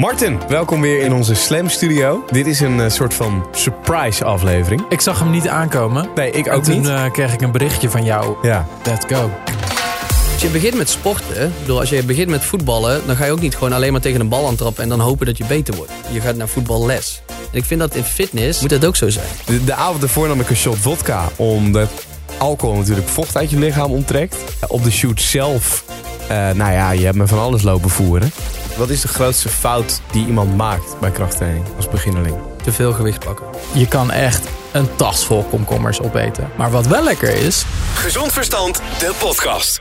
Martin, welkom weer in onze Slam Studio. Dit is een eh, soort van surprise aflevering. Ik zag hem niet aankomen. Nee, ik En ook toen niet. eh, kreeg ik een berichtje van jou. Ja. Let's go. Als je begint met sporten, bedoel, als je begint met voetballen, dan ga je ook niet gewoon alleen maar tegen een bal aantrappen en dan hopen dat je beter wordt. Je gaat naar voetballes. En ik vind dat in fitness moet dat ook zo zijn. De, de avond ervoor nam ik een shot vodka, omdat alcohol natuurlijk vocht uit je lichaam onttrekt. Op de shoot zelf, nou ja, je hebt me van alles lopen voeren. Wat is de grootste fout die iemand maakt bij krachttraining als beginneling? Te veel gewicht pakken. Je kan echt een tas vol komkommers opeten. Maar wat wel lekker is, Gezond Verstand, de podcast.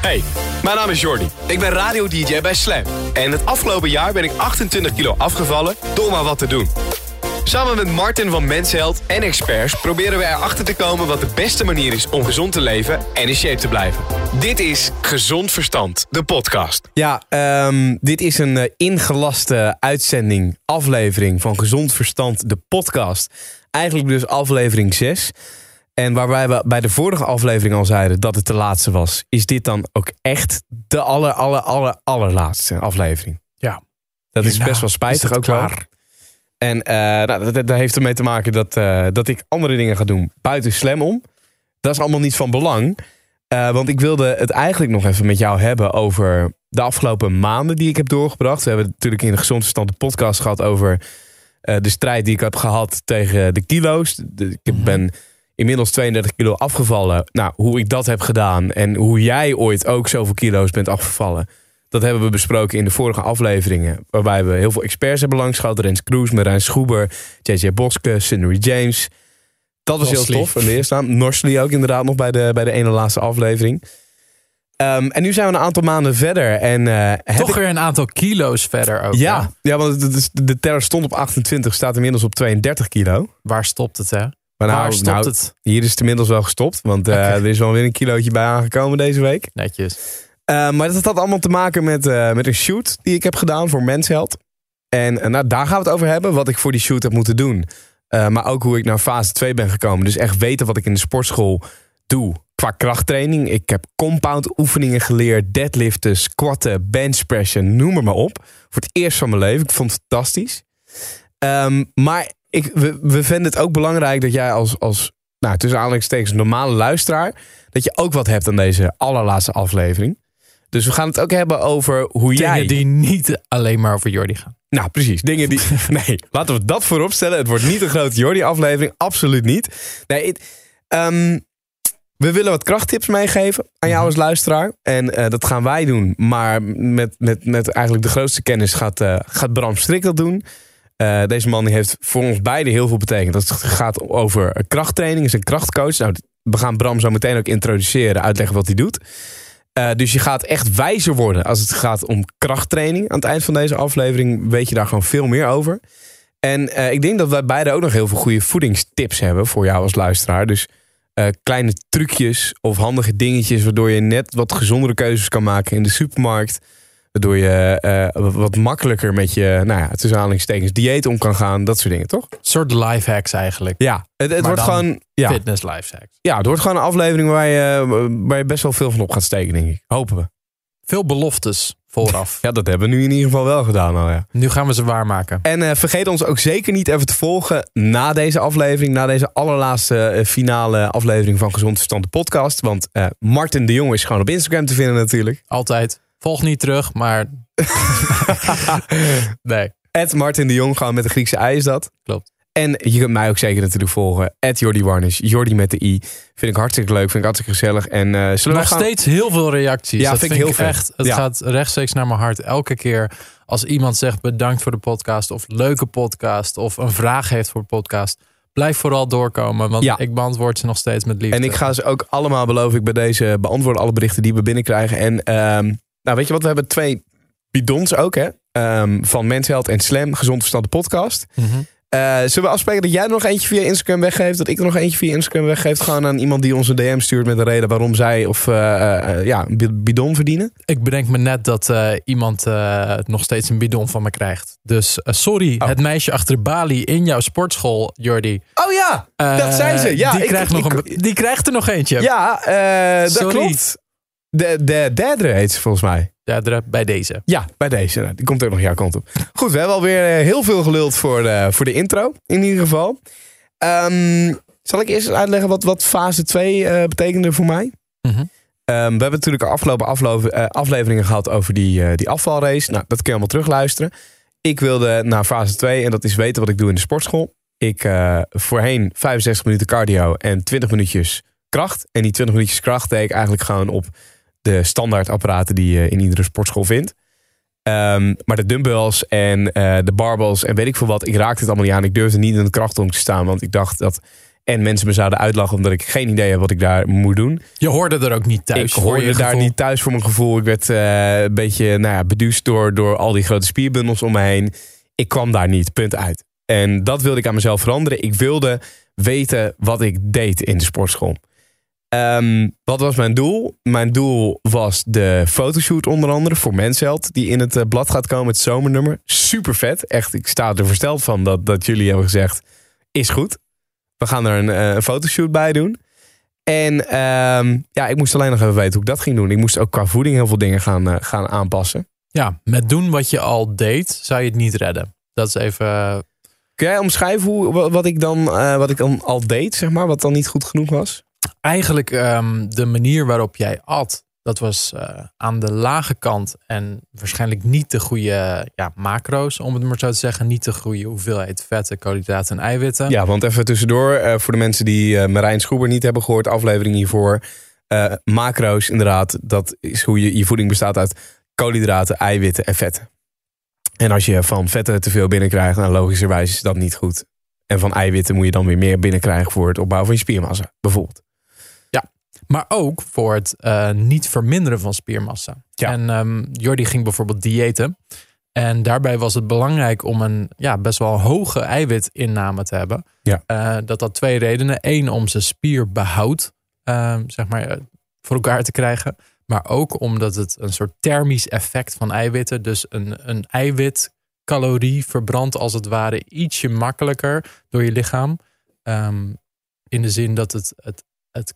Hey, mijn naam is Jordi. Ik ben radio-dj bij Slam. En het afgelopen jaar ben ik 28 kilo afgevallen door maar wat te doen. Samen met Martin van Mensheld en experts proberen we erachter te komen wat de beste manier is om gezond te leven en in shape te blijven. Dit is Gezond Verstand, de podcast. Ja, ehm, dit is een eh, ingelaste uitzending, aflevering van Gezond Verstand, de podcast. Eigenlijk dus aflevering 6. En waarbij we bij de vorige aflevering al zeiden dat het de laatste was, is dit dan ook echt de aller, aller, aller, allerlaatste aflevering. ja, Dat is best wel spijtig is het ook wel. En eh, nou, dat, dat heeft ermee te maken dat, eh, dat ik andere dingen ga doen buiten Slam om. Dat is allemaal niet van belang. Eh, want ik wilde het eigenlijk nog even met jou hebben over de afgelopen maanden die ik heb doorgebracht. We hebben natuurlijk in de Gezond Verstand de podcast gehad over de strijd die ik heb gehad tegen de kilo's. Ik heb- ben inmiddels 32 kilo afgevallen. Nou, hoe ik dat heb gedaan en hoe jij ooit ook zoveel kilo's bent afgevallen. Dat hebben we besproken in de vorige afleveringen. Waarbij we heel veel experts hebben langs gehad. Rens Kroes, Marijn Schoeber, JJ Boske, Cindery James. Dat was heel tof. En de eerste naam. Norsli ook inderdaad nog bij de, bij de ene laatste aflevering. Ehm, en nu zijn we een aantal maanden verder. En, eh, toch ik- weer een aantal kilo's verder ook. hè? ja, ja, want is- de teller stond op 28, staat inmiddels op 32 kilo. Waar stopt het, hè? Maar Waar nou, stopt nou, het? hier is het inmiddels wel gestopt. Want Oké. er is wel weer een kilootje bij aangekomen deze week. Netjes. Uh, maar dat had allemaal te maken met, eh, met een shoot die ik heb gedaan voor Mensheld. En eh, nou, daar gaan we het over hebben, wat ik voor die shoot heb moeten doen. Maar ook hoe ik naar fase 2 ben gekomen. Dus echt weten wat ik in de sportschool doe qua krachttraining. Ik heb compound oefeningen geleerd, deadliften, squatten, benchpressen, noem maar, maar op. Voor het eerst van mijn leven. Ik vond het fantastisch. Um, maar ik, we, we vinden het ook belangrijk dat jij als, als nou, tussen aanhalingstekens normale luisteraar... dat je ook wat hebt aan deze allerlaatste aflevering. Dus we gaan het ook hebben over hoe Dingen jij... die niet alleen maar over Jordi gaan. Nou, precies. Dingen die... nee, laten we dat voorop stellen. Het wordt niet een grote Jordi-aflevering. Absoluut niet. Nee, het, ehm, we willen wat krachttips meegeven aan jou als luisteraar. En uh, dat gaan wij doen. Maar met, met, met eigenlijk de grootste kennis gaat, uh, gaat Bram Strik dat doen. Uh, deze man die heeft voor ons beiden heel veel betekend. Dat gaat over krachttraining, is een krachtcoach. Nou, we gaan Bram zo meteen ook introduceren, uitleggen wat hij doet. Uh, dus je gaat echt wijzer worden als het gaat om krachttraining. Aan het eind van deze aflevering weet je daar gewoon veel meer over. En uh, ik denk dat wij beide ook nog heel veel goede voedingstips hebben voor jou als luisteraar. Dus uh, kleine trucjes of handige dingetjes waardoor je net wat gezondere keuzes kan maken in de supermarkt. Waardoor je uh, wat makkelijker met je, nou ja, tussen aanhalingstekens, dieet om kan gaan. Dat soort dingen, toch? Een soort life hacks eigenlijk. Ja, het, het wordt gewoon... Ja, Fitness life hacks. ja, het wordt gewoon een aflevering waar je, waar je best wel veel van op gaat steken, denk ik. Hopen we. Veel beloftes vooraf. Ja, dat hebben we nu in ieder geval wel gedaan al, ja. Nu gaan we ze waarmaken. En uh, vergeet ons ook zeker niet even te volgen na deze aflevering. Na deze allerlaatste uh, finale aflevering van Gezond Verstand de podcast. Want Martin de Jong is gewoon op Instagram te vinden natuurlijk. Altijd. Volg niet terug, maar... nee. Ed Martin de Jong, gewoon met de Griekse ei is dat. Klopt. En je kunt mij ook zeker natuurlijk volgen. Ed Jordi Jordi met de i. Vind ik hartstikke leuk, vind ik hartstikke gezellig. En uh, zullen Nog we gaan... steeds heel veel reacties. Ja, dat vind ik heel echt. Het Ja. gaat rechtstreeks naar mijn hart. Elke keer als iemand zegt bedankt voor de podcast... of leuke podcast of een vraag heeft voor de podcast... blijf vooral doorkomen, want Ja. ik beantwoord ze nog steeds met liefde. En ik ga ze ook allemaal, beloof ik, bij deze beantwoorden. Alle berichten die we binnenkrijgen. En ehm, nou, weet je wat, we hebben twee bidons ook, hè? Ehm, van Mensheld en Slam, Gezond Verstand de podcast. Mhm. Eh, zullen we afspreken dat jij er nog eentje via Instagram weggeeft? Dat ik er nog eentje via Instagram weggeef? Gewoon aan iemand die ons een DM stuurt met een reden waarom zij of eh, eh, ja, een bi- bidon verdienen? Ik bedenk me net dat iemand nog steeds een bidon van me krijgt. Dus sorry, Oh. het meisje achter de balie in jouw sportschool, Jordi. Oh ja, dat zei ze. Ja, die, ik- krijgt nog ik- een, die krijgt er nog eentje. ja dat Sorry. klopt. De, de derde heet ze volgens mij. Zedre, bij deze. Ja, bij deze. Nou, die komt ook nog jouw kant op. Goed, we hebben alweer eh, heel veel geluld voor de, voor de intro, in ieder geval. Ehm, zal ik eerst uitleggen wat, wat fase 2 eh, betekende voor mij? Mhm. Ehm, we hebben natuurlijk de afgelopen eh, afleveringen gehad over die, die afvalrace. Nou, dat kun je allemaal terugluisteren. Ik wilde naar fase 2 en dat is weten wat ik doe in de sportschool. Ik voorheen 65 minuten cardio en 20 minuutjes kracht. En die 20 minuutjes kracht deed ik eigenlijk gewoon op de standaard apparaten die je in iedere sportschool vindt. Ehm, maar de dumbbells en eh, de barbells en weet ik veel wat, ik raakte het allemaal niet aan. Ik durfde niet in de krachtonk te staan, want ik dacht dat en mensen me zouden uitlachen omdat ik geen idee heb wat ik daar moet doen. Je hoorde er ook niet thuis. ik hoorde daar niet thuis voor mijn gevoel. Ik werd eh, een beetje nou ja, beduusd door, door al die grote spierbundels om me heen. Ik kwam daar niet, punt uit. En dat wilde ik aan mezelf veranderen. Ik wilde weten wat ik deed in de sportschool. Ehm, wat was mijn doel? Mijn doel was de fotoshoot onder andere voor Mensheld. Die in het eh, blad gaat komen, het zomernummer. Super vet. Echt, ik sta er versteld van dat, dat jullie hebben gezegd, is goed. We gaan er een, eh, een fotoshoot bij doen. En ehm, ja, ik moest alleen nog even weten hoe ik dat ging doen. Ik moest ook qua voeding heel veel dingen gaan, eh, gaan aanpassen. Ja, met doen wat je al deed, zou je het niet redden. Dat is even... Kun jij omschrijven hoe, wa- wat, ik dan, eh, wat ik dan al deed, zeg maar? Wat dan niet goed genoeg was? Eigenlijk ehm, de manier waarop jij at, dat was eh, aan de lage kant en waarschijnlijk niet de goede ja, macro's, om het maar zo te zeggen. Niet de goede hoeveelheid vetten, koolhydraten en eiwitten. Ja, want even tussendoor, eh, voor de mensen die eh, Marijn Schoeber niet hebben gehoord, aflevering hiervoor. macro's, inderdaad, dat is hoe je, je voeding bestaat uit koolhydraten, eiwitten en vetten. En als je van vetten te veel binnenkrijgt, nou logischerwijs is dat niet goed. En van eiwitten moet je dan weer meer binnenkrijgen voor het opbouwen van je spiermassa, bijvoorbeeld. Maar ook voor het eh, niet verminderen van spiermassa. Ja. En ehm Jordi ging bijvoorbeeld diëten. En daarbij was het belangrijk om een ja, best wel hoge eiwitinname te hebben. Ja. Eh, dat had twee redenen. Eén, om zijn spierbehoud eh, zeg maar, eh, voor elkaar te krijgen. Maar ook omdat het een soort thermisch effect van eiwitten. Dus een, een eiwitcalorie verbrandt als het ware ietsje makkelijker door je lichaam. Ehm, in de zin dat het, het, het,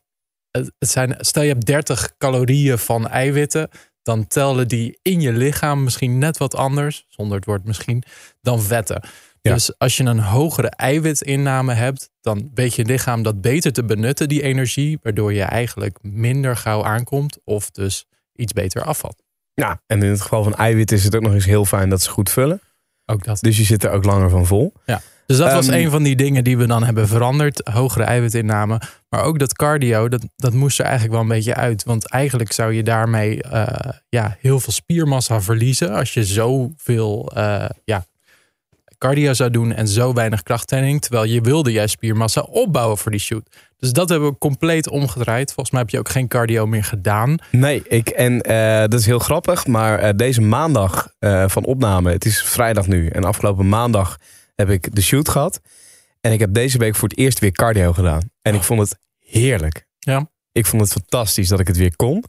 het, zijn, stel je hebt 30 calorieën van eiwitten, dan tellen die in je lichaam misschien net wat anders, zonder het woord misschien, dan vetten. Ja. Dus als je een hogere eiwitinname hebt, dan weet je lichaam dat beter te benutten, die energie, waardoor je eigenlijk minder gauw aankomt of dus iets beter afvalt. Ja, en in het geval van eiwit is het ook nog eens heel fijn dat ze goed vullen. Ook dat. Dus je zit er ook langer van vol. Dus dat was Ehm, een van die dingen die we dan hebben veranderd. Hogere eiwitinname. Maar ook dat cardio, dat, dat moest er eigenlijk wel een beetje uit. Want eigenlijk zou je daarmee eh, ja, heel veel spiermassa verliezen. Als je zoveel eh, ja, cardio zou doen en zo weinig krachttraining. Terwijl je wilde juist spiermassa opbouwen voor die shoot. Dus dat hebben we compleet omgedraaid. Volgens mij heb je ook geen cardio meer gedaan. Nee, ik, en eh, dat is heel grappig, maar deze maandag van opname, het is vrijdag nu. En afgelopen maandag heb ik de shoot gehad. En ik heb deze week voor het eerst weer cardio gedaan. En ik vond het heerlijk. Ja. Ik vond het fantastisch dat ik het weer kon.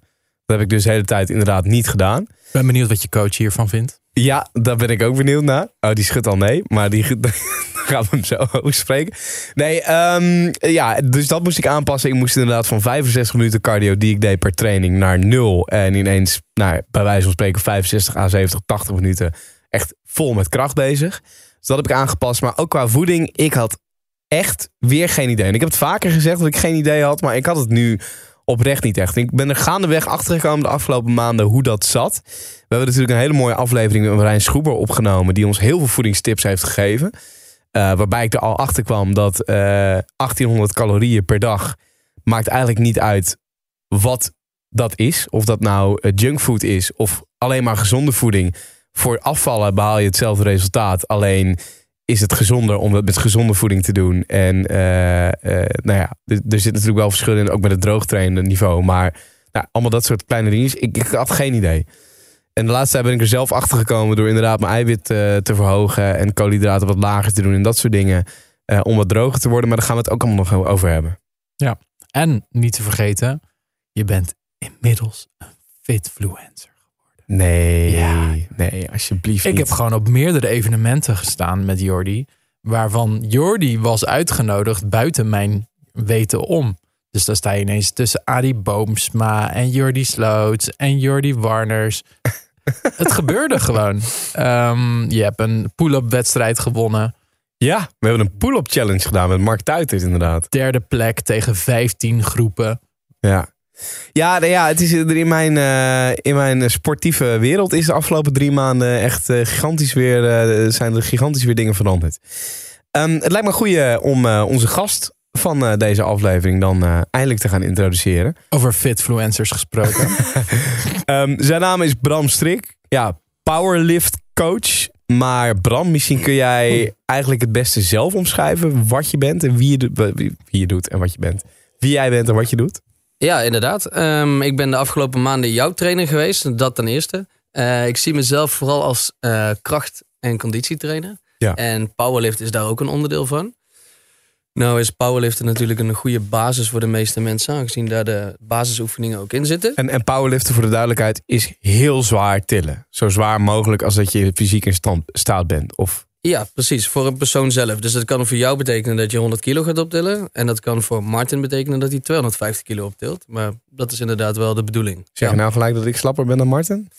Dat heb ik dus de hele tijd inderdaad niet gedaan. Ik ben benieuwd wat je coach hiervan vindt. Ja, daar ben ik ook benieuwd naar. Oh, die schudt al nee, maar die gaan we hem zo over spreken. Nee, ehm, ja, dus dat moest ik aanpassen. Ik moest inderdaad van 65 minuten cardio die ik deed per training naar nul. En ineens, nou, bij wijze van spreken 65 à 70, 80 minuten echt vol met kracht bezig. Dus dat heb ik aangepast. Maar ook qua voeding, ik had echt weer geen idee. En ik heb het vaker gezegd dat ik geen idee had, maar ik had het nu oprecht niet echt. Ik ben er gaandeweg achter gekomen de afgelopen maanden hoe dat zat. We hebben natuurlijk een hele mooie aflevering met Marijn Schroeber opgenomen, die ons heel veel voedingstips heeft gegeven. Eh, waarbij ik er al achter kwam dat eh 1800 calorieën per dag maakt eigenlijk niet uit wat dat is. Of dat nou eh, junkfood is of alleen maar gezonde voeding. Voor afvallen behaal je hetzelfde resultaat. Alleen is het gezonder om het met gezonde voeding te doen. En eh, eh, nou ja, er, er zit natuurlijk wel verschil in, ook met het droogtrainen niveau. Maar nou, allemaal dat soort kleine dingetjes. Ik, ik had geen idee. En de laatste tijd ben ik er zelf achter gekomen door inderdaad mijn eiwit eh, te verhogen en koolhydraten wat lager te doen en dat soort dingen. om wat droger te worden. Maar daar gaan we het ook allemaal nog over hebben. En niet te vergeten, je bent inmiddels een fitfluencer. Nee, Ja. nee, alsjeblieft Ik niet. heb gewoon op meerdere evenementen gestaan met Jordi. Waarvan Jordi was uitgenodigd buiten mijn weten om. Dus dan sta je ineens tussen Adi Boomsma en Jordi Sloots en Jordi Warners. het gebeurde gewoon. Ehm, je hebt een pull-up wedstrijd gewonnen. Ja, we hebben een pull-up challenge gedaan met Mark Tuitert inderdaad. Derde plek tegen 15 groepen. Ja. Ja, nou ja, het is in mijn, eh, in mijn sportieve wereld is de afgelopen drie maanden echt eh, gigantisch weer, eh, zijn er gigantisch weer dingen veranderd. Ehm, het lijkt me goeie om onze gast van deze aflevering dan eindelijk te gaan introduceren. Over fitfluencers gesproken. Ehm, zijn naam is Bram Strik. Ja, powerlift coach. Maar Bram, misschien kun jij eigenlijk het beste zelf omschrijven wat je bent en wie je, wie je doet en wat je bent. Wie jij bent en wat je doet. Ja, inderdaad. Ehm, ik ben de afgelopen maanden jouw trainer geweest. Dat ten eerste. Eh, ik zie mezelf vooral als eh, kracht- en conditietrainer. Ja. En powerlift is daar ook een onderdeel van. Nou is powerliften natuurlijk een goede basis voor de meeste mensen. Aangezien daar de basisoefeningen ook in zitten. En, en powerliften voor de duidelijkheid is heel zwaar tillen. Zo zwaar mogelijk als dat je fysiek in stand, staat bent. Of Ja, precies. Voor een persoon zelf. Dus dat kan voor jou betekenen dat je 100 kilo gaat optillen. En dat kan voor Martin betekenen dat hij 250 kilo optilt. Maar dat is inderdaad wel de bedoeling. zeg je ja. nou gelijk dat ik slapper ben dan Martin?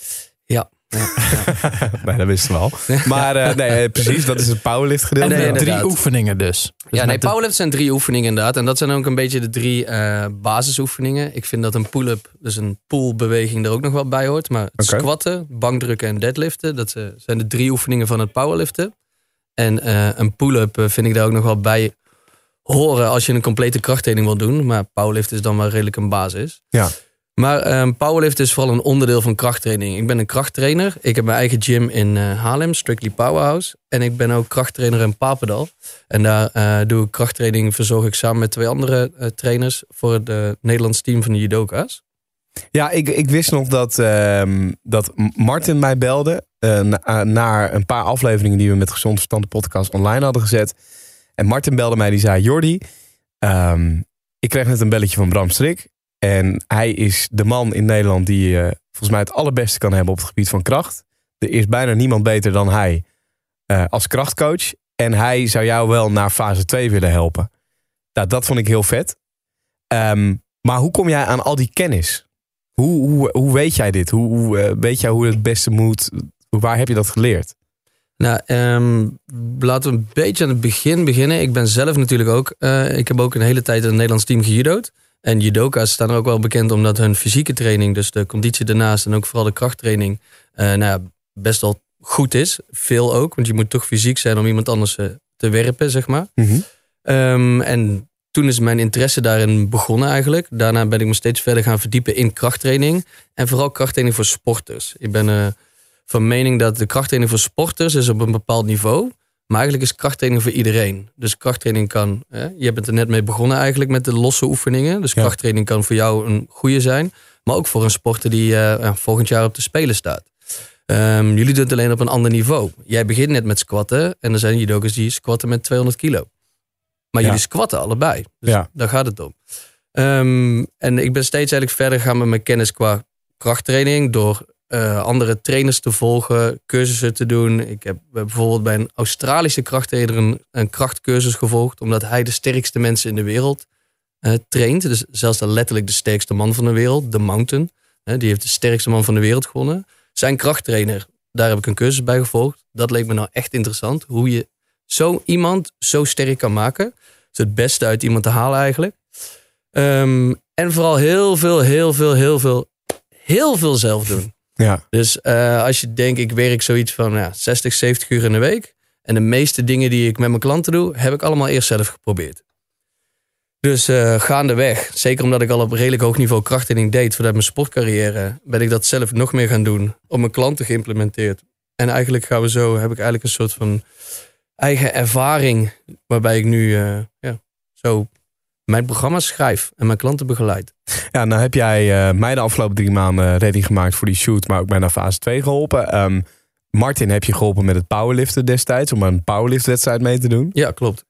Ja. nee, dat wisten we al. Maar eh, nee, eh, precies, dat is het powerlift gedeelte. Nee, Ja. inderdaad. Drie oefeningen dus. Dus Ja, nee, met de- powerlift zijn drie oefeningen inderdaad. En dat zijn ook een beetje de drie eh, basisoefeningen. Ik vind dat een pull-up, dus een pullbeweging, er ook nog wel bij hoort. Maar het squatten, bankdrukken en deadliften, dat zijn de drie oefeningen van het powerliften. En eh, een pull-up eh, vind ik daar ook nog wel bij horen als je een complete krachttraining wil doen. Maar powerlift is dan wel redelijk een basis. Ja. Maar ehm, powerlift is vooral een onderdeel van krachttraining. Ik ben een krachttrainer. Ik heb mijn eigen gym in eh, Haarlem, Strictly Powerhouse. En ik ben ook krachttrainer in Papendal. En daar doe ik krachttraining, verzorg ik samen met twee andere trainers voor het Nederlands team van de judoka's. Ja, ik, ik wist nog dat, ehm, dat Martin mij belde na, eh, naar een paar afleveringen die we met Gezond Verstand de podcast online hadden gezet. En Martin belde mij, die zei, Jordi, ehm, ik kreeg net een belletje van Bram Strik. En hij is de man in Nederland die eh, volgens mij het allerbeste kan hebben op het gebied van kracht. Er is bijna niemand beter dan hij eh, als krachtcoach. En hij zou jou wel naar fase 2 willen helpen. Nou, dat vond ik heel vet. Ehm, maar hoe kom jij aan al die kennis? Hoe, hoe, hoe weet jij dit? Hoe, hoe weet jij hoe het beste moet? Waar heb je dat geleerd? Nou, ehm, laten we een beetje aan het begin beginnen. Ik ben zelf natuurlijk ook, eh, ik heb ook een hele tijd in het Nederlands team gejudo'd. En judoka's staan er ook wel bekend omdat hun fysieke training, dus de conditie daarnaast en ook vooral de krachttraining, eh, nou ja, best wel goed is. Veel ook, want je moet toch fysiek zijn om iemand anders eh, te werpen, zeg maar. Ehm, en toen is mijn interesse daarin begonnen eigenlijk. Daarna ben ik me steeds verder gaan verdiepen in krachttraining. En vooral krachttraining voor sporters. Ik ben van mening dat de krachttraining voor sporters is op een bepaald niveau. Maar eigenlijk is krachttraining voor iedereen. Dus krachttraining kan... Hè, je bent er net mee begonnen eigenlijk met de losse oefeningen. Dus Ja. krachttraining kan voor jou een goede zijn. Maar ook voor een sporter die eh, ja, volgend jaar op de Spelen staat. Ehm, jullie doen het alleen op een ander niveau. Jij begint net met squatten. En er zijn judokas die squatten met 200 kilo. Maar Ja. jullie squatten allebei. Dus Ja. daar gaat het om. Ehm, en ik ben steeds eigenlijk verder gegaan met mijn kennis qua krachttraining. Door eh, andere trainers te volgen, cursussen te doen. Ik heb bijvoorbeeld bij een Australische krachttrainer een, krachtcursus gevolgd. Omdat hij de sterkste mensen in de wereld eh, traint. Dus zelfs de, letterlijk de sterkste man van de wereld, de Mountain. hè, die heeft de sterkste man van de wereld gewonnen. Zijn krachttrainer, daar heb ik een cursus bij gevolgd. Dat leek me nou echt interessant. Hoe je zo iemand zo sterk kan maken. Dus het beste uit iemand te halen eigenlijk. Ehm, en vooral heel veel, heel veel, heel veel, heel veel zelf doen. Ja. Dus eh, als je denkt, ik werk zoiets van ja, 60, 70 uur in de week. En de meeste dingen die ik met mijn klanten doe, heb ik allemaal eerst zelf geprobeerd. Dus eh, gaandeweg, zeker omdat ik al op redelijk hoog niveau krachttraining deed vanuit mijn sportcarrière, ben ik dat zelf nog meer gaan doen op mijn klanten geïmplementeerd. En eigenlijk gaan we zo, heb ik eigenlijk een soort van eigen ervaring, waarbij ik nu eh, ja, zo mijn programma's schrijf en mijn klanten begeleid. Ja, nou heb jij eh, mij de afgelopen drie maanden ready gemaakt voor die shoot, maar ook mij naar fase 2 geholpen. Ehm, Martin heb je geholpen met het powerliften destijds, om een powerliftwedstrijd mee te doen. Ja, klopt.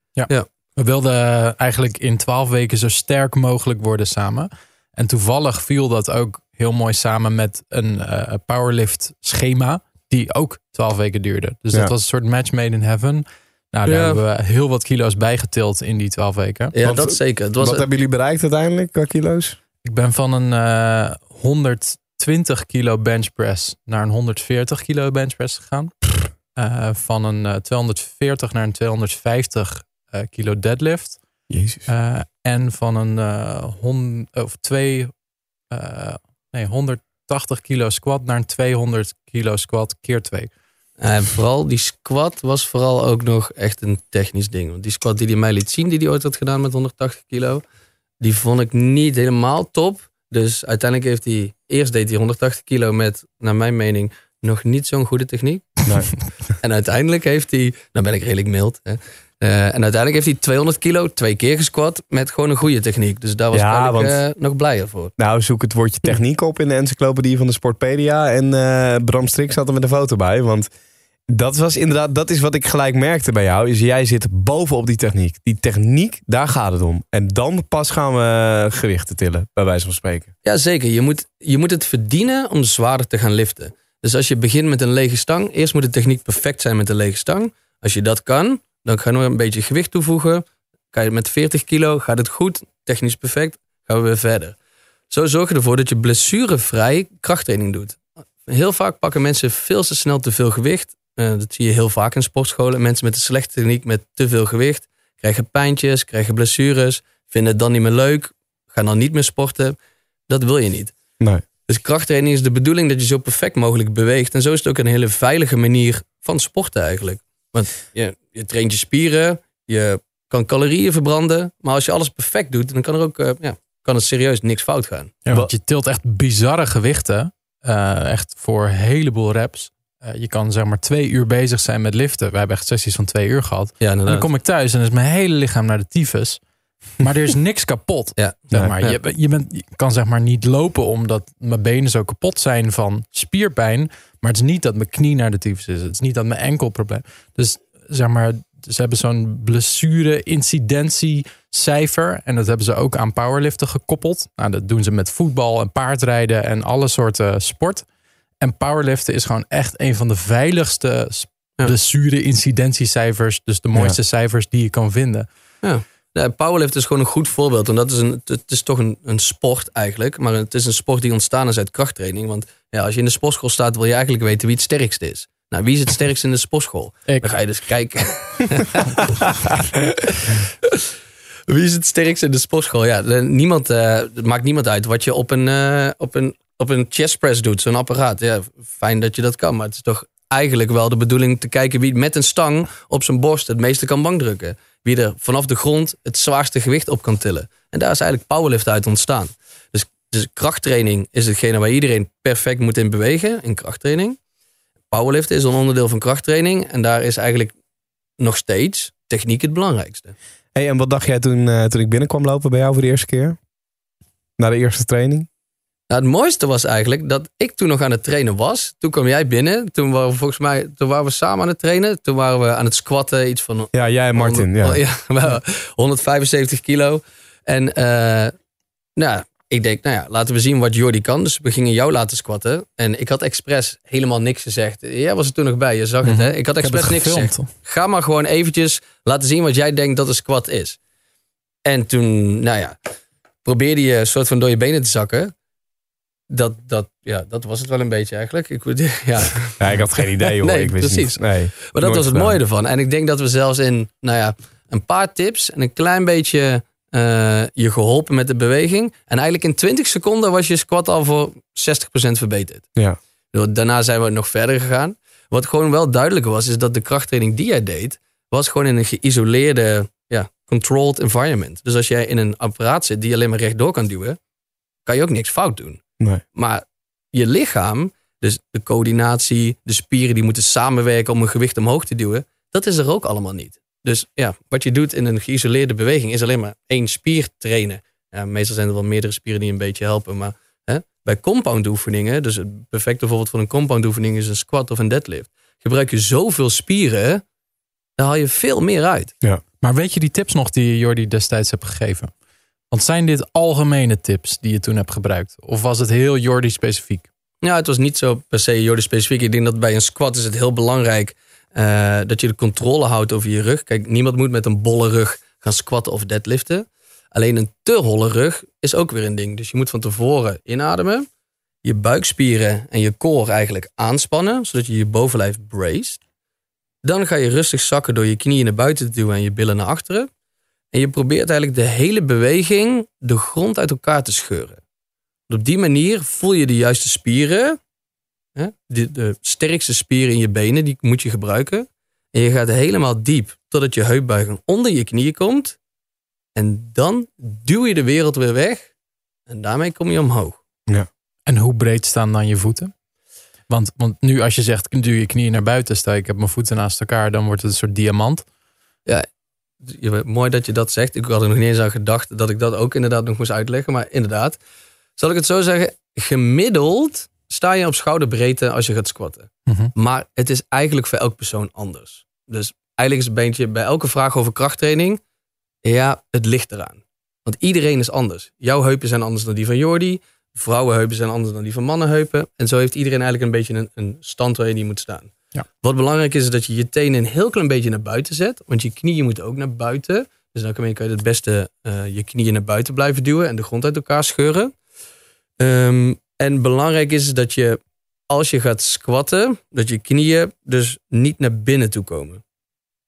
We wilden eigenlijk in twaalf weken zo sterk mogelijk worden samen. En toevallig viel dat ook heel mooi samen met een eh, powerlift schema. Die ook twaalf weken duurde. Dus Ja. dat was een soort match made in heaven. Nou, daar Ja. hebben we heel wat kilo's bijgetild in die twaalf weken. Ja, Wat- dat zeker. Het was Wat hebben jullie bereikt uiteindelijk qua kilo's? Ik ben van een eh 100 20 kilo bench press naar een 140 kilo bench press gegaan. Eh, van een eh, 240 naar een 250 eh, kilo deadlift. Jezus. Eh, en van een eh, hon, of twee, eh, nee, 180 kilo squat naar een 200 kilo squat keer 2. En vooral die squat was vooral ook nog echt een technisch ding. Want die squat die hij mij liet zien, die hij ooit had gedaan met 180 kilo, die vond ik niet helemaal top. Dus uiteindelijk heeft hij, eerst deed hij 180 kilo met, naar mijn mening, nog niet zo'n goede techniek. Nee. En uiteindelijk heeft hij, nou ben ik redelijk mild. Hè. Eh, en uiteindelijk heeft hij 200 kilo twee keer gesquat met gewoon een goede techniek. Dus daar was Ja, ik want- eh, nog blijer voor. Nou, zoek het woordje techniek op in de encyclopedie van de Sportpedia. En eh, Bram Strik zat er met een foto bij. Want dat was inderdaad, dat is wat ik gelijk merkte bij jou. Is jij zit bovenop die techniek. Die techniek, daar gaat het om. En dan pas gaan we gewichten tillen, bij wijze van spreken. Ja, zeker. Je moet, je moet het verdienen om zwaarder te gaan liften. Dus als je begint met een lege stang, eerst moet de techniek perfect zijn met een lege stang. Als je dat kan, dan ga je nog een beetje gewicht toevoegen. Kan je met 40 kilo, gaat het goed, technisch perfect, gaan we weer verder. Zo zorg je ervoor dat je blessurevrij krachttraining doet. Heel vaak pakken mensen veel te snel te veel gewicht. Eh, dat zie je heel vaak in sportscholen. Mensen met een slechte techniek met te veel gewicht krijgen pijntjes, krijgen blessures, vinden het dan niet meer leuk, gaan dan niet meer sporten. Dat wil je niet. Nee. Dus krachttraining is de bedoeling dat je zo perfect mogelijk beweegt. En zo is het ook een hele veilige manier van sporten eigenlijk. Want je, je traint je spieren, je kan calorieën verbranden. Maar als je alles perfect doet, dan kan er ook eh, ja, kan het serieus niks fout gaan. Ja, want je tilt echt bizarre gewichten. eh, echt voor een heleboel reps. Eh, je kan zeg maar twee uur bezig zijn met liften. We hebben echt sessies van twee uur gehad. Ja, En dan kom ik thuis en is mijn hele lichaam naar de tyfus. Maar er is niks kapot. Ja, Zeg maar. ja. Je, je, bent, je kan zeg maar niet lopen omdat mijn benen zo kapot zijn van spierpijn. Maar het is niet dat mijn knie naar de tyfus is. Het is niet dat mijn enkel probleem. Dus zeg maar, ze hebben zo'n blessure incidentiecijfer. En dat hebben ze ook aan powerliften gekoppeld. Nou, dat doen ze met voetbal en paardrijden en alle soorten sport. En powerliften is gewoon echt een van de veiligste s- Ja. blessure incidentiecijfers. Dus de mooiste cijfers die je kan vinden. Ja, powerlift is gewoon een goed voorbeeld. En dat is een, het is toch een, een sport eigenlijk. Maar het is een sport die ontstaan is uit krachttraining. Want ja, als je in de sportschool staat, wil je eigenlijk weten wie het sterkste is. Nou, wie is het sterkst in de sportschool? Ik. Dan ga je dus kijken. wie is het sterkst in de sportschool? Ja, niemand, eh, het maakt niemand uit wat je op een, eh, op een, op een chest press doet, zo'n apparaat. Ja, fijn dat je dat kan, maar het is toch eigenlijk wel de bedoeling te kijken wie met een stang op zijn borst het meeste kan bankdrukken. Wie er vanaf de grond het zwaarste gewicht op kan tillen. En daar is eigenlijk powerlift uit ontstaan. Dus, dus krachttraining is hetgene waar iedereen perfect moet in bewegen, in krachttraining. Powerlift is een onderdeel van krachttraining. En daar is eigenlijk nog steeds techniek het belangrijkste. Hey, en wat dacht jij toen, eh, toen ik binnenkwam lopen bij jou voor de eerste keer? Na de eerste training? Nou, het mooiste was eigenlijk dat ik toen nog aan het trainen was. Toen kwam jij binnen. Toen waren we volgens mij toen waren we samen aan het trainen. Toen waren we aan het squatten. Iets van Ja, jij en Martin. Ja. Oh, ja, wel 175 kilo. En eh, nou, ik denk, nou ja, laten we zien wat Jordi kan. Dus we gingen jou laten squatten. En ik had expres helemaal niks gezegd. Jij was er toen nog bij, je zag het hè. Ik had Mhm. Ik expres niks gezegd. Ga maar gewoon eventjes laten zien wat jij denkt dat een squat is. En toen, nou ja, probeerde je een soort van door je benen te zakken. Dat, dat, ja, dat was het wel een beetje eigenlijk. Ik, ja. Ja, ik had geen idee hoor. Nee, ik wist precies. Niet. Nee, Maar dat nooit was het gedaan. mooie ervan. En ik denk dat we zelfs in nou ja, een paar tips en een klein beetje eh, je geholpen met de beweging. En eigenlijk in 20 seconden was je squat al voor 60% verbeterd. Ja. Daarna zijn we nog verder gegaan. Wat gewoon wel duidelijk was, is dat de krachttraining die jij deed, was gewoon in een geïsoleerde, ja, controlled environment. Dus als jij in een apparaat zit die je alleen maar rechtdoor kan duwen, kan je ook niks fout doen. Nee. Maar je lichaam, dus de coördinatie, de spieren die moeten samenwerken om een gewicht omhoog te duwen, dat is er ook allemaal niet. Dus ja, wat je doet in een geïsoleerde beweging is alleen maar één spier trainen. Ja, meestal zijn er wel meerdere spieren die een beetje helpen. Maar hè, bij compound oefeningen, dus het perfecte voorbeeld van een compound oefening is een squat of een deadlift. Gebruik je zoveel spieren, dan haal je veel meer uit. Maar weet je die tips nog die Jordi destijds hebt gegeven? Want zijn dit algemene tips die je toen hebt gebruikt? Of was het heel Jordi specifiek? Ja, het was niet zo per se Jordi specifiek. Ik denk dat bij een squat is het heel belangrijk eh, dat je de controle houdt over je rug. Kijk, niemand moet met een bolle rug gaan squatten of deadliften. Alleen een te holle rug is ook weer een ding. Dus je moet van tevoren inademen. je buikspieren en je core eigenlijk aanspannen, zodat je je bovenlijf braced. Dan ga je rustig zakken door je knieën naar buiten te duwen en je billen naar achteren. En je probeert eigenlijk de hele beweging de grond uit elkaar te scheuren. Op die manier voel je de juiste spieren. Hè? De, de sterkste spieren in je benen, die moet je gebruiken. En je gaat helemaal diep totdat je heupbuiging onder je knieën komt. En dan duw je de wereld weer weg. En daarmee kom je omhoog. En hoe breed staan dan je voeten? Want, want nu als je zegt, duw je knieën naar buiten, stel ik heb mijn voeten naast elkaar, dan wordt het een soort diamant. Je- Mooi dat je dat zegt. Ik had er nog niet eens aan gedacht dat ik dat ook inderdaad nog moest uitleggen. Maar inderdaad, zal ik het zo zeggen, gemiddeld sta je op schouderbreedte als je gaat squatten. Mhm. Maar het is eigenlijk voor elk persoon anders. Dus eigenlijk is het een beetje bij elke vraag over krachttraining, ja, het ligt eraan. Want iedereen is anders. Jouw heupen zijn anders dan die van Jordi. Vrouwenheupen zijn anders dan die van mannenheupen. En zo heeft iedereen eigenlijk een beetje een, een stand waar je die moet staan. Ja. Wat belangrijk is, is dat je je tenen een heel klein beetje naar buiten zet. Want je knieën moeten ook naar buiten. Dus dan kan je kan je het beste eh, je knieën naar buiten blijven duwen en de grond uit elkaar scheuren. Ehm, en belangrijk is dat je, als je gaat squatten, dat je knieën dus niet naar binnen toe komen.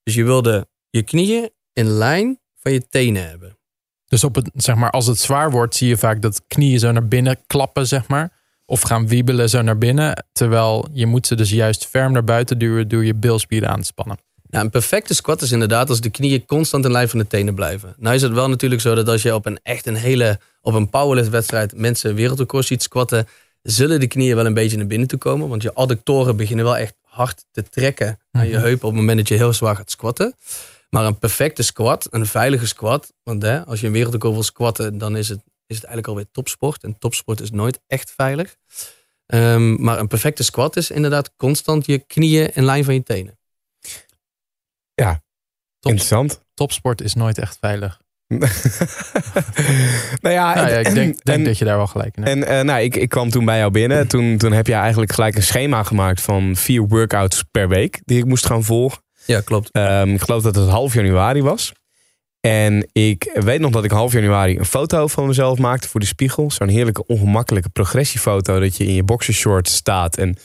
Dus je wilde je knieën in lijn van je tenen hebben. Dus op het, zeg maar, als het zwaar wordt, zie je vaak dat knieën zo naar binnen klappen, zeg maar. Of gaan wiebelen zo naar binnen. Terwijl je moet ze dus juist ferm naar buiten duwen door je bilspieren aan te spannen. Nou, een perfecte squat is inderdaad als de knieën constant in lijn van de tenen blijven. Nou is het wel natuurlijk zo dat als je op een echt een hele, op een powerlift wedstrijd mensen wereldrecord ziet squatten, zullen de knieën wel een beetje naar binnen toe komen. Want je adductoren beginnen wel echt hard te trekken aan je Mhm. heupen op het moment dat je heel zwaar gaat squatten. Maar een perfecte squat, een veilige squat, want hè, als je een wereldrecord wil squatten, dan is het, is het eigenlijk alweer topsport. En topsport is nooit echt veilig. Ehm, maar een perfecte squat is inderdaad constant je knieën in lijn van je tenen. Top, Interessant. topsport is nooit echt veilig. nou ja, Nou ja, en- ik denk, denk en- dat je daar wel gelijk in hebt. En eh, nou, ik, ik kwam toen bij jou binnen. Toen, toen heb je eigenlijk gelijk een schema gemaakt van vier workouts per week die ik moest gaan volgen. Ja, klopt. Ehm, ik geloof dat het half januari was. En ik weet nog dat ik half januari een foto van mezelf maakte voor de spiegel. Zo'n heerlijke ongemakkelijke progressiefoto dat je in je boxershorts staat. En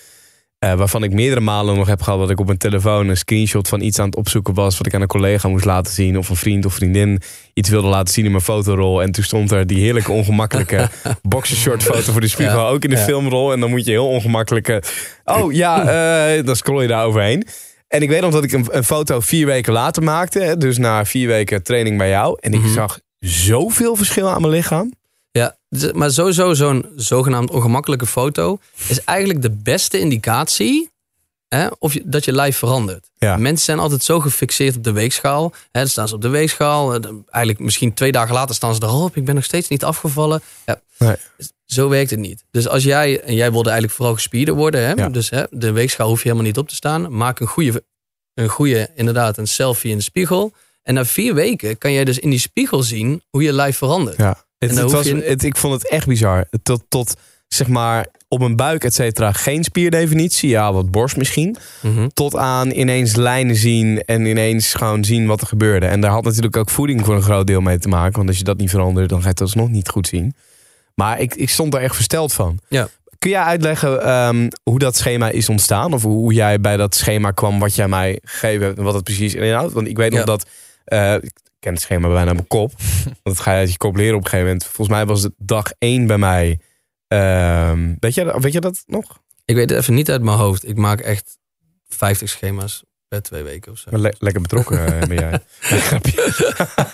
eh, waarvan ik meerdere malen nog heb gehad dat ik op mijn telefoon een screenshot van iets aan het opzoeken was. Wat ik aan een collega moest laten zien. Of een vriend of vriendin iets wilde laten zien in mijn fotorol. En toen stond er die heerlijke ongemakkelijke boxershort foto voor de spiegel. Ja, ook in de ja. filmrol. En dan moet je heel ongemakkelijke... Oh ja, eh, dan scroll je daar overheen. En ik weet nog dat ik een, een foto vier weken later maakte. hè, Dus na vier weken training bij jou. En ik Mhm. zag zoveel verschil aan mijn lichaam. Ja, z- maar sowieso zo'n zogenaamd ongemakkelijke foto is eigenlijk de beste indicatie hè, of je, dat je lijf verandert. Ja. Mensen zijn altijd zo gefixeerd op de weegschaal. Hè, dan staan ze op de weegschaal. eh, Eigenlijk misschien twee dagen later staan ze erop. Ik ben nog steeds niet afgevallen. Ja, Nee. Zo werkt het niet. Dus als jij, en jij wilde eigenlijk vooral gespierder worden. Hè? Ja. Dus hè, de weegschaal hoef je helemaal niet op te staan. Maak een goede, een goede, inderdaad, een selfie in de spiegel. En na vier weken kan jij dus in die spiegel zien hoe je lijf verandert. Ja. Het, het was, je- het, ik vond het echt bizar. Tot, tot zeg maar op mijn buik, et cetera, geen spierdefinitie. Ja, wat borst misschien. Mhm. Tot aan ineens lijnen zien en ineens gewoon zien wat er gebeurde. En daar had natuurlijk ook voeding voor een groot deel mee te maken. Want als je dat niet verandert, dan ga je het alsnog niet goed zien. Maar ik, ik stond daar echt versteld van. Ja. Kun jij uitleggen ehm, hoe dat schema is ontstaan? Of hoe jij bij dat schema kwam wat jij mij gegeven hebt en wat het precies inhoudt? Want ik weet nog Ja. dat... eh, ik ken het schema bijna mijn kop. Want dat ga je uit je kop leren op een gegeven moment. Volgens mij was het dag één bij mij. ehm, weet, je, weet je dat nog? Ik weet het even niet uit mijn hoofd. Ik maak echt 50 schema's twee weken of zo. Maar le- lekker betrokken eh, ben jij. Nee, grapje.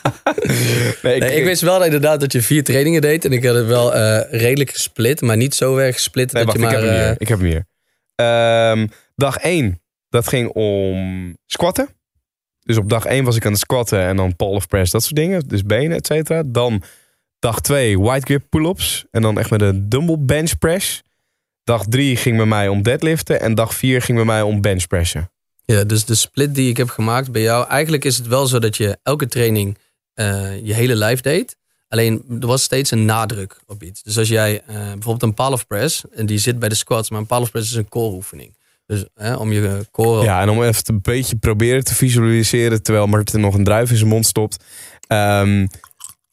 nee, ik, Nee, ik wist wel inderdaad dat je vier trainingen deed. En ik had het wel eh, redelijk gesplit. Maar niet zo erg gesplit Nee, dat wacht, je ik maar... heb hem eh, hier. Ik heb hem hier. Ehm, dag 1, dat ging om squatten. Dus op dag 1 was ik aan het squatten en dan pull of press, dat soort dingen. Dus benen, et cetera. Dan dag 2 wide grip pull-ups. En dan echt met een dumbbell bench press. Dag 3 ging bij mij om deadliften. En dag 4 ging bij mij om bench pressen. Ja, dus de split die ik heb gemaakt bij jou. Eigenlijk is het wel zo dat je elke training eh, je hele lijf deed. Alleen er was steeds een nadruk op iets. Dus als jij eh, bijvoorbeeld een palm press. En die zit bij de squats. Maar een palm press is een core oefening. Dus hè, om je core... Ja, en om even een beetje proberen te visualiseren... terwijl Martin nog een druif in zijn mond stopt. Ehm,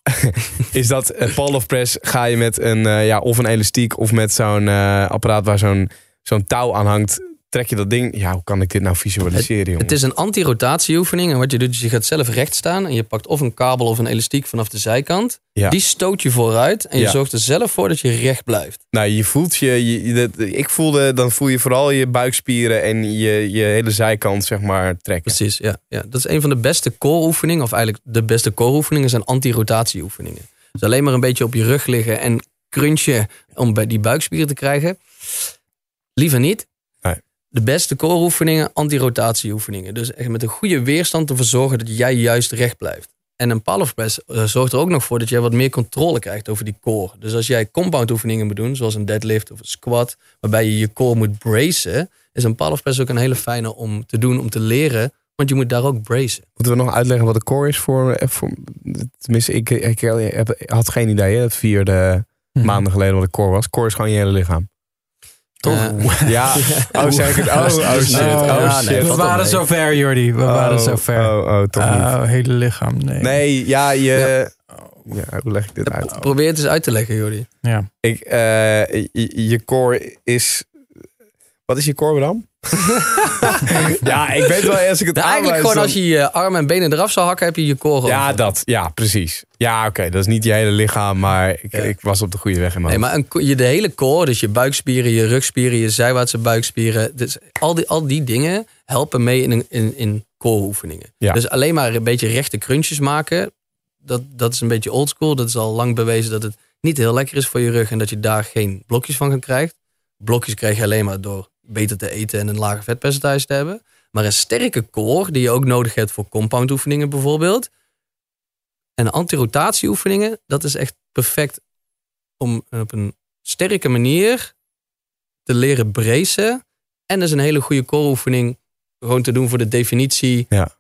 is dat Paul of Press ga je met een, eh, ja, of een elastiek of met zo'n apparaat waar zo'n zo'n touw aan hangt. Trek je dat ding. Ja, hoe kan ik dit nou visualiseren, jongen? Het is een anti-rotatieoefening. En wat je doet, is je gaat zelf recht staan. En je pakt of een kabel of een elastiek vanaf de zijkant. Ja. Die stoot je vooruit. En je Ja. zorgt er zelf voor dat je recht blijft. Nou, je voelt je, je, je- dat- ik voelde, dan voel je vooral je buikspieren en je, je hele zijkant, zeg maar, trekken. Precies, ja. ja. Dat is een van de beste core oefeningen. Of eigenlijk de beste core oefeningen zijn anti-rotatie oefeningen. Dus alleen maar een beetje op je rug liggen en crunchen om bij die buikspieren te krijgen. Liever niet. De beste core oefeningen, anti-rotatie oefeningen. Dus echt met een goede weerstand ervoor zorgen dat jij juist recht blijft. En een power press eh, zorgt er ook nog voor dat jij wat meer controle krijgt over die core. Dus als jij compound oefeningen moet doen, zoals een deadlift of een squat, waarbij je je core moet bracen, is een power press ook een hele fijne om te doen, om te leren. Want je moet daar ook bracen. Moeten we nog uitleggen wat de core is voor... eh, voor tenminste, ik, ik, had geen idee, hè, het vierde Mhm. maanden geleden wat de core was. Core is gewoon je hele lichaam. Toch? Ja, oh, zeg ik het? Oh, oh shit, Oh, oh ja, shit. nee, we waren mee. zover, Jordi. We waren Oh, zover. Oh, oh, toch niet. Oh, hele lichaam. Nee. Nee, ja, je... Ja, hoe leg ik dit uit? Probeer het eens uit te leggen, Jordi. Ja. Ik, eh, je, je core is... Wat is je core dan? ja, ik weet wel als ik het Nou, eigenlijk gewoon dan- als je je armen en benen eraf zou hakken, heb je je core Ja, dat. Ja, precies. Ja, oké. dat is niet je hele lichaam, maar ik, Ja. ik was op de goede weg in mijn Nee, hoofd. maar je, de hele core, dus je buikspieren, je rugspieren, je zijwaartse buikspieren. Dus al, die, al die dingen helpen mee in, in, in core oefeningen. Ja. Dus alleen maar een beetje rechte crunches maken, dat, dat is een beetje oldschool. Dat is al lang bewezen dat het niet heel lekker is voor je rug en dat je daar geen blokjes van krijgt. Blokjes krijg je alleen maar door beter te eten en een lager vetpercentage te hebben. Maar een sterke core, die je ook nodig hebt voor compound oefeningen bijvoorbeeld. En anti-rotatie oefeningen, dat is echt perfect om op een sterke manier te leren bracen. En dat is een hele goede core oefening gewoon te doen voor de definitie. Ja.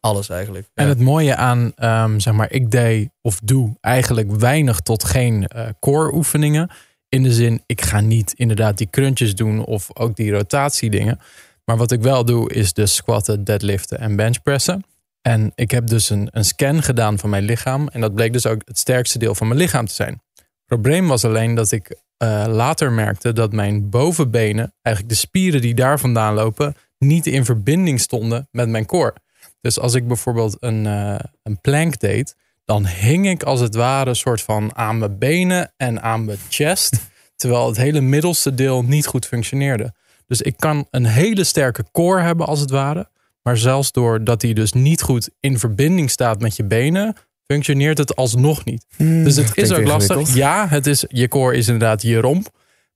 Alles eigenlijk. En Ja. het mooie aan, ehm, zeg maar, ik deed of doe eigenlijk weinig tot geen eh, core oefeningen. In de zin, ik ga niet inderdaad die crunches doen of ook die rotatiedingen. Maar wat ik wel doe, is de squatten, deadliften en benchpressen. En ik heb dus een, een scan gedaan van mijn lichaam. En dat bleek dus ook het sterkste deel van mijn lichaam te zijn. Het probleem was alleen dat ik eh, later merkte dat mijn bovenbenen, eigenlijk de spieren die daar vandaan lopen, niet in verbinding stonden met mijn core. Dus als ik bijvoorbeeld een, eh, een plank deed, dan hing ik als het ware een soort van aan mijn benen en aan mijn chest. Terwijl het hele middelste deel niet goed functioneerde. Dus ik kan een hele sterke core hebben als het ware. Maar zelfs doordat die dus niet goed in verbinding staat met je benen, functioneert het alsnog niet. Dus het is ook lastig. Ja, het is, je core is inderdaad je romp.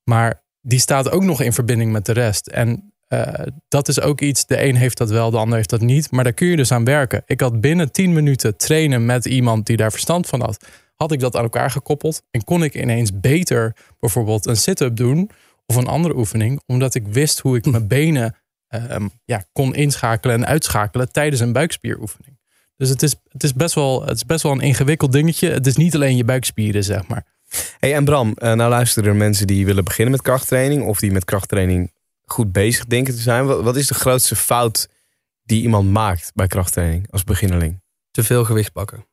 Maar die staat ook nog in verbinding met de rest. En dat is ook iets, de een heeft dat wel, de ander heeft dat niet. Maar daar kun je dus aan werken. Ik had binnen 10 minuten trainen met iemand die daar verstand van had. Had ik dat aan elkaar gekoppeld en kon ik ineens beter bijvoorbeeld een sit-up doen of een andere oefening, omdat ik wist hoe ik mijn benen ehm, ja, kon inschakelen en uitschakelen tijdens een buikspieroefening. Dus het is, het, is best wel, het is best wel een ingewikkeld dingetje. Het is niet alleen je buikspieren, zeg maar. Hey, en Bram, eh, nou luisteren er mensen die willen beginnen met krachttraining... of die met krachttraining goed bezig denken te zijn. Wat, wat is de grootste fout die iemand maakt bij krachttraining als beginneling? te veel gewicht pakken.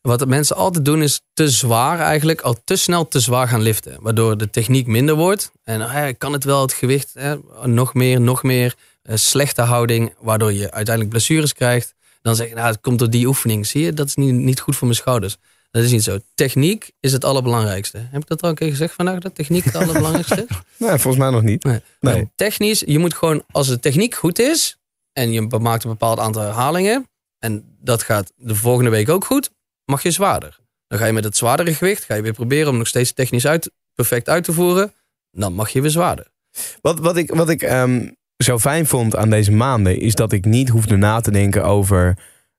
Wat de mensen altijd doen is te zwaar eigenlijk, al te snel te zwaar gaan liften. Waardoor de techniek minder wordt. En ik kan het wel, het gewicht, hè, nog meer, nog meer. eh, slechte houding, waardoor je uiteindelijk blessures krijgt. Dan zeg je, nou het komt door die oefening. Zie je, dat is niet, niet goed voor mijn schouders. Dat is niet zo. Techniek is het allerbelangrijkste. Heb ik dat al een keer gezegd vandaag, dat techniek het allerbelangrijkste is? Nee, volgens mij nog niet. Nee. Nee. Technisch, je moet gewoon, als de techniek goed is en je maakt een bepaald aantal herhalingen en dat gaat de volgende week ook goed, mag je zwaarder. Dan ga je met het zwaardere gewicht, ga je weer proberen om nog steeds technisch uit, perfect uit te voeren. Dan mag je weer zwaarder. Wat, wat ik, wat ik ehm, zo fijn vond aan deze maanden... is dat ik niet hoefde na te denken over...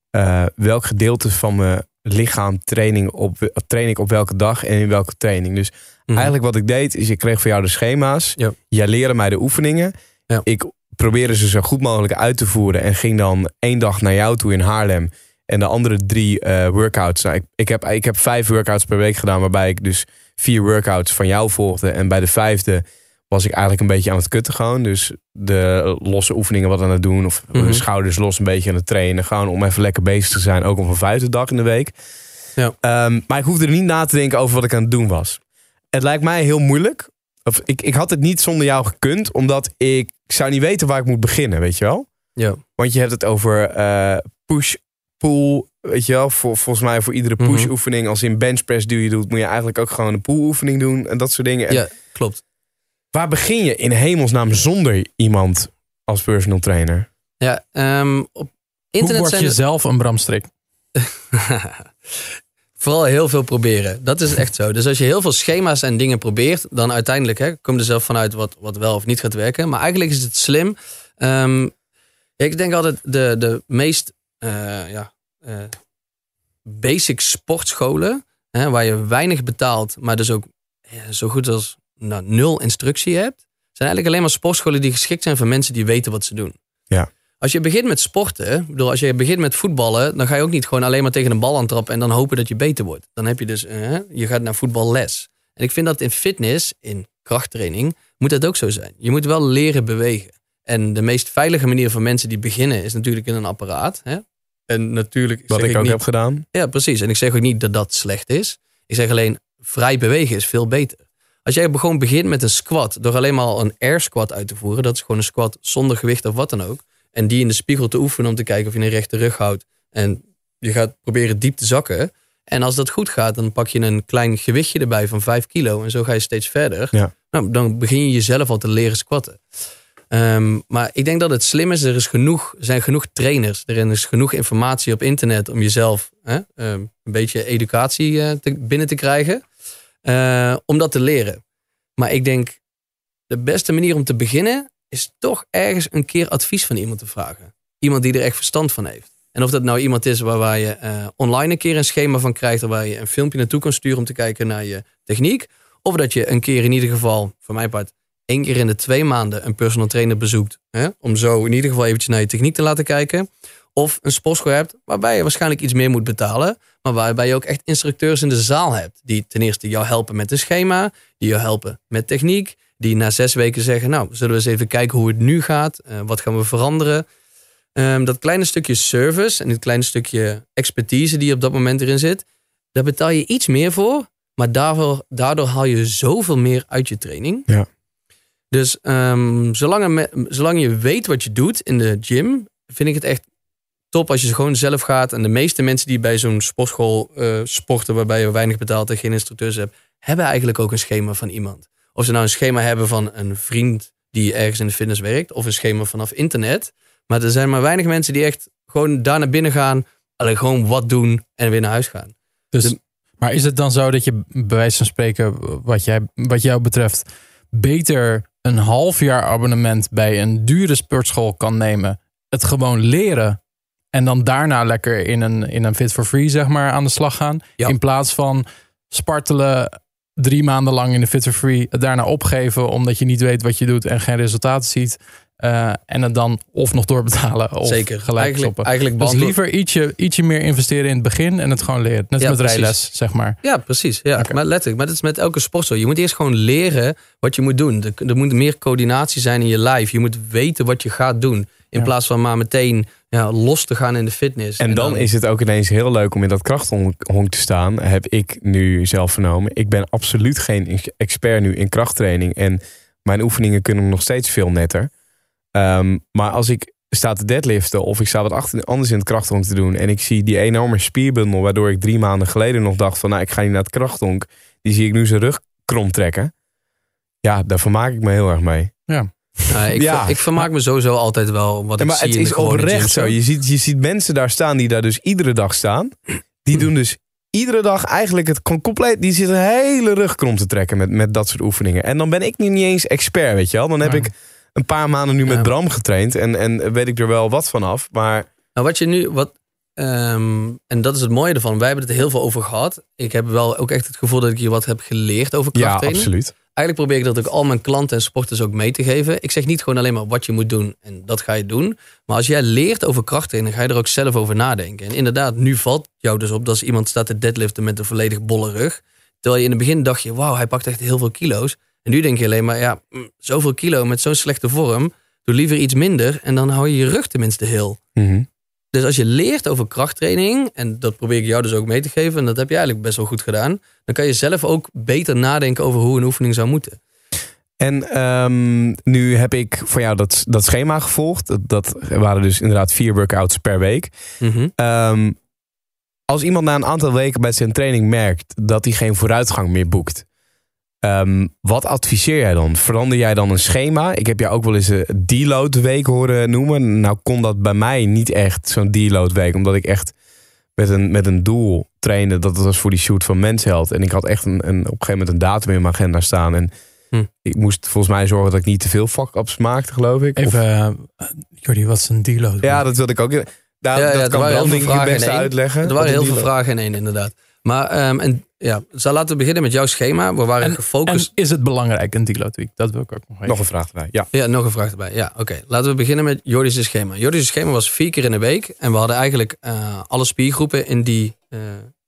eh, welk gedeelte van mijn lichaam training op, train ik op welke dag en in welke training. Dus Eigenlijk wat ik deed, is ik kreeg van jou de schema's. Ja. Jij leerde mij de oefeningen. Ja. Ik probeerde ze zo goed mogelijk uit te voeren. En ging dan één dag naar jou toe in Haarlem. En de andere drie eh, workouts. Nou, ik, ik, heb, ik heb vijf workouts per week gedaan. Waarbij ik dus vier workouts van jou volgde. En bij de vijfde was ik eigenlijk een beetje aan het kutten gewoon. Dus de losse oefeningen wat aan het doen. Of de schouders los een beetje aan het trainen. Gewoon om even lekker bezig te zijn. Ook op een vijfde dag in de week. Ja. Ehm, maar ik hoefde er niet na te denken over wat ik aan het doen was. Het lijkt mij heel moeilijk. Of ik, ik had het niet zonder jou gekund, omdat ik, ik zou niet weten waar ik moet beginnen, weet je wel? Ja. Want je hebt het over eh, push, pull, weet je wel? Volgens mij voor iedere push Mhm. oefening, als in benchpress die je doet, moet je eigenlijk ook gewoon een pull oefening doen en dat soort dingen. En ja, klopt. Waar begin je in hemelsnaam zonder iemand als personal trainer? Ja, ehm, op Hoe internet word zijn je zelf een Bram Strik? Vooral heel veel proberen. Dat is echt zo. Dus als je heel veel schema's en dingen probeert, dan uiteindelijk hè, kom je er zelf vanuit wat, wat wel of niet gaat werken. Maar eigenlijk is het slim. Ehm, ik denk altijd de, de meest eh, ja, eh, basic sportscholen, hè, waar je weinig betaalt, maar dus ook ja, zo goed als nou, nul instructie hebt, zijn eigenlijk alleen maar sportscholen die geschikt zijn voor mensen die weten wat ze doen. Ja. Als je begint met sporten, bedoel, als je begint met voetballen, dan ga je ook niet gewoon alleen maar tegen een bal aantrappen en dan hopen dat je beter wordt. Dan heb je dus, eh, je gaat naar voetballes. En ik vind dat in fitness, in krachttraining, moet dat ook zo zijn. Je moet wel leren bewegen. En de meest veilige manier voor mensen die beginnen is natuurlijk in een apparaat. Hè? En natuurlijk. Wat ik ook niet, heb gedaan. Ja, precies. En ik zeg ook niet dat dat slecht is. Ik zeg alleen, vrij bewegen is veel beter. Als jij gewoon begint met een squat, door alleen maar een air squat uit te voeren, dat is gewoon een squat zonder gewicht of wat dan ook. En die in de spiegel te oefenen om te kijken of je een rechte rug houdt. En je gaat proberen diep te zakken. En als dat goed gaat, dan pak je een klein gewichtje erbij van 5 kilo. En zo ga je steeds verder. Ja. Nou, dan begin je jezelf al te leren squatten. Ehm, maar ik denk dat het slim is, er, is genoeg, zijn genoeg trainers. Er is genoeg informatie op internet om jezelf hè, ehm, een beetje educatie eh, te, binnen te krijgen. Eh, om dat te leren. Maar ik denk, de beste manier om te beginnen is toch ergens een keer advies van iemand te vragen. Iemand die er echt verstand van heeft. En of dat nou iemand is waar, waar je eh, online een keer een schema van krijgt, waar je een filmpje naartoe kan sturen om te kijken naar je techniek. Of dat je een keer in ieder geval, voor mijn part, één keer in de twee maanden een personal trainer bezoekt. Hè? Om zo in ieder geval eventjes naar je techniek te laten kijken. Of een sportschool hebt waarbij je waarschijnlijk iets meer moet betalen. Maar waarbij je ook echt instructeurs in de zaal hebt. Die ten eerste jou helpen met een schema. Die jou helpen met techniek. Die na zes weken zeggen, nou, zullen we eens even kijken hoe het nu gaat. Eh, wat gaan we veranderen? Ehm, dat kleine stukje service en dit kleine stukje expertise die op dat moment erin zit. Daar betaal je iets meer voor. Maar daardoor, daardoor haal je zoveel meer uit je training. Ja. Dus ehm, zolang, me- zolang je weet wat je doet in de gym, vind ik het echt top als je gewoon zelf gaat. En de meeste mensen die bij zo'n sportschool eh, sporten, waarbij je weinig betaalt en geen instructeurs hebt, hebben eigenlijk ook een schema van iemand. Of ze nou een schema hebben van een vriend die ergens in de fitness werkt, of een schema vanaf internet. Maar er zijn maar weinig mensen die echt gewoon daar naar binnen gaan, alleen gewoon wat doen en weer naar huis gaan. Dus, De- maar is het dan zo dat je bij wijze van spreken, wat, jij, wat jou betreft, beter een half jaar abonnement bij een dure sportschool kan nemen, het gewoon leren en dan daarna lekker in een, in een fit for free zeg maar aan de slag gaan, Ja. in plaats van spartelen drie maanden lang in de fit for free, het daarna opgeven omdat je niet weet wat je doet en geen resultaten ziet. eh, en het dan of nog doorbetalen of Zeker. gelijk eigenlijk, stoppen. eigenlijk Dus liever ietsje, ietsje meer investeren in het begin en het gewoon leren. Net Ja, met precies. rijles, zeg maar. Ja, precies. Ja, Oké. maar letterlijk. Maar dat is met elke sport zo. Je moet eerst gewoon leren wat je moet doen. Er, er moet meer coördinatie zijn in je lijf. Je moet weten wat je gaat doen. In Ja. plaats van maar meteen ja, los te gaan in de fitness. En dan is het ook ineens heel leuk om in dat krachthonk te staan. Heb ik nu zelf vernomen. Ik ben absoluut geen expert nu in krachttraining. En mijn oefeningen kunnen nog steeds veel netter. Ehm, maar als ik sta te deadliften of ik sta wat achter, anders in het krachthonk te doen. En ik zie die enorme spierbundel waardoor ik drie maanden geleden nog dacht van nou ik ga niet naar het krachthonk. Die zie ik nu zijn rug krom trekken. Ja, daar vermaak ik me heel erg mee. Ja, ik, Ja. ik vermaak me sowieso altijd wel wat Ja, ik maar zie het is oprecht zo. Je ziet, je ziet mensen daar staan die daar dus iedere dag staan. Die doen dus iedere dag eigenlijk het compleet. Die zitten een hele rug krom te trekken met, met dat soort oefeningen. En dan ben ik nu niet eens expert, weet je wel. Dan heb Ja. ik een paar maanden nu met Ja. Bram getraind. En, en weet ik er wel wat van af. Maar Nou, wat je nu, wat, ehm, en dat is het mooie ervan. Wij hebben het er heel veel over gehad. Ik heb wel ook echt het gevoel dat ik hier wat heb geleerd over ja, krachttraining. absoluut. Eigenlijk probeer ik dat ook al mijn klanten en sporters ook mee te geven. Ik zeg niet gewoon alleen maar wat je moet doen en dat ga je doen. Maar als jij leert over krachttraining, ga je er ook zelf over nadenken. En inderdaad, nu valt jou dus op dat als iemand staat te deadliften met een volledig bolle rug. Terwijl je in het begin dacht je, wauw, hij pakt echt heel veel kilo's. En nu denk je alleen maar, ja, mm, zoveel kilo met zo'n slechte vorm. Doe liever iets minder en dan hou je je rug tenminste heel. Mhm. Dus als je leert over krachttraining, en dat probeer ik jou dus ook mee te geven, en dat heb je eigenlijk best wel goed gedaan, dan kan je zelf ook beter nadenken over hoe een oefening zou moeten. En ehm, nu heb ik voor jou dat, dat schema gevolgd. Dat, dat waren dus inderdaad vier workouts per week. Mhm. Ehm, als iemand na een aantal weken bij zijn training merkt dat hij geen vooruitgang meer boekt, ehm, wat adviseer jij dan? Verander jij dan een schema? Ik heb jou ook wel eens een deload week horen noemen. Nou kon dat bij mij niet echt zo'n deload week, omdat ik echt met een, met een doel trainde. Dat was voor die shoot van Mensheld. En ik had echt een, een, op een gegeven moment een datum in mijn agenda staan. En Hm. ik moest volgens mij zorgen dat ik niet te veel fuck-ups maakte, geloof ik. Of- Even, eh, Jordi, wat is een deload? ja, dat wilde ik ook. Daar, Ja, ja, dat er kan wel in één. uitleggen. Er waren heel veel vragen in één, inderdaad. Maar ehm, en, ja, zo laten we beginnen met jouw schema. We waren En, en gefocust. is het belangrijk, een deload week? Dat wil ik ook nog even. Nog een vraag erbij. Ja. Ja, nog een vraag erbij. Ja, oké. Laten we beginnen met Jordi's schema. Jordi's schema was vier keer in de week. En we hadden eigenlijk eh, alle spiergroepen in die, eh,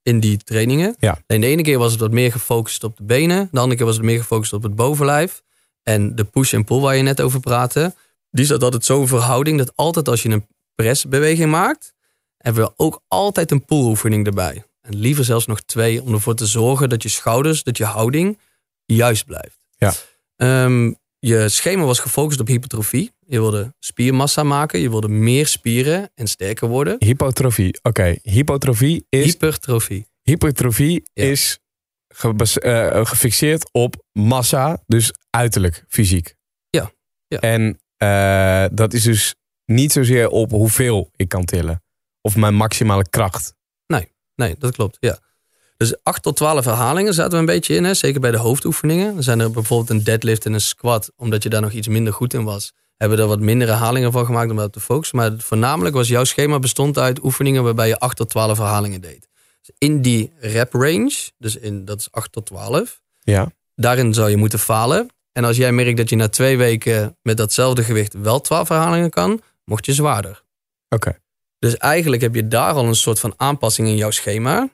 in die trainingen. Ja. De ene keer was het wat meer gefocust op de benen. De andere keer was het meer gefocust op het bovenlijf. En de push en pull waar je net over praatte. Die zat altijd zo'n verhouding dat altijd als je een pressbeweging maakt... hebben we ook altijd een pull-oefening erbij. En liever zelfs nog twee om ervoor te zorgen dat je schouders, dat je houding juist blijft. Ja. Ehm, je schema was gefocust op hypertrofie. Je wilde spiermassa maken. Je wilde meer spieren en sterker worden. Hypotrofie. Oké, hypotrofie is, Hypertrofie. hypertrofie Ja. is eh, gefixeerd op massa, dus uiterlijk, fysiek. Ja, ja. En eh, dat is dus niet zozeer op hoeveel ik kan tillen. Of mijn maximale kracht. Nee, dat klopt. Ja. Dus 8 tot 12 herhalingen zaten we een beetje in. Hè? Zeker bij de hoofdoefeningen. Dan zijn er bijvoorbeeld een deadlift en een squat. Omdat je daar nog iets minder goed in was. Hebben we er wat minder herhalingen van gemaakt om dat te focussen. Maar voornamelijk was jouw schema bestond uit oefeningen waarbij je 8 tot 12 herhalingen deed. Dus in die rep range, dus in, dat is 8 tot 12. Ja. Daarin zou je moeten falen. En als jij merkt dat je na twee weken met datzelfde gewicht wel 12 herhalingen kan, mocht je zwaarder. Oké. Dus eigenlijk heb je daar al een soort van aanpassing in jouw schema.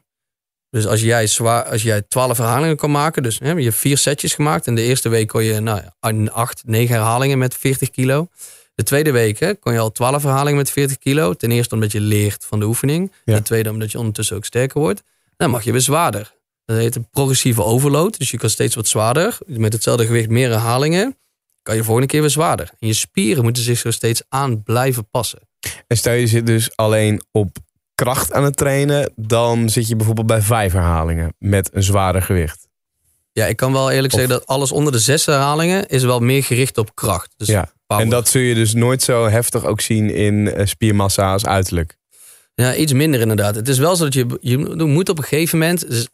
Dus als jij, zwaar, als jij 12 herhalingen kan maken, dus hè, je hebt vier setjes gemaakt. En de eerste week kon je nou, ja, 8, 9 herhalingen met 40 kilo. De tweede week hè, kon je al 12 herhalingen met 40 kilo. Ten eerste omdat je leert van de oefening. Ja. Ten tweede omdat je ondertussen ook sterker wordt. Dan mag je weer zwaarder. Dat heet een progressieve overload. Dus je kan steeds wat zwaarder. Met hetzelfde gewicht meer herhalingen. Kan je volgende keer weer zwaarder. En je spieren moeten zich zo steeds aan blijven passen. En stel je zit dus alleen op kracht aan het trainen, dan zit je bijvoorbeeld bij vijf herhalingen met een zwaarder gewicht. Ja, ik kan wel eerlijk Of- zeggen dat alles onder de zes herhalingen is wel meer gericht op kracht. Dus Ja. power. En dat zul je dus nooit zo heftig ook zien in eh, spiermassa als uiterlijk. Ja, iets minder inderdaad. Het is wel zo dat je, je moet op een gegeven moment, dus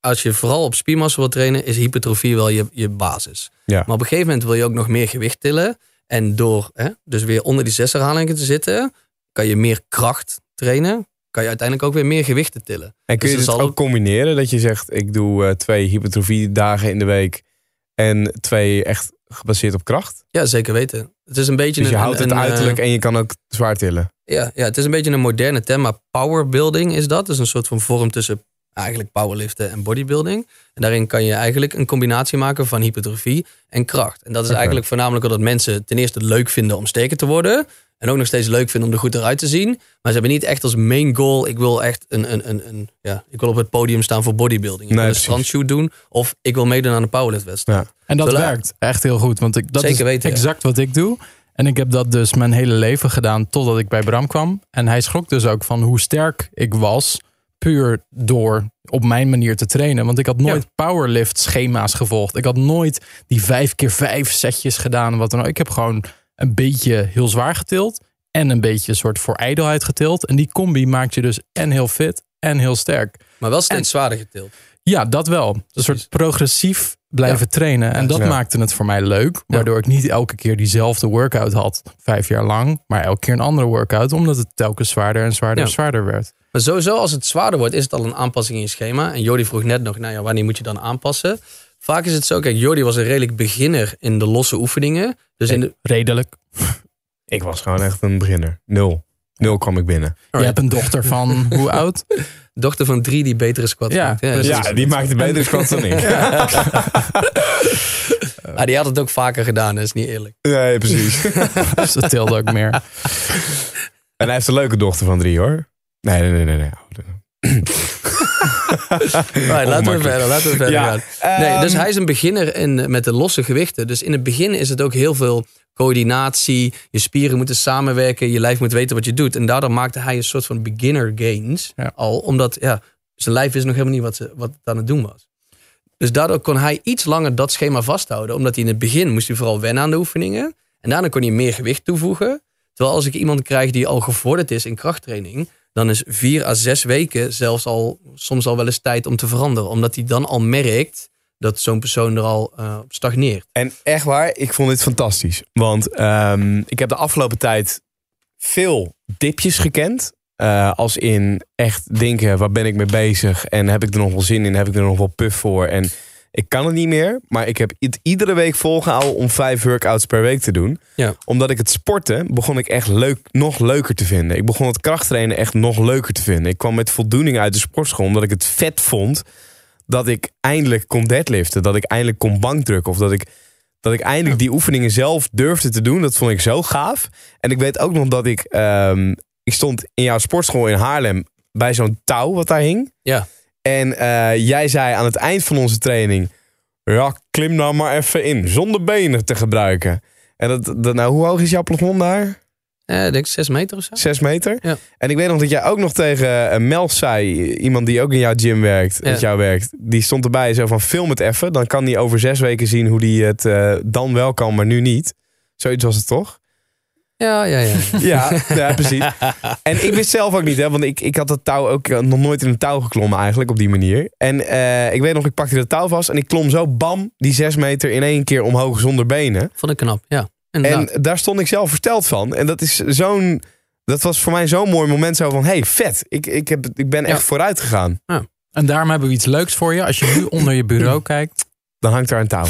als je vooral op spiermassa wil trainen, is hypertrofie wel je, je basis. Ja. Maar op een gegeven moment wil je ook nog meer gewicht tillen. En door hè, dus weer onder die zes herhalingen te zitten, kan je meer kracht trainen. Kan je uiteindelijk ook weer meer gewichten tillen. En kun je Dus het zal ook combineren? Dat je zegt, ik doe eh, twee hypertrofie dagen in de week en twee echt gebaseerd op kracht. Ja, zeker weten. Het is een beetje Dus je een, houdt het een, eh, uiterlijk en je kan ook zwaar tillen. Ja, ja, het is een beetje een moderne maar powerbuilding is dat. Dus een soort van vorm tussen eigenlijk powerliften en bodybuilding. En daarin kan je eigenlijk een combinatie maken van hypertrofie en kracht. En dat is eigenlijk voornamelijk omdat mensen ten eerste het leuk vinden om sterker te worden. En ook nog steeds leuk vinden om er goed eruit te zien. Maar ze hebben niet echt als main goal, ik wil echt een, een, een, een ja, ik wil op het podium staan voor bodybuilding. Ik Nee, wil een strandshoot doen of ik wil meedoen aan een powerliftwedstrijd. Ja. En dat werkt echt heel goed. Want ik, dat Zeker is weten, ja. exact wat ik doe. En ik heb dat dus mijn hele leven gedaan totdat ik bij Bram kwam. En hij schrok dus ook van hoe sterk ik was. Puur door op mijn manier te trainen. Want ik had nooit powerlift schema's gevolgd. Ik had nooit die vijf keer vijf setjes gedaan. Wat dan ook. Ik heb gewoon een beetje heel zwaar getild. En een beetje een soort voor ijdelheid getild. En die combi maakt je dus en heel fit en heel sterk. Maar wel steeds En- zwaarder getild. Ja, dat wel. Een soort progressief blijven trainen. En dat Ja. maakte het voor mij leuk. Waardoor ik niet elke keer diezelfde workout had, vijf jaar lang. Maar elke keer een andere workout. Omdat het telkens zwaarder en zwaarder Ja. en zwaarder werd. Maar sowieso, als het zwaarder wordt, is het al een aanpassing in je schema. En Jordi vroeg net nog, nou ja, wanneer moet je dan aanpassen? Vaak is het zo, kijk, Jordi was een redelijk beginner in de losse oefeningen. Dus in de, Redelijk. Ik was gewoon echt een beginner. Nul. Nul kwam ik binnen. Je hebt een dochter van hoe oud? dochter van drie die betere squat Ja, maakt. precies. Ja, die maakte beter squats dan ik. Ah, die had het ook vaker gedaan, dat is niet eerlijk. Nee, precies. Dus dat telde ook meer. En hij heeft een leuke dochter van drie hoor. Nee, nee, nee, nee. nee. Right, laten we verder, laten we verder Ja, gaan. Nee, dus ehm, hij is een beginner in, met de losse gewichten. Dus in het begin is het ook heel veel coördinatie. Je spieren moeten samenwerken. Je lijf moet weten wat je doet. En daardoor maakte hij een soort van beginner gains. Ja. Al omdat ja, zijn lijf is nog helemaal niet wat, ze, wat het aan het doen was. Dus daardoor kon hij iets langer dat schema vasthouden. Omdat hij in het begin moest hij vooral wennen aan de oefeningen. En daarna kon hij meer gewicht toevoegen. Terwijl als ik iemand krijg die al gevorderd is in krachttraining... dan is vier à zes weken zelfs al soms al wel eens tijd om te veranderen. Omdat hij dan al merkt dat zo'n persoon er al eh, stagneert. En echt waar, ik vond dit fantastisch. Want ehm, ik heb de afgelopen tijd veel dipjes gekend. Eh, als in echt denken, waar ben ik mee bezig? En heb ik er nog wel zin in? Heb ik er nog wel puff voor? En ik kan het niet meer. Maar ik heb het iedere week volgehouden om vijf workouts per week te doen. Ja. Omdat ik het sporten begon ik echt leuk, nog leuker te vinden. Ik begon het krachttrainen echt nog leuker te vinden. Ik kwam met voldoening uit de sportschool. Omdat ik het vet vond dat ik eindelijk kon deadliften. Dat ik eindelijk kon bankdrukken. Of dat ik, dat ik eindelijk die oefeningen zelf durfde te doen. Dat vond ik zo gaaf. En ik weet ook nog dat ik... ehm, ik stond in jouw sportschool in Haarlem bij zo'n touw wat daar hing. Ja. En eh, jij zei aan het eind van onze training... Ja, klim nou maar even in, zonder benen te gebruiken. En dat, dat, nou, hoe hoog is jouw plafond daar? Eh, ik denk zes meter of zo. Zes meter? Ja. En ik weet nog dat jij ook nog tegen eh, Mel zei... iemand die ook in jouw gym werkt, Ja. met jou werkt... die stond erbij zo van film het even. Dan kan hij over zes weken zien hoe hij het dan wel kan, maar nu niet. Zoiets was het toch? Ja, ja, ja. Ja, ja precies. En ik wist zelf ook niet, hè, want ik, ik had dat touw ook eh, nog nooit in een touw geklommen eigenlijk op die manier. En eh, ik weet nog, ik pakte dat touw vast en ik klom zo bam die zes meter in één keer omhoog zonder benen. Vond ik knap, ja. Inderdaad. En daar stond ik zelf versteld van. En dat is zo'n, dat was voor mij zo'n mooi moment zo van, hey, vet. Ik, ik, heb, ik ben echt Ja. vooruit gegaan. En daarom hebben we iets leuks voor je. Als je nu onder je bureau kijkt, Dan hangt daar een touw.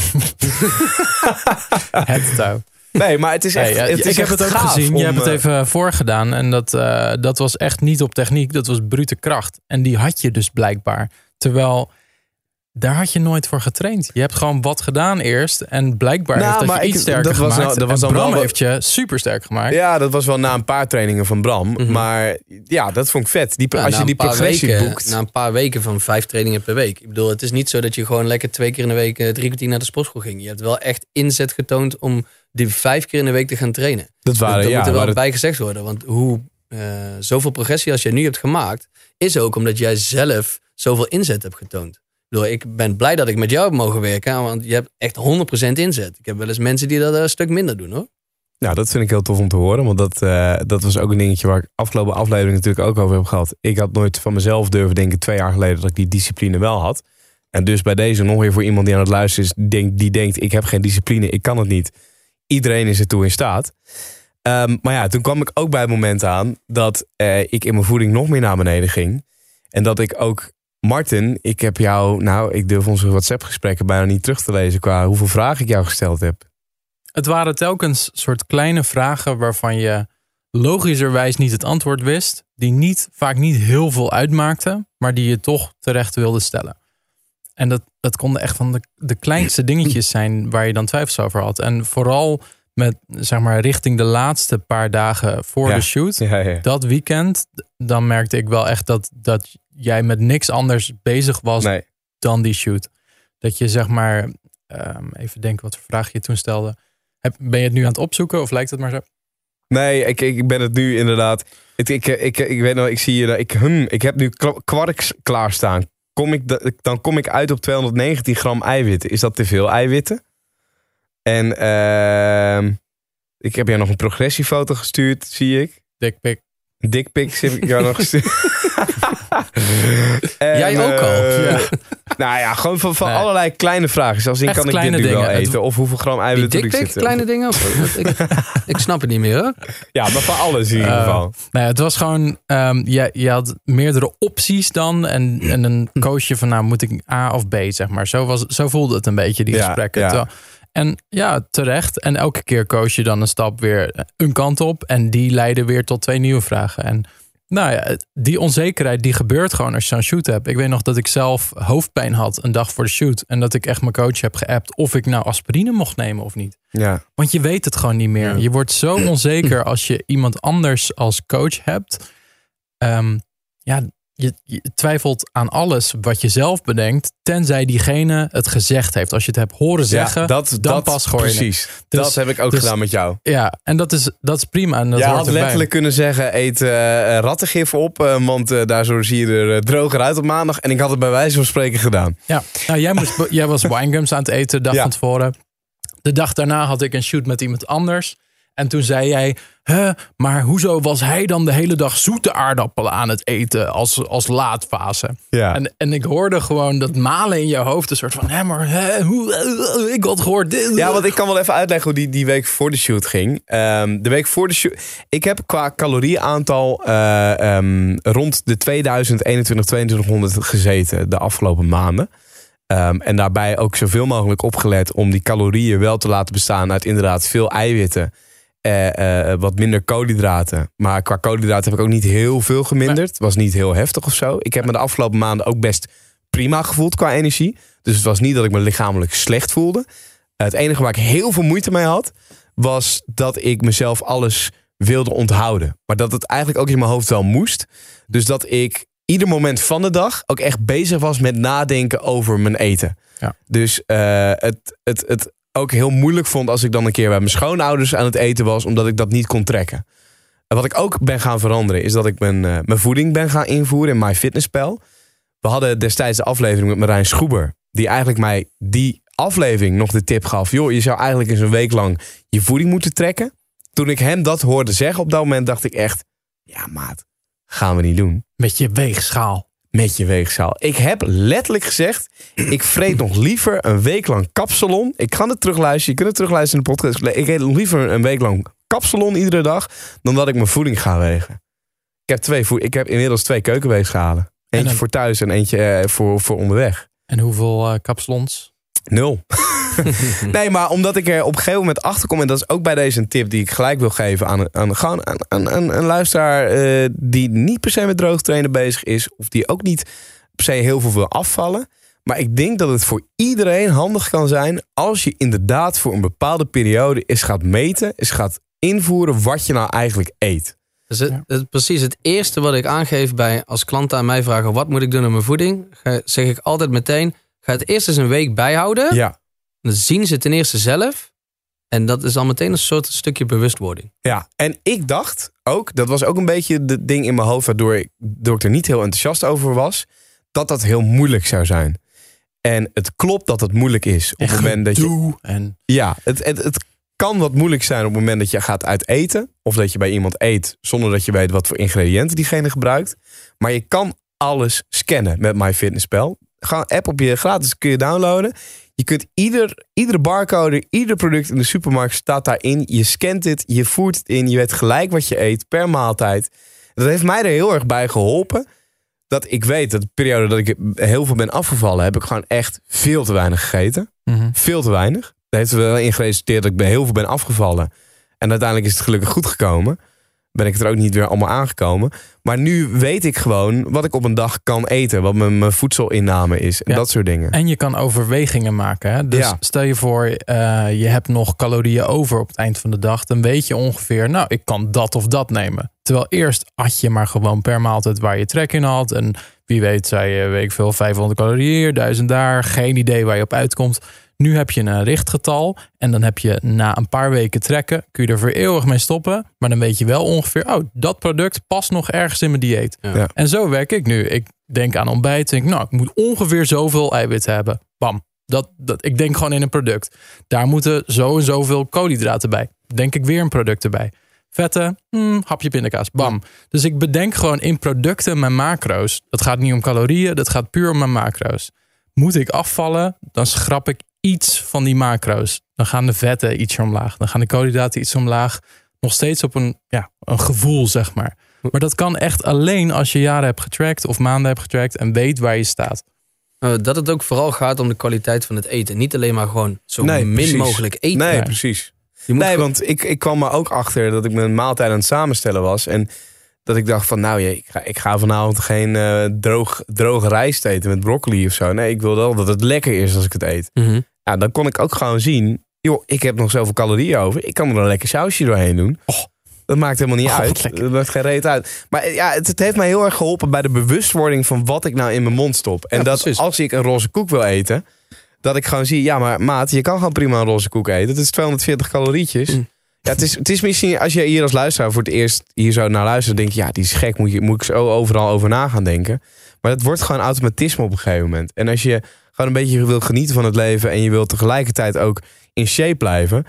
het touw. Nee, maar het is echt, Hey, het is ik heb het ook gezien. om, Je hebt het eh, even voorgedaan. En dat, eh, dat was echt niet op techniek. Dat was brute kracht. En die had je dus blijkbaar. Terwijl, daar had je nooit voor getraind. Je hebt gewoon wat gedaan eerst. En blijkbaar Nou, heeft dat maar je ik- iets sterker dat was gemaakt. nou- dat was en dan wel Bram wat- heeft je super sterk gemaakt. Ja, dat was wel na een paar trainingen van Bram. Mhm. Maar ja, dat vond ik vet. Die, Ja, als na je die een paar progressie weken, boekt. Na een paar weken van vijf trainingen per week. Ik bedoel, het is niet zo dat je gewoon lekker twee keer in de week eh, drie kwartier naar de sportschool ging. Je hebt wel echt inzet getoond om die vijf keer in de week te gaan trainen. dat waren, dat ja, moet er wel waren- bij gezegd worden. Want hoe eh, zoveel progressie als jij nu hebt gemaakt, is ook omdat jij zelf zoveel inzet hebt getoond. Bedoel, ik ben blij dat ik met jou heb mogen werken, want je hebt echt 100% inzet. Ik heb wel eens mensen die dat een stuk minder doen hoor. Nou, dat vind ik heel tof om te horen. Want dat, eh, dat was ook een dingetje waar ik afgelopen aflevering natuurlijk ook over heb gehad. Ik had nooit van mezelf durven denken twee jaar geleden dat ik die discipline wel had. En dus bij deze nog weer voor iemand die aan het luisteren is, die denkt ik heb geen discipline, ik kan het niet. Iedereen is ertoe in staat. Ehm, maar ja, toen kwam ik ook bij het moment aan dat eh, ik in mijn voeding nog meer naar beneden ging. En dat ik ook, Martin, ik heb jou, nou, ik durf onze WhatsApp-gesprekken bijna niet terug te lezen qua hoeveel vragen ik jou gesteld heb. Het waren telkens soort kleine vragen waarvan je logischerwijs niet het antwoord wist. Die niet, vaak niet heel veel uitmaakten, maar die je toch terecht wilde stellen. En dat, dat konden echt van de, de kleinste dingetjes zijn waar je dan twijfels over had. En vooral met, zeg maar, richting de laatste paar dagen voor Ja. de shoot. Ja, ja. Dat weekend, dan merkte ik wel echt dat, dat jij met niks anders bezig was Nee. dan die shoot. Dat je zeg maar, ehm, even denken wat voor vraag je toen stelde. Heb, ben je het nu aan het opzoeken of lijkt het maar zo? Nee, ik, ik ben het nu inderdaad. Ik, ik, ik, ik weet nog, ik zie je. Ik, hm, ik heb nu kwa- kwarks klaarstaan. Kom ik, da- dan kom ik uit op 219 gram eiwitten. Is dat te veel eiwitten? En ehm, ik heb jou nog een progressiefoto gestuurd, zie ik. Dickpic. Dickpics heb ik jou nog gestuurd. En, Jij ook al? eh, Ja. Nou ja, gewoon van, van Nee. allerlei kleine vragen. Zoals in, Echt kan ik dit nu wel dingen. Het- eten? Of hoeveel gram eiwitten ik zitten? kleine dingen? Of- ik, ik snap het niet meer hoor. Ja, maar van alles in ieder Eh, geval. Nou ja, het was gewoon, ehm, je, je had meerdere opties dan. En, en een koos je van, nou moet ik A of B, zeg maar. Zo, was, zo voelde het een beetje, die Ja, gesprekken. ja. En ja, terecht. En elke keer koos je dan een stap weer een kant op. En die leidde weer tot twee nieuwe vragen. En Nou ja, die onzekerheid die gebeurt gewoon als je zo'n shoot hebt. Ik weet nog dat ik zelf hoofdpijn had een dag voor de shoot. En dat ik echt mijn coach heb geappt of ik nou aspirine mocht nemen of niet. Ja. Want je weet het gewoon niet meer. Je wordt zo onzeker als je iemand anders als coach hebt. Ehm, ja, je, je twijfelt aan alles wat je zelf bedenkt, tenzij diegene het gezegd heeft. Als je het hebt horen zeggen, ja, dat, dan dat, pas het. Precies. Dus- dat heb ik ook dus- gedaan met jou. Ja, en dat is, dat is prima. En dat Je had letterlijk kunnen zeggen, eet eh, rattengif op, eh, want eh, daar zo zie je er droger uit op maandag. En ik had het bij wijze van spreken gedaan. Ja, nou, jij, moest, jij was winegums aan het eten de dag Ja. van tevoren. De dag daarna had ik een shoot met iemand anders. En toen zei jij, huh, maar hoezo was hij dan de hele dag zoete aardappelen aan het eten als, als laadfase? Ja. En, en ik hoorde gewoon dat malen in je hoofd, een soort van, hé, maar hè, hoe, ik had gehoord dit. Ja, want ik kan wel even uitleggen hoe die, die week voor de shoot ging. Ehm, de week voor de shoot. Ik heb qua calorieaantal eh, ehm, rond de 2000, 21, 2200 gezeten de afgelopen maanden. Ehm, en daarbij ook zoveel mogelijk opgelet om die calorieën wel te laten bestaan uit inderdaad veel eiwitten. Eh, eh, wat minder koolhydraten. Maar qua koolhydraten heb ik ook niet heel veel geminderd. Het was niet heel heftig of zo. Ik heb me de afgelopen maanden ook best prima gevoeld qua energie. Dus het was niet dat ik me lichamelijk slecht voelde. Het enige waar ik heel veel moeite mee had, was dat ik mezelf alles wilde onthouden. Maar dat het eigenlijk ook in mijn hoofd wel moest. Dus dat ik ieder moment van de dag ook echt bezig was met nadenken over mijn eten. Ja. Dus eh, het, het, het ook heel moeilijk vond als ik dan een keer bij mijn schoonouders aan het eten was, omdat ik dat niet kon trekken. En wat ik ook ben gaan veranderen, is dat ik mijn, eh, mijn voeding ben gaan invoeren in MyFitnessPal. We hadden destijds de aflevering met Marijn Schoeber, die eigenlijk mij die aflevering nog de tip gaf. Joh, je zou eigenlijk eens een week lang je voeding moeten trekken. Toen ik hem dat hoorde zeggen op dat moment, dacht ik echt, ja maat, gaan we niet doen Met je weegschaal. Met je weegschaal. Ik heb letterlijk gezegd, ik vreet nog liever een week lang kapsalon. Ik kan het terugluisteren, je kunt het terugluisteren in de podcast. Ik eet nog liever een week lang kapsalon iedere dag, dan dat ik mijn voeding ga wegen. Ik heb, twee ik heb inmiddels twee keukenweegschalen. Eentje dan- voor thuis en eentje eh, voor, voor onderweg. En hoeveel eh, kapsalons? Nul. nee, maar omdat ik er op een gegeven moment achter kom, en dat is ook bij deze een tip die ik gelijk wil geven aan, aan, gewoon aan, aan, aan een luisteraar eh, die niet per se met droogtrainen bezig is, of die ook niet per se heel veel wil afvallen. Maar ik denk dat het voor iedereen handig kan zijn als je inderdaad voor een bepaalde periode eens gaat meten, eens gaat invoeren wat je nou eigenlijk eet. Dus het, het- precies het eerste wat ik aangeef bij als klanten aan mij vragen wat moet ik doen aan mijn voeding, zeg ik altijd meteen, ga het eerst eens een week bijhouden. Ja. Dan zien ze ten eerste zelf. En dat is al meteen een soort stukje bewustwording. Ja, en ik dacht ook, dat was ook een beetje de ding in mijn hoofd waardoor ik, waardoor ik er niet heel enthousiast over was, dat dat heel moeilijk zou zijn. En het klopt dat het moeilijk is op het moment dat je. Doe. En Ja, het, het, het kan wat moeilijk zijn op het moment dat je gaat uit eten. Of dat je bij iemand eet zonder dat je weet wat voor ingrediënten diegene gebruikt. Maar je kan alles scannen met MyFitnessPal. App op je gratis kun je downloaden. Je kunt ieder, iedere barcode, ieder product in de supermarkt staat daarin. Je scant het, je voert het in, je weet gelijk wat je eet per maaltijd. Dat heeft mij er heel erg bij geholpen. Dat ik weet dat de periode dat ik heel veel ben afgevallen, heb ik gewoon echt veel te weinig gegeten. Mhm. Veel te weinig. Dat heeft er wel in geresulteerd dat ik heel veel ben afgevallen. En uiteindelijk is het gelukkig goed gekomen. Ben ik er ook niet weer allemaal aangekomen. Maar nu weet ik gewoon wat ik op een dag kan eten. Wat mijn, mijn voedselinname is. En Ja. dat soort dingen. En je kan overwegingen maken. Hè? Dus Ja. stel je voor, eh, je hebt nog calorieën over op het eind van de dag. Dan weet je ongeveer, nou, ik kan dat of dat nemen. Terwijl eerst at je maar gewoon per maaltijd waar je trek in had. En wie weet, zei je, weet ik veel, 500 calorieën hier, 1000 daar. Geen idee waar je op uitkomt. Nu heb je een richtgetal. En dan heb je na een paar weken trekken, kun je er voor eeuwig mee stoppen. Maar dan weet je wel ongeveer, oh, dat product past nog ergens in mijn dieet. Ja. En zo werk ik nu. Ik denk aan ontbijt. Denk, nou, ik moet ongeveer zoveel eiwitten hebben. Bam. Dat, dat, ik denk gewoon in een product. Daar moeten zo en zoveel koolhydraten bij. Denk ik weer een product erbij. Vetten, hmm, hapje pindakaas, bam. Dus ik bedenk gewoon in producten mijn macro's. Dat gaat niet om calorieën, dat gaat puur om mijn macro's. Moet ik afvallen, dan schrap ik iets van die macro's. Dan gaan de vetten iets omlaag. Dan gaan de koolhydraten iets omlaag. Nog steeds op een, ja, een gevoel, zeg maar. Maar dat kan echt alleen als je jaren hebt getrackt of maanden hebt getrackt en weet waar je staat. Uh, dat het ook vooral gaat om de kwaliteit van het eten. Niet alleen maar gewoon zo Nee, min precies. mogelijk eten. Nee, precies. Je moet Nee, gewoon- want ik, ik kwam er ook achter dat ik mijn maaltijd aan het samenstellen was. En Dat ik dacht van, nou, ik ga, ik ga vanavond geen eh, droog, droge rijst eten met broccoli of zo. Nee, ik wil wel dat het lekker is als ik het eet. Mhm. Ja, dan kon ik ook gewoon zien, joh, ik heb nog zoveel calorieën over. Ik kan er een lekker sausje doorheen doen. Dat maakt helemaal niet Oh, uit. lekker. Dat maakt geen reet uit. Maar ja, het, het heeft mij heel erg geholpen bij de bewustwording van wat ik nou in mijn mond stop. En Ja, dat precies. als ik een roze koek wil eten, dat ik gewoon zie, ja, maar maat, je kan gewoon prima een roze koek eten. Het is 240 calorietjes. Mm. Ja, het is, het is misschien, als je hier als luisteraar voor het eerst hier zo naar luistert, denk je, ja, die is gek, moet, je, moet ik zo overal over na gaan denken. Maar het wordt gewoon automatisme op een gegeven moment. En als je gewoon een beetje wil genieten van het leven en je wilt tegelijkertijd ook in shape blijven,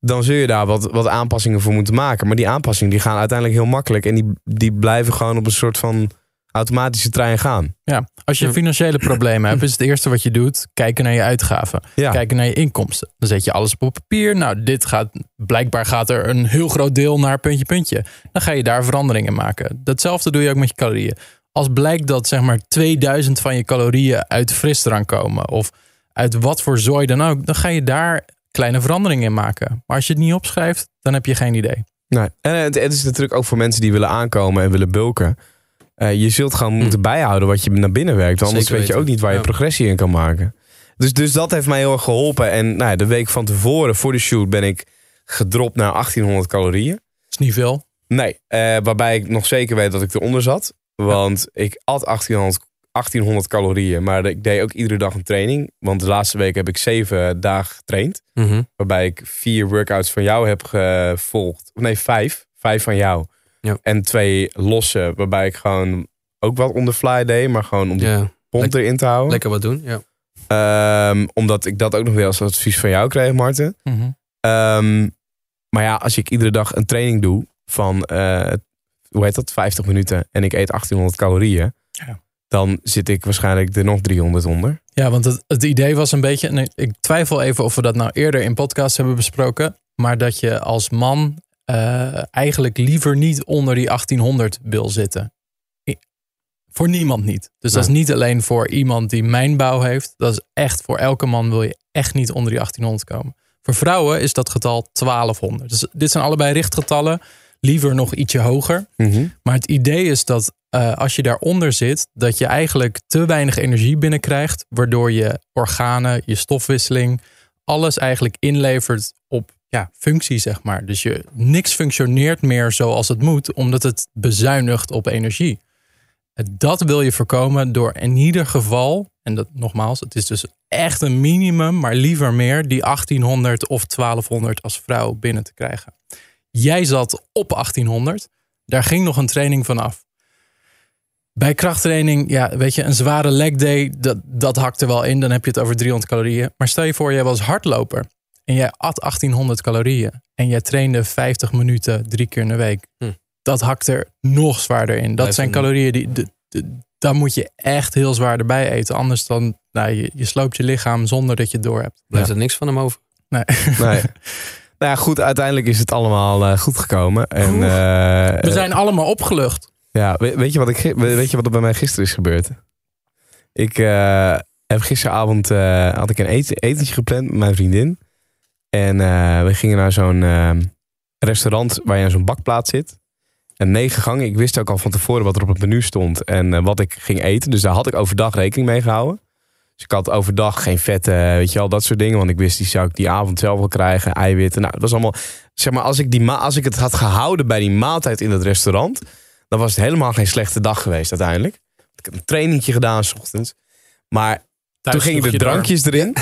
dan zul je daar wat, wat aanpassingen voor moeten maken. Maar die aanpassingen die gaan uiteindelijk heel makkelijk en die, die blijven gewoon op een soort van automatische trein gaan. Ja, als je financiële problemen hebt, is het eerste wat je doet kijken naar je uitgaven. Ja. Kijken naar je inkomsten. Dan zet je alles op papier. Nou, dit gaat, blijkbaar gaat er een heel groot deel naar puntje, puntje. Dan ga je daar veranderingen maken. Datzelfde doe je ook met je calorieën. Als blijkt dat zeg maar 2000 van je calorieën uit frisdrank komen, of uit wat voor zooi dan ook, dan ga je daar kleine veranderingen in maken. Maar als je het niet opschrijft, dan heb je geen idee. Nee. En het, het is natuurlijk ook voor mensen die willen aankomen en willen bulken. Eh, je zult gewoon moeten bijhouden wat je naar binnen werkt. Anders Zeker weet je ook niet waar je Ja. progressie in kan maken. Dus, dus dat heeft mij heel erg geholpen. En nou ja, de week van tevoren, voor de shoot, ben ik gedropt naar 1800 calorieën. is niet veel. Nee, eh, waarbij ik nog zeker weet dat ik eronder zat. Want ik at 1800, 1800 calorieën. Maar ik deed ook iedere dag een training. Want de laatste week heb ik zeven dagen getraind. Mhm. Waarbij ik vier workouts van jou heb gevolgd. Of Nee, vijf. Vijf van jou. Ja. En twee losse. Waarbij ik gewoon ook wat on the fly deed. Maar gewoon om de Ja, pond erin te houden. lekker wat doen. Ja. Ehm, omdat ik dat ook nog weer als advies van jou kreeg, Marten. Mhm. Ehm, maar ja, als ik iedere dag een training doe van, eh, hoe heet dat, 50 minuten en ik eet 1800 calorieën, Ja. dan zit ik waarschijnlijk er nog 300 onder. Ja, want het, het idee was een beetje. en ik- twijfel even of we dat nou eerder in podcast hebben besproken. Maar dat je als man eh, eigenlijk liever niet onder die 1800 wil zitten. Voor niemand niet. Dus dat is niet alleen voor iemand die mijnbouw heeft. Dat is echt voor elke man wil je echt niet onder die 1800 komen. Voor vrouwen is dat getal 1200. Dus dit zijn allebei richtgetallen. Liever nog ietsje hoger. Maar het idee is dat eh, als je daaronder zit, dat je eigenlijk te weinig energie binnenkrijgt, waardoor je organen, je stofwisseling, alles eigenlijk inlevert op ja, functie, zeg maar. Dus je, niks functioneert meer zoals het moet, omdat het bezuinigt op energie. Dat wil je voorkomen door in ieder geval, en dat nogmaals, het is dus echt een minimum, maar liever meer, die 1800 of 1200 als vrouw binnen te krijgen. Jij zat op 1800, daar ging nog een training vanaf. Bij krachttraining, ja, weet je, een zware leg day, dat, dat hakt er wel in. Dan heb je het over 300 calorieën. Maar stel je voor, jij was hardloper en jij at 1800 calorieën. En jij trainde 50 minuten drie keer in de week. Hm. Dat hakt er nog zwaarder in. Dat zijn calorieën die, de, de- daar moet je echt heel zwaar erbij eten. Anders dan, nou, je, je sloopt je lichaam zonder dat je het door hebt. Blijft er niks van hem over. Nee. Nee. nou ja, goed, uiteindelijk is het allemaal eh, goed gekomen. En, eh, We zijn allemaal opgelucht. Ja, weet, je wat ik, weet je wat er bij mij gisteren is gebeurd? Ik eh, heb gisteravond had ik een eten, etentje gepland met mijn vriendin. En we gingen naar zo'n eh, restaurant waar je aan zo'n bakplaat zit. En negen gangen. Ik wist ook al van tevoren wat er op het menu stond en wat ik ging eten. Dus daar had ik overdag rekening mee gehouden. Dus ik had overdag geen vette, weet je wel, dat soort dingen. Want ik wist, die zou ik die avond zelf wel krijgen. Eiwitten. Nou, dat was allemaal... Zeg maar, als ik, die ma- als ik het had gehouden bij die maaltijd in het restaurant... dan was het helemaal geen slechte dag geweest uiteindelijk. Ik heb een trainingje gedaan s ochtends. Maar Thuis toen gingen de door. drankjes erin.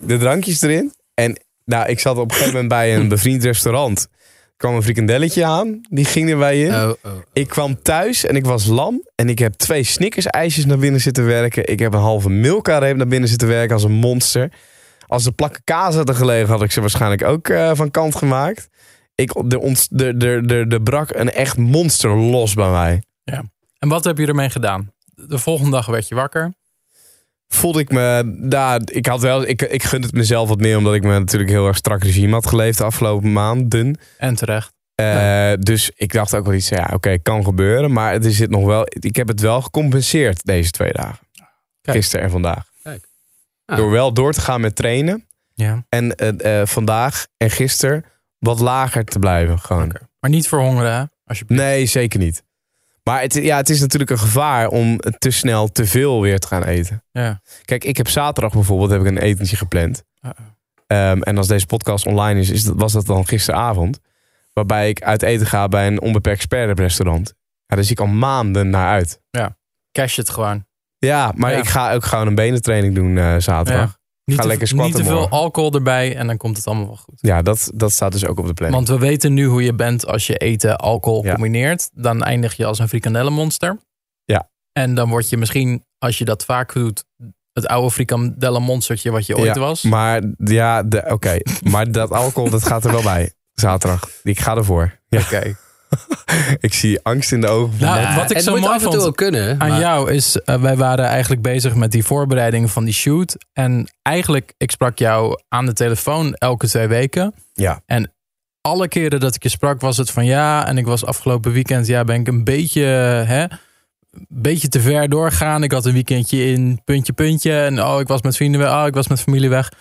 De drankjes erin. En nou, ik zat op een gegeven moment bij een bevriend restaurant. Er kwam een frikandelletje aan. Die ging er bij in. Oh, oh. Ik kwam thuis en ik was lam. En ik heb twee Snickers ijsjes naar binnen zitten werken. Ik heb een halve Milka reep naar binnen zitten werken als een monster. Als de plakken kaas hadden gelegen, had ik ze waarschijnlijk ook eh, van kant gemaakt. Ik, er, ont, er, er, er, er brak een echt monster los bij mij. En wat heb je ermee gedaan? De volgende dag werd je wakker. Voelde ik me daar. Ik had wel. Ik, ik gun het mezelf wat meer, omdat ik me natuurlijk heel erg strak regime had geleefd de afgelopen maanden. En terecht. Eh, Dus ik dacht ook wel iets. Ja, oké, kan gebeuren. Maar er zit nog wel. Ik heb het wel gecompenseerd deze twee dagen. Kijk. Gisteren en vandaag. Kijk. Ja. Door wel door te gaan met trainen. Ja. En eh, eh, vandaag en gisteren wat lager te blijven. Gewoon. Maar niet verhongeren, hè? Als je... Nee, zeker niet. Maar het, ja, het is natuurlijk een gevaar om te snel te veel weer te gaan eten. Ja. Kijk, ik heb zaterdag bijvoorbeeld heb ik een etentje gepland. Ehm, en als deze podcast online is, is dat, was dat dan gisteravond. Waarbij ik uit eten ga bij een onbeperkt spare restaurant. Ja, daar zie ik al maanden naar uit. Cash het gewoon. Ja, maar Ja. ik ga ook gewoon een benentraining doen eh, zaterdag. Niet Ga te, lekker niet squatten te veel alcohol erbij en dan komt het allemaal wel goed. Ja, dat, dat staat dus ook op de planning. Want we weten nu hoe je bent als je eten alcohol Ja. combineert. Dan eindig je als een frikandellenmonster. Ja. En dan word je misschien, als je dat vaak doet, het oude frikandellenmonstertje wat je ooit Ja, was. Maar ja, oké. maar dat alcohol, dat gaat er wel bij. Zaterdag. Ik ga ervoor. Ja. Oké. Ik zie angst in de ogen. van Nou, wat ik zo moet mooi af en toe vond ook kunnen. aan maar- jou is, eh, wij waren eigenlijk bezig met die voorbereiding van die shoot. En eigenlijk, ik sprak jou aan de telefoon elke twee weken. Ja. alle keren dat ik je sprak was het van ja. En ik was afgelopen weekend, ja, ben ik een beetje, hè, een beetje te ver doorgaan. Ik had een weekendje in puntje, puntje. En oh, ik was met vrienden weg. Oh, ik was met familie weg.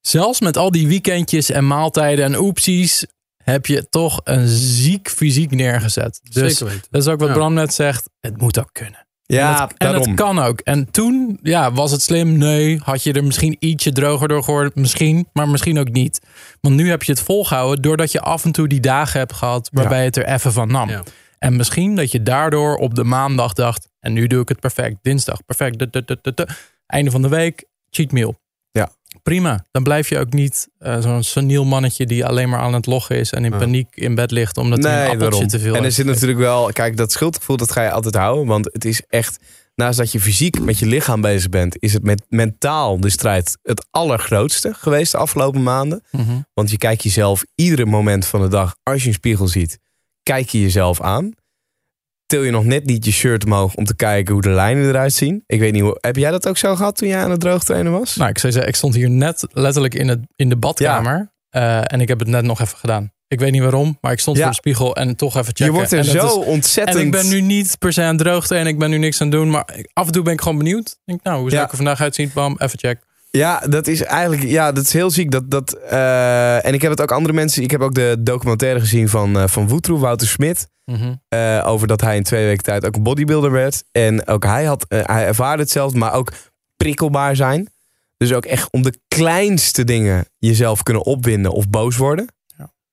Zelfs met al die weekendjes en maaltijden en oepsies heb je toch een ziek fysiek neergezet. Dus Zeker dat is ook wat Ja. Bram net zegt. Het moet ook kunnen. Ja, en, het, en daarom. het kan ook. En toen, ja, was het slim? Nee. Had je er misschien ietsje droger door geworden? Misschien, maar misschien ook niet. Want nu heb je het volgehouden doordat je af en toe die dagen hebt gehad waarbij het er even van nam. Ja. En misschien dat je daardoor op de maandag dacht, en nu doe ik het perfect. Dinsdag, perfect. Einde van de week, cheat meal. Prima. Dan blijf je ook niet eh, zo'n seniel mannetje die alleen maar aan het loggen is en in Ja. paniek in bed ligt omdat hij een appeltje daarom. te veel En er zit natuurlijk wel, kijk, dat schuldgevoel dat ga je altijd houden. Want het is echt, naast dat je fysiek met je lichaam bezig bent, is het met mentaal de strijd het allergrootste geweest de afgelopen maanden. Mhm. Want je kijkt jezelf iedere moment van de dag, als je een spiegel ziet, kijk je jezelf aan. Til je nog net niet je shirt omhoog om te kijken hoe de lijnen eruit zien. Ik weet niet, hoe, heb jij dat ook zo gehad toen jij aan het droogtrainen was? Nou, ik zou zeggen, ik stond hier net letterlijk in, het, in de badkamer. eh, en ik heb het net nog even gedaan. Ik weet niet waarom, maar ik stond Ja. voor de spiegel en toch even checken. je wordt er En zo is- ontzettend... en ik ben nu niet per se aan het droogte en ik ben nu niks aan het doen. Maar af en toe ben ik gewoon benieuwd. Ik denk, nou, hoe zou Ja. ik er vandaag uitzien? Bam, even check. Ja, dat is eigenlijk ja, dat is heel ziek. Dat, dat, eh, en ik heb het ook andere mensen. Ik heb ook de documentaire gezien van, eh van Woetroe, Wouter Smit. Mhm. eh, over dat hij in twee weken tijd ook een bodybuilder werd. En ook hij, had, hij ervaarde hetzelfde, maar ook prikkelbaar zijn. Dus ook echt om de kleinste dingen jezelf kunnen opwinden of boos worden.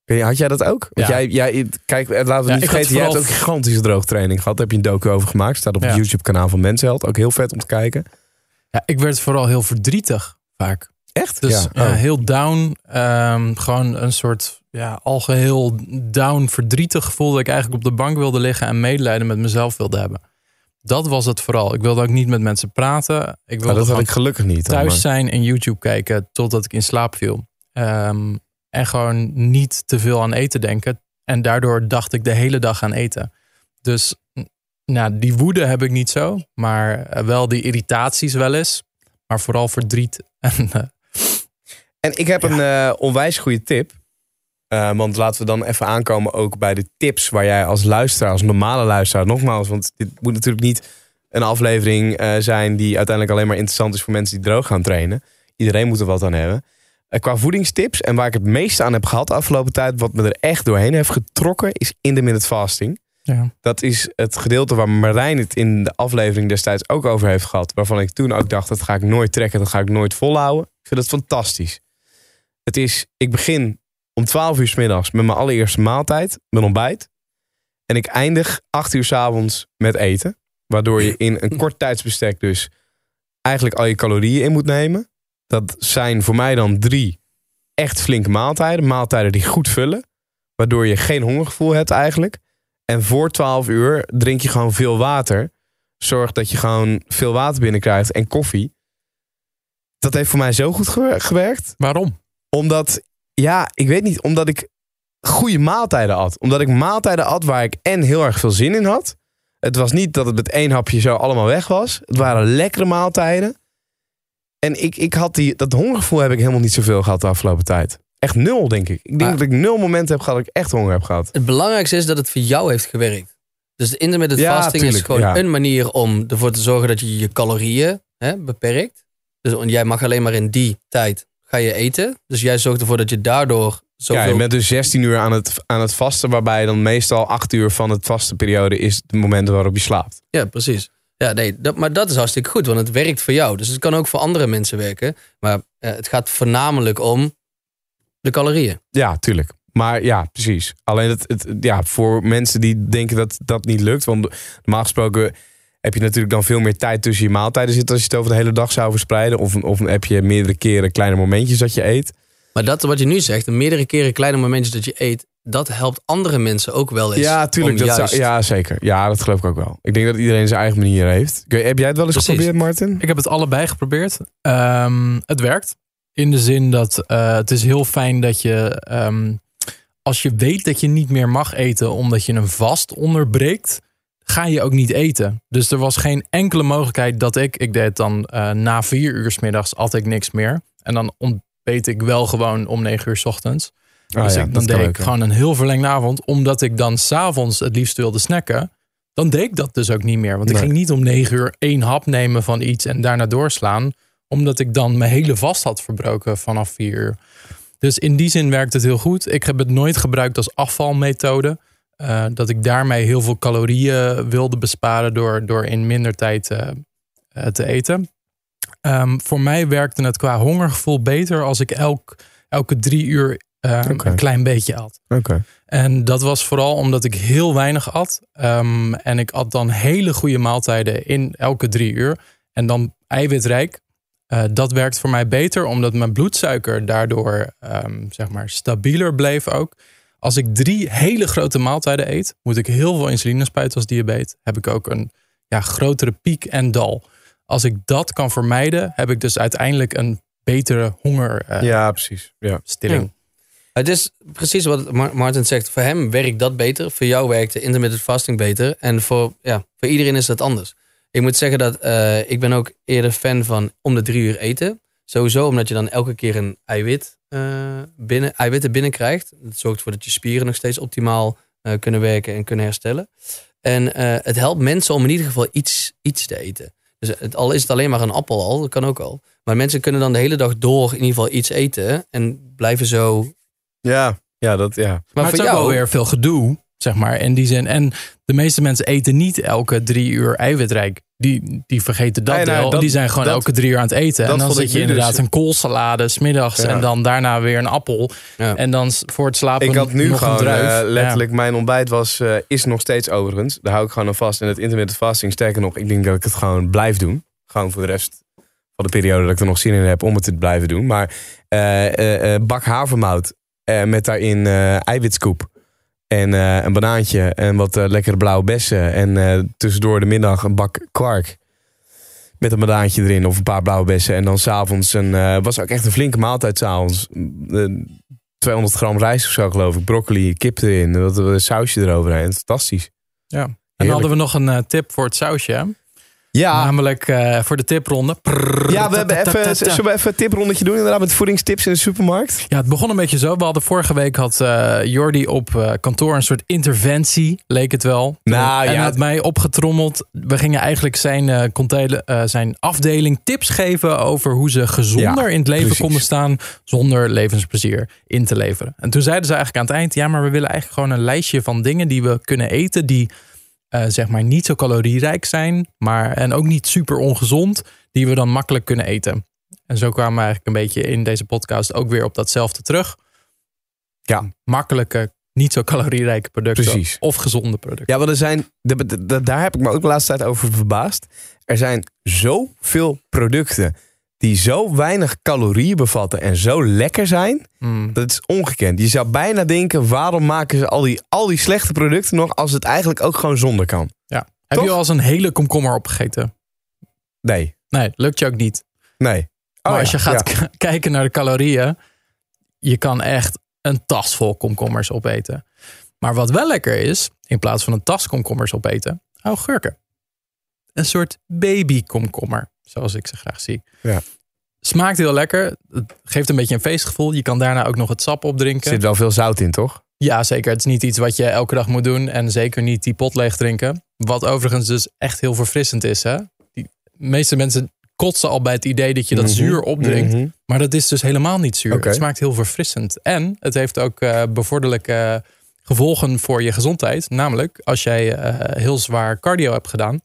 Ja. Had jij dat ook? Want Ja. jij, jij, kijk, laten we Ja, niet vergeten, jij hebt ook gigantische droogtraining gehad. Daar heb je een docu over gemaakt. Staat op het YouTube kanaal van Mensheld. Ook heel vet om te kijken. Ja, ik werd vooral heel verdrietig vaak. Echt? Dus ja. Oh. heel down. ehm, gewoon een soort ja, algeheel down, verdrietig gevoel dat ik eigenlijk op de bank wilde liggen en medelijden met mezelf wilde hebben. Dat was het vooral. Ik wilde ook niet met mensen praten. Ik wilde dat had ik gelukkig niet. thuis maar- zijn en YouTube kijken totdat ik in slaap viel. Ehm, en gewoon niet te veel aan eten denken. En daardoor dacht ik de hele dag aan eten. Dus nou, die woede heb ik niet zo. Maar eh, wel die irritaties wel eens. Maar vooral verdriet. En, eh, En ik heb een eh, onwijs goede tip. Want laten we dan even aankomen ook bij de tips waar jij als luisteraar, als normale luisteraar, nogmaals, want dit moet natuurlijk niet een aflevering zijn die uiteindelijk alleen maar interessant is voor mensen die droog gaan trainen. Iedereen moet er wat aan hebben. Qua voedingstips en waar ik het meeste aan heb gehad de afgelopen tijd, wat me er echt doorheen heeft getrokken, is intermittent fasting. Ja. Dat is het gedeelte waar Marijn het in de aflevering destijds ook over heeft gehad. Waarvan ik toen ook dacht, dat ga ik nooit trekken, dat ga ik nooit volhouden. Ik vind het fantastisch. Het is, ik begin om 12 uur s middags met mijn allereerste maaltijd, mijn ontbijt. En ik eindig 8 uur s avonds met eten. Waardoor je in een kort tijdsbestek dus eigenlijk al je calorieën in moet nemen. Dat zijn voor mij dan drie echt flinke maaltijden. Maaltijden die goed vullen. Waardoor je geen hongergevoel hebt eigenlijk. En voor 12 uur drink je gewoon veel water. Zorg dat je gewoon veel water binnenkrijgt en koffie. Dat heeft voor mij zo goed gewer- gewerkt. Waarom? Omdat, ja, ik weet niet, omdat ik goede maaltijden at. Omdat ik maaltijden at waar ik en heel erg veel zin in had. Het was niet dat het met één hapje zo allemaal weg was. Het waren lekkere maaltijden. En ik, ik had die, dat hongergevoel heb ik helemaal niet zoveel gehad de afgelopen tijd. Echt nul, denk ik. Ik denk dat ik nul momenten heb gehad dat ik echt honger heb gehad. Het belangrijkste is dat het voor jou heeft gewerkt. Dus de intermittent Ja, fasting is gewoon ja. een manier om ervoor te zorgen dat je je calorieën hè, beperkt. Dus jij mag alleen maar in die tijd ga je eten. Dus jij zorgt ervoor dat je daardoor zoveel... Ja, je bent dus 16 uur aan het, aan het vasten, waarbij dan meestal 8 uur van het vaste periode is het moment waarop je slaapt. Ja, precies. Ja, nee, dat, maar dat is hartstikke goed, want het werkt voor jou. Dus het kan ook voor andere mensen werken. Maar eh, het gaat voornamelijk om de calorieën. Ja, tuurlijk. Maar ja, precies. Alleen het, het, ja, voor mensen die denken dat dat niet lukt. Want normaal gesproken heb je natuurlijk dan veel meer tijd tussen je maaltijden zitten. Als je het over de hele dag zou verspreiden. Of, of heb je meerdere keren kleine momentjes dat je eet. Maar dat wat je nu zegt, meerdere keren kleine momentjes dat je eet, dat helpt andere mensen ook wel eens. Ja, tuurlijk. Dat juist- zou, ja, zeker. Ja, dat geloof ik ook wel. Ik denk dat iedereen zijn eigen manier heeft. Heb jij het wel eens Precies. geprobeerd, Martin? Ik heb het allebei geprobeerd. Ehm, het werkt. In de zin dat eh, het is heel fijn dat je... ehm, als je weet dat je niet meer mag eten omdat je een vast onderbreekt... ga je ook niet eten. Dus er was geen enkele mogelijkheid dat ik... Ik deed dan eh, na vier uur 's middags altijd niks meer. En dan ontbeet ik wel gewoon om negen uur 's ochtends. Ah, dus ja, ik, dan deed ik gewoon een heel verlengde avond. Omdat ik dan s'avonds het liefst wilde snacken. Dan deed ik dat dus ook niet meer. Want ik ging niet om negen uur één hap nemen van iets en daarna doorslaan. Omdat ik dan mijn hele vast had verbroken vanaf vier uur. Dus in die zin werkt het heel goed. Ik heb het nooit gebruikt als afvalmethode. Eh, dat ik daarmee heel veel calorieën wilde besparen door, door in minder tijd eh, eh, te eten. Ehm, voor mij werkte het qua hongergevoel beter als ik elk, elke drie uur eh, Oké. een klein beetje at. Oké. En dat was vooral omdat ik heel weinig at. Ehm, en ik at dan hele goede maaltijden in elke drie uur. En dan eiwitrijk. Eh, dat werkt voor mij beter, omdat mijn bloedsuiker daardoor ehm, zeg maar stabieler bleef ook. Als ik drie hele grote maaltijden eet, moet ik heel veel insuline spuiten als diabetes. Heb ik ook een ja, grotere piek en dal. Als ik dat kan vermijden, heb ik dus uiteindelijk een betere hongerstilling. Ja, precies. Ja. stilling. Het is precies wat Mar- Martin zegt. Voor hem werkt dat beter. Voor jou werkt de intermittent fasting beter. En voor, ja, voor iedereen is dat anders. Ik moet zeggen dat eh, ik ben ook eerder fan van om de drie uur eten. Sowieso omdat je dan elke keer een eiwit, eh, binnen, eiwitten binnenkrijgt. Dat zorgt ervoor dat je spieren nog steeds optimaal eh, kunnen werken en kunnen herstellen. En eh, het helpt mensen om in ieder geval iets, iets te eten. Dus het, al is het alleen maar een appel al, dat kan ook al. Maar mensen kunnen dan de hele dag door in ieder geval iets eten. En blijven zo Ja, ja, dat, ja. maar, Maar, het voor is ook jou wel weer veel gedoe, zeg maar, in die zin. En de meeste mensen eten niet elke drie uur eiwitrijk. Die, die vergeten dat Nee, dat- die zijn gewoon dat- elke drie uur aan het eten. En dan zit je nu inderdaad dus- een koolsalade smiddags. Ja. En dan daarna weer een appel. Ja. En dan voor het slapen Ik had nu nog gewoon eh, letterlijk, mijn ontbijt was, eh, is nog steeds overigens. Daar hou ik gewoon aan vast. En het intermittent fasting, sterker nog, ik denk dat ik het gewoon blijf doen. Gewoon voor de rest van de periode dat ik er nog zin in heb om het te blijven doen. Maar eh, bak havermout met daarin eiwitscoop. En eh, een banaantje en wat eh, lekkere blauwe bessen. En eh, tussendoor de middag een bak kwark. Met een banaantje erin of een paar blauwe bessen. En dan s'avonds een... was ook echt een flinke maaltijd s'avonds. Eh, 200 gram rijst of zo geloof ik. Broccoli, kip erin. en Dat sausje eroverheen. Fantastisch. Ja. En dan Heerlijk. hadden we nog een tip voor het sausje. Ja, Namelijk eh, voor de tipronde. ja we hebben even, zullen we even een tiprondetje doen inderdaad met voedingstips in de supermarkt? Ja, het begon een beetje zo. We hadden vorige week had eh Jordi op eh, kantoor een soort interventie, leek het wel. Nou, en ja. hij had mij opgetrommeld. We gingen eigenlijk zijn, zijn afdeling tips geven over hoe ze gezonder Ja, in het leven precies. konden staan zonder levensplezier in te leveren. En toen zeiden ze eigenlijk aan het eind, ja, maar we willen eigenlijk gewoon een lijstje van dingen die we kunnen eten die eh, zeg maar niet zo calorierijk zijn, maar en ook niet super ongezond, die we dan makkelijk kunnen eten. En zo kwamen we eigenlijk een beetje in deze podcast ook weer op datzelfde terug. Ja. Makkelijke, niet zo calorierijke producten Precies. of gezonde producten. Ja, want er zijn, de- de- de- daar heb ik me ook de laatste tijd over verbaasd. Er zijn zoveel producten die zo weinig calorieën bevatten en zo lekker zijn. Mm. Dat is ongekend. Je zou bijna denken, waarom maken ze al die, al die slechte producten nog als het eigenlijk ook gewoon zonder kan? Heb Toch? je al eens een hele komkommer opgegeten? Nee, Nee, lukt je ook niet. nee. Oh maar ja, als je gaat ja. kijken naar de calorieën, je kan echt een tas vol komkommers opeten. Maar wat wel lekker is, in plaats van een tas komkommers opeten, augurken. Een soort baby komkommer, zoals ik ze graag zie. Ja. Smaakt heel lekker. Het geeft een beetje een feestgevoel. Je kan daarna ook nog het sap Er opdrinken. zit wel veel zout in, toch? Ja, zeker. Het is niet iets wat je elke dag moet doen. En zeker niet die pot leeg drinken. Wat overigens dus echt heel verfrissend is. Hè? Die meeste mensen kotsen al bij het idee dat je dat Mhm, zuur opdrinkt. mhm. Maar dat is dus helemaal niet zuur. Het smaakt heel verfrissend. En het heeft ook eh, bevorderlijke gevolgen voor je gezondheid. Namelijk, als jij eh, heel zwaar cardio hebt gedaan,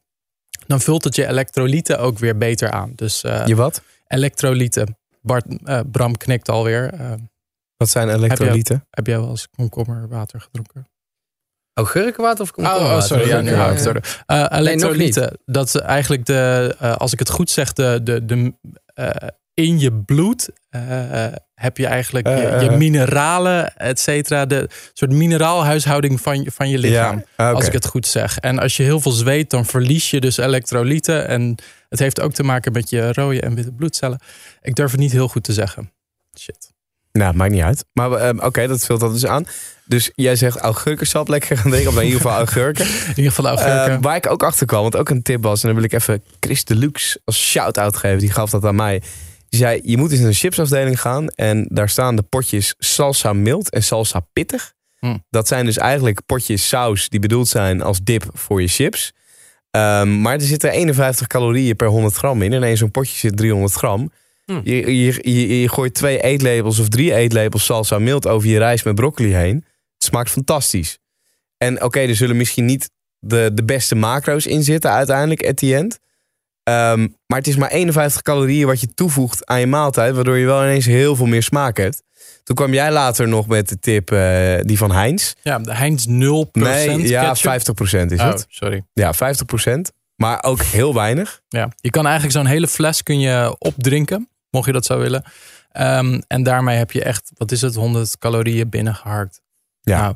dan vult het je elektrolyten ook weer beter aan. Dus eh, Je wat? elektrolyten. Bart, eh, Bram knikt alweer. Eh, Wat zijn elektrolyten? heb jij wel eens komkommerwater gedronken? Augurkenwater of Oh, komkommerwater? oh, sorry. Ja, nu Ja, hou ik ja. het door. Eh, elektrolyten. niet. dat is eigenlijk de, eh, als ik het goed zeg, de, de, de, eh, in je bloed heb je eigenlijk je, Eh, je eh. mineralen, et cetera. De soort mineraalhuishouding van, je- van je lichaam. Als ik het goed zeg. En als je heel veel zweet, dan verlies je dus elektrolyten. En het heeft ook te maken met je rode en witte bloedcellen. Ik durf het niet heel goed te zeggen. Shit. Nou, maakt niet uit. Maar eh, oké, dat vult dat dus aan. Dus jij zegt augurkensap lekker gaan drinken. Of in ieder geval augurken. In ieder geval de augurken. Waar ik ook achter kwam, want ook een tip was... en dan wil ik even Chris Deluxe als shout-out geven. Die gaf dat aan mij. Die zei, je moet eens in een chipsafdeling gaan... en daar staan de potjes salsa mild en salsa pittig. Hm. Dat zijn dus eigenlijk potjes saus... die bedoeld zijn als dip voor je chips. Ehm, maar er zitten 51 calorieën per 100 gram in. En in zo'n potje zit 300 gram. Hm. Je, je, je, je gooit twee eetlepels of drie eetlepels salsa mild... over je rijst met broccoli heen. Het smaakt fantastisch. En oké, er zullen misschien niet de, de beste macro's in zitten uiteindelijk at the end. Ehm, maar het is maar 51 calorieën wat je toevoegt aan je maaltijd, waardoor je wel ineens heel veel meer smaak hebt. Toen kwam jij later nog met de tip, eh, die van Heinz. Ja, de Heinz 0% Nee, ja, ketchup. 50% is Oh, het. sorry. Ja, 50%. Maar ook heel weinig. Ja, je kan eigenlijk zo'n hele fles kun je opdrinken, mocht je dat zo willen. Ehm, en daarmee heb je echt, wat is het, 100 calorieën binnengeharkt. Ja. Nou,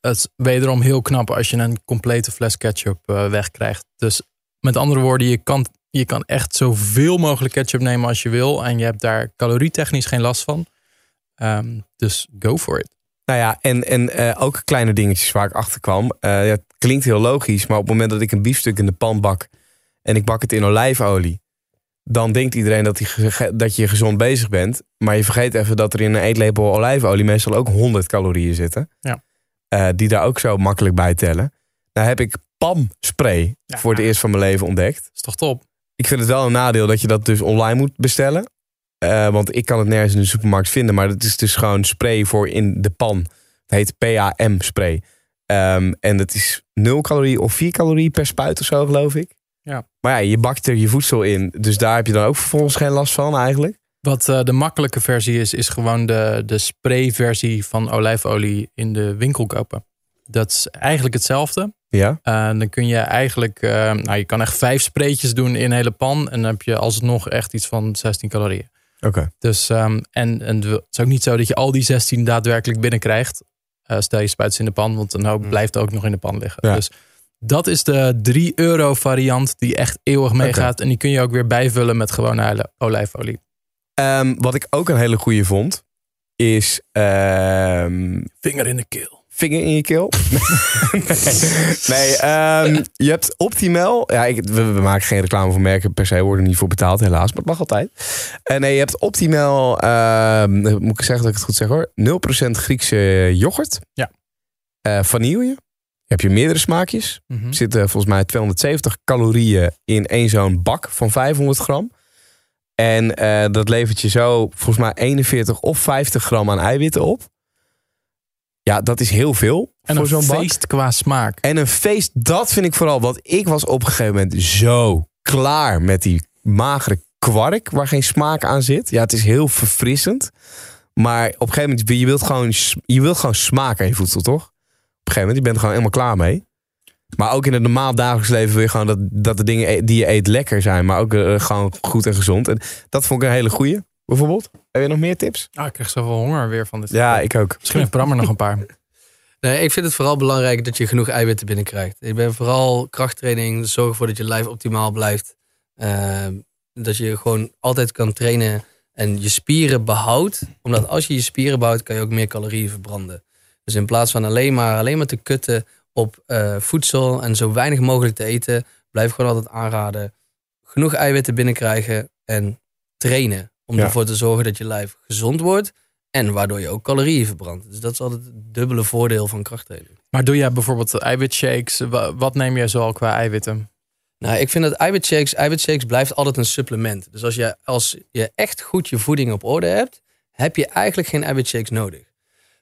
het is wederom heel knap als je een complete fles ketchup eh, wegkrijgt. Dus met andere woorden, je kan, je kan echt zoveel mogelijk ketchup nemen als je wil. En je hebt daar calorietechnisch geen last van. Ehm, dus go for it. Nou ja, en, en eh, ook kleine dingetjes waar ik achter kwam. Eh, ja, het klinkt heel logisch, maar op het moment dat ik een biefstuk in de pan bak en ik bak het in olijfolie, dan denkt iedereen dat, die, dat je gezond bezig bent. Maar je vergeet even dat er in een eetlepel olijfolie meestal ook 100 calorieën zitten. Ja. Eh, die daar ook zo makkelijk bij tellen. Nou heb ik PAM-spray Ja. voor het eerst van mijn leven ontdekt. Is toch top? Ik vind het wel een nadeel dat je dat dus online moet bestellen. Eh, want ik kan het nergens in de supermarkt vinden. Maar het is dus gewoon spray voor in de pan. Het heet PAM spray. Ehm, en dat is 0 calorie of 4 calorie per spuit of zo, geloof ik. Ja. Maar ja, je bakt er je voedsel in. Dus daar heb je dan ook vervolgens geen last van eigenlijk. Wat eh, de makkelijke versie is, is gewoon de, de sprayversie van olijfolie in de winkel kopen. Dat is eigenlijk hetzelfde. Ja. Dan kun je eigenlijk, eh, nou je kan echt vijf spreetjes doen in een hele pan. En dan heb je alsnog echt iets van 16 calorieën. Oké. Dus, ehm, en, en het is ook niet zo dat je al die 16 daadwerkelijk binnenkrijgt. Eh stel je spuit ze in de pan, want een hoop Mm. blijft ook nog in de pan liggen. Ja. Dus dat is de 3 euro variant die echt eeuwig meegaat. En die kun je ook weer bijvullen met gewone olijf- olijfolie. Ehm, wat ik ook een hele goede vond, is ehm, Vinger in de keel. Vinger in je keel. nee, ehm, je hebt Optimal. Ja, ik, we, we maken geen reclame voor merken per se, we worden er niet voor betaald helaas, maar het mag altijd. En nee, je hebt Optimal, ehm, moet ik zeggen dat ik het goed zeg hoor, 0% Griekse yoghurt. Ja. Eh, vanille. Heb je meerdere smaakjes. Er zitten volgens mij 270 calorieën in één zo'n bak van 500 gram. En eh, dat levert je zo volgens mij 41 of 50 gram aan eiwitten op. Ja, dat is heel veel En voor een zo'n bak. feest qua smaak. En een feest, dat vind ik vooral. Want ik was op een gegeven moment zo klaar met die magere kwark waar geen smaak aan zit. Ja, het is heel verfrissend. Maar op een gegeven moment, je wilt gewoon, je wilt gewoon smaak aan je voedsel, toch? Op een gegeven moment, je bent er gewoon helemaal klaar mee. Maar ook in het normaal dagelijks leven wil je gewoon dat, dat de dingen e- die je eet lekker zijn. Maar ook eh, gewoon goed en gezond. En dat vond ik een hele goeie, bijvoorbeeld. Heb je nog meer tips? Ah, ik krijg zoveel honger weer van dit. Ja, ik ook. Misschien heeft Bram er nog een paar. Nee, ik vind het vooral belangrijk dat je genoeg eiwitten binnenkrijgt. Ik ben vooral krachttraining, zorg ervoor dat je lijf optimaal blijft. Eh, dat je gewoon altijd kan trainen en je spieren behoudt. Omdat als je je spieren behoudt, kan je ook meer calorieën verbranden. Dus in plaats van alleen maar, alleen maar te kutten op eh, voedsel en zo weinig mogelijk te eten, blijf gewoon altijd aanraden. Genoeg eiwitten binnenkrijgen en trainen. Om Ja. ervoor te zorgen dat je lijf gezond wordt. En waardoor je ook calorieën verbrandt. Dus dat is altijd het dubbele voordeel van krachttraining. Maar doe jij bijvoorbeeld eiwitshakes? Wa- Wat neem jij zoal qua eiwitten? Nou, ik vind dat eiwitshakes, eiwitshakes blijft altijd een supplement. Dus als je, als je echt goed je voeding op orde hebt, heb je eigenlijk geen eiwitshakes nodig.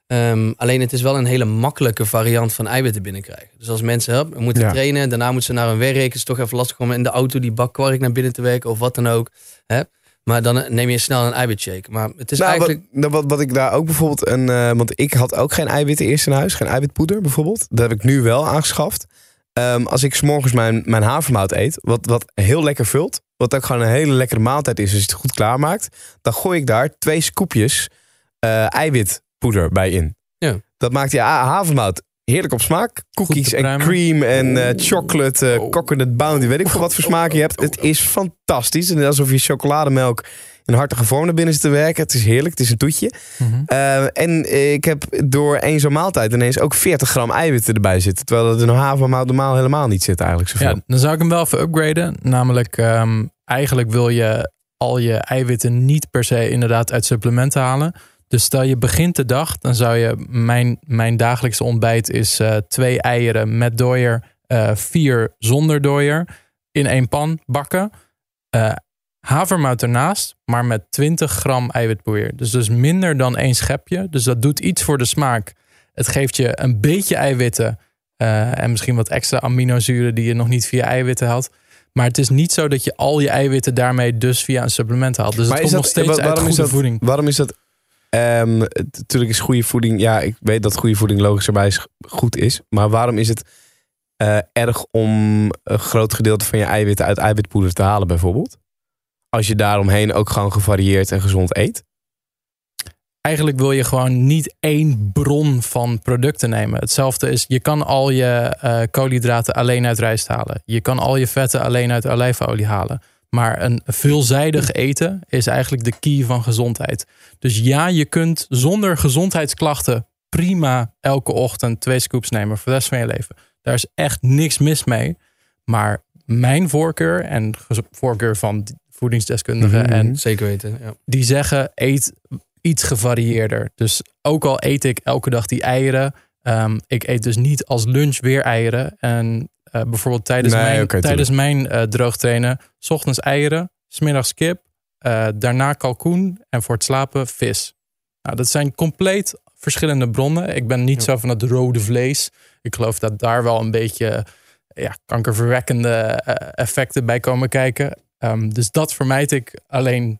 Ehm, alleen het is wel een hele makkelijke variant van eiwitten binnenkrijgen. Dus als mensen moeten Ja. trainen, daarna moeten ze naar hun werk. Het is toch even lastig om in de auto die bak kwark naar binnen te werken of wat dan ook. Hè? Maar dan neem je snel een eiwitshake. Maar het is Nou, eigenlijk... wat, nou, wat, wat ik daar ook bijvoorbeeld een. eh, want ik had ook geen eiwitten eerst in huis, geen eiwitpoeder bijvoorbeeld. Dat heb ik nu wel aangeschaft. Ehm, als ik 's morgens mijn, mijn havermout eet, wat, wat heel lekker vult, wat ook gewoon een hele lekkere maaltijd is als je het goed klaarmaakt, dan gooi ik daar twee scoopjes eh, eiwitpoeder bij in. Ja. Dat maakt die ha- havermout heerlijk op smaak. Cookies en cream en eh, chocolate, eh, Oh. coconut bounty, weet ik veel wat voor smaak je hebt. Het is fantastisch. En alsof je chocolademelk in hartige vorm naar binnen zit te werken. Het is heerlijk, het is een toetje. Mhm. Uh, en ik heb door één zo'n maaltijd ineens ook 40 gram eiwitten erbij zitten. Terwijl dat in een havermout normaal helemaal niet zit eigenlijk zoveel. Ja, dan zou ik hem wel even upgraden. Namelijk, ehm, eigenlijk wil je al je eiwitten niet per se inderdaad uit supplementen halen. Dus stel je begint de dag, dan zou je... Mijn, mijn dagelijkse ontbijt is eh, twee eieren met dooier, eh, vier zonder dooier. In één pan bakken. Eh, havermout ernaast, maar met 20 gram eiwitpoeier. Dus dus minder dan één schepje. Dus dat doet iets voor de smaak. Het geeft je een beetje eiwitten. en misschien wat extra aminozuren die je nog niet via eiwitten had. Maar het is niet zo dat je al je eiwitten daarmee dus via een supplement haalt. Dus het komt nog steeds uit goede dat, voeding. Waarom is dat? Ehm, het- natuurlijk is goede voeding. Ja, ik weet dat goede voeding logischerwijs goed is. Maar waarom is het eh, erg om een groot gedeelte van je eiwitten uit eiwitpoeder te halen, bijvoorbeeld? Als je daaromheen ook gewoon gevarieerd en gezond eet. Eigenlijk wil je gewoon niet één bron van producten nemen. Hetzelfde is, je kan al je eh, koolhydraten alleen uit rijst halen. Je kan al je vetten alleen uit olijfolie halen. Maar een veelzijdig eten is eigenlijk de key van gezondheid. Dus ja, je kunt zonder gezondheidsklachten prima elke ochtend twee scoops nemen voor de rest van je leven. Daar is echt niks mis mee. Maar mijn voorkeur en voorkeur van voedingsdeskundigen Mhm. en Zeker weten, ja. die zeggen eet iets gevarieerder. Dus ook al eet ik elke dag die eieren, ehm, ik eet dus niet als lunch weer eieren. En eh, bijvoorbeeld tijdens Nee, mijn, tijdens mijn eh, droogtrainen, 's ochtends eieren, 's middags kip, eh, daarna kalkoen en voor het slapen vis. Nou, dat zijn compleet verschillende bronnen. Ik ben niet zo van het rode vlees. Ik geloof dat daar wel een beetje ja, kankerverwekkende effecten bij komen kijken. Ehm, dus dat vermijd ik alleen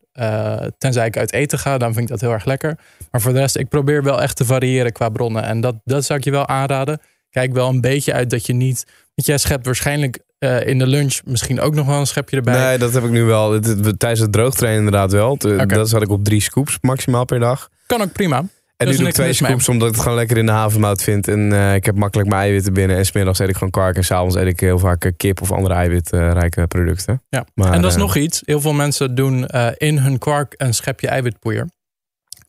tenzij ik uit eten ga. Dan vind ik dat heel erg lekker. Maar voor de rest, ik probeer wel echt te variëren qua bronnen. En dat, dat zou ik je wel aanraden. Kijk wel een beetje uit dat je niet... Want jij schept waarschijnlijk eh, in de lunch misschien ook nog wel een schepje erbij. Nee, dat heb ik nu wel. Tijdens het droogtrainen inderdaad wel. Dat zat ik op drie scoops maximaal per dag. Kan ook prima. En nu doe ik twee mee. scoops omdat ik het gewoon lekker in de havermout vind. En eh, ik heb makkelijk mijn eiwitten binnen. En smiddags eet ik gewoon kwark. En s'avonds eet ik heel vaak eh, kip of andere eiwitrijke producten. Ja. Maar, en dat is nog iets. Heel veel mensen doen in hun kwark een schepje eiwitpoeier.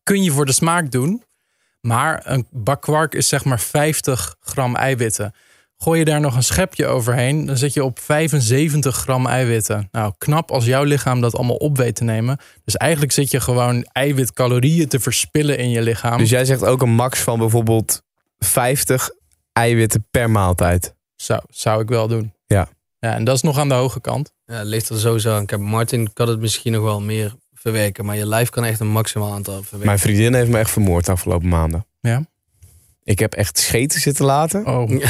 Kun je voor de smaak doen. Maar een bak kwark is zeg maar 50 gram eiwitten. Gooi je daar nog een schepje overheen, dan zit je op 75 gram eiwitten. Nou, knap als jouw lichaam dat allemaal op weet te nemen. Dus eigenlijk zit je gewoon eiwitcalorieën te verspillen in je lichaam. Dus jij zegt ook een max van bijvoorbeeld 50 eiwitten per maaltijd. Zou, zou ik wel doen. Ja. ja. En dat is nog aan de hoge kant. Ja, het ligt er sowieso aan. Kijk, Martin kan het misschien nog wel meer verwerken. Maar je lijf kan echt een maximaal aantal verwerken. Mijn vriendin heeft me echt vermoord de afgelopen maanden. Ja. Ik heb echt scheten zitten laten. Oh,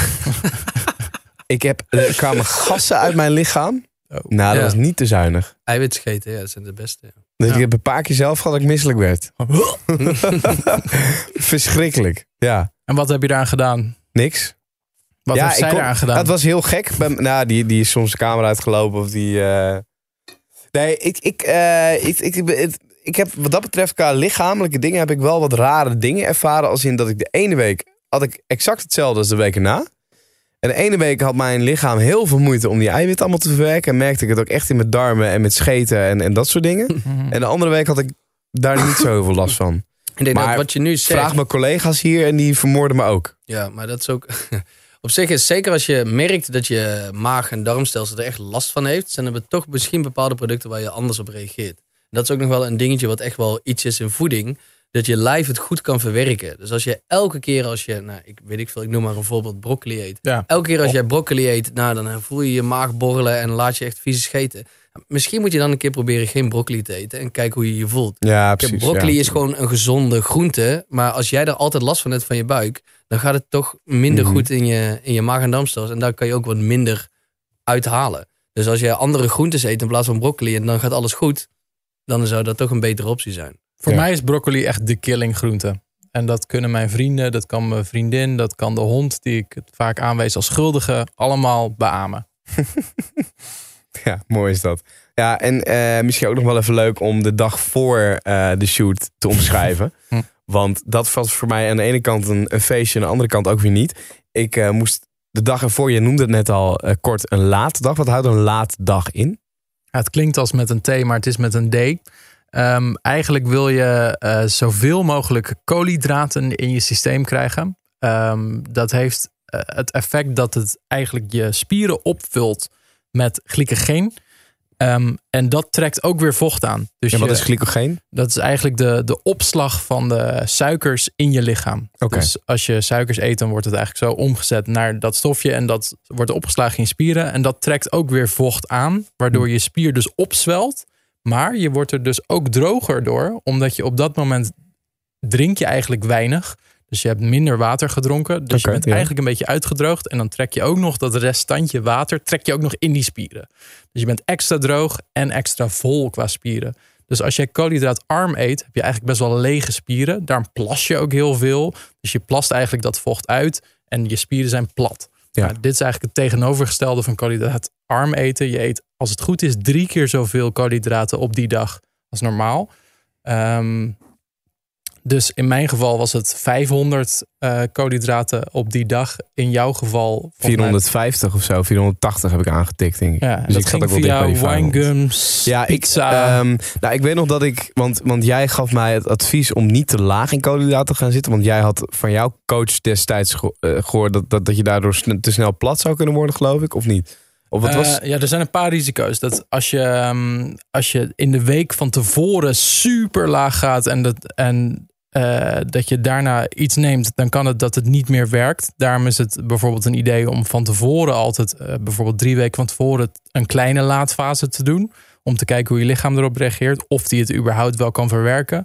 Ik heb, er kwamen gassen uit mijn lichaam. Oh. Nou, dat Ja. was niet te zuinig. Eiwitscheten, ja, dat zijn de beste. ja. Dus Ja. ik heb een paar keer zelf gehad dat ik misselijk werd. Verschrikkelijk. Ja, en wat heb je daaraan gedaan? niks. Wat ja, heeft zij kon- eraan gedaan? Het was heel gek. Nou, die, die is soms de kamer uitgelopen of die... eh, Nee, ik, ik, eh, ik, ik, ik, ik heb wat dat betreft qua lichamelijke dingen heb ik wel wat rare dingen ervaren. Als in dat ik de ene week had ik exact hetzelfde als de week erna. En de ene week had mijn lichaam heel veel moeite om die eiwit allemaal te verwerken. En merkte ik het ook echt in mijn darmen en met scheten en, en dat soort dingen. En de andere week had ik daar niet zo heel veel last van. Ik denk Maar dat wat je nu zegt... Vraag mijn collega's hier en die vermoorden me ook. Ja, maar dat is ook... Op zich is zeker als je merkt dat je maag- en darmstelsel er echt last van heeft... zijn er toch misschien bepaalde producten waar je anders op reageert. Dat is ook nog wel een dingetje wat echt wel iets is in voeding. dat je lijf het goed kan verwerken. Dus als je elke keer als je, nou, ik weet ik veel, ik noem maar een voorbeeld, broccoli eet. Ja. Elke keer als jij broccoli eet, nou, dan voel je je maag borrelen en laat je echt vieze scheten. Misschien moet je dan een keer proberen geen broccoli te eten en kijken hoe je je voelt. Ja, precies. broccoli ja. is gewoon een gezonde groente. Maar als jij er altijd last van hebt van je buik, dan gaat het toch minder Mhm. goed in je, in je maag- en darmstelsels. En daar kan je ook wat minder uithalen. Dus als je andere groentes eet in plaats van broccoli en dan gaat alles goed, dan zou dat toch een betere optie zijn. Voor Ja. mij is broccoli echt de killing groente. En dat kunnen mijn vrienden, dat kan mijn vriendin, dat kan de hond die ik vaak aanwees als schuldige, allemaal beamen. Ja, mooi is dat. Ja, en eh, misschien ook nog wel even leuk om de dag voor eh, de shoot te omschrijven. Hm. Want dat was voor mij aan de ene kant een, een feestje, aan de andere kant ook weer niet. Ik eh, moest de dag ervoor, je noemde het net al kort, een late dag. Wat houdt een late dag in? Ja, het klinkt als met een T, maar het is met een D. Ehm, eigenlijk wil je zoveel mogelijk koolhydraten in je systeem krijgen. Ehm, dat heeft het effect dat het eigenlijk je spieren opvult met glycogeen. Ehm, en dat trekt ook weer vocht aan. Dus En wat je- is glycogeen? dat is eigenlijk de, de opslag van de suikers in je lichaam. Dus als je suikers eet, dan wordt het eigenlijk zo omgezet naar dat stofje. En dat wordt opgeslagen in je spieren. En dat trekt ook weer vocht aan. Waardoor je spier dus opzwelt. Maar je wordt er dus ook droger door. Omdat je op dat moment drink je eigenlijk weinig. Dus je hebt minder water gedronken. Dus je bent ja. eigenlijk een beetje uitgedroogd. En dan trek je ook nog dat restantje water. Trek je ook nog in die spieren. Dus je bent extra droog en extra vol qua spieren. Dus als jij koolhydraatarm eet, heb je eigenlijk best wel lege spieren. Daarom plas je ook heel veel. Dus je plast eigenlijk dat vocht uit en je spieren zijn plat. Ja. Nou, dit is eigenlijk het tegenovergestelde van koolhydraatarm eten. Je eet, als het goed is, drie keer zoveel koolhydraten op die dag als normaal. Ehm, dus in mijn geval was het 500 eh, koolhydraten op die dag. In jouw geval volgens mij- 450 of zo, 480 heb ik aangetikt, denk ik. Ja, Dus dat ik zat ook wel dicht bij via die 500. winegums, Ja, ik, ehm, nou, ik weet nog dat ik, want, want jij gaf mij het advies om niet te laag in koolhydraten te gaan zitten. Want jij had van jouw coach destijds eh, gehoord dat, dat, dat je daardoor te snel plat zou kunnen worden, geloof ik, of niet? Of wat was... Eh, ja, er zijn een paar risico's. Dat als je, ehm, als je in de week van tevoren super laag gaat en, dat, en eh, dat je daarna iets neemt, dan kan het dat het niet meer werkt. Daarom is het bijvoorbeeld een idee om van tevoren altijd, eh, bijvoorbeeld drie weken van tevoren, een kleine laadfase te doen. Om te kijken hoe je lichaam erop reageert. Of die het überhaupt wel kan verwerken.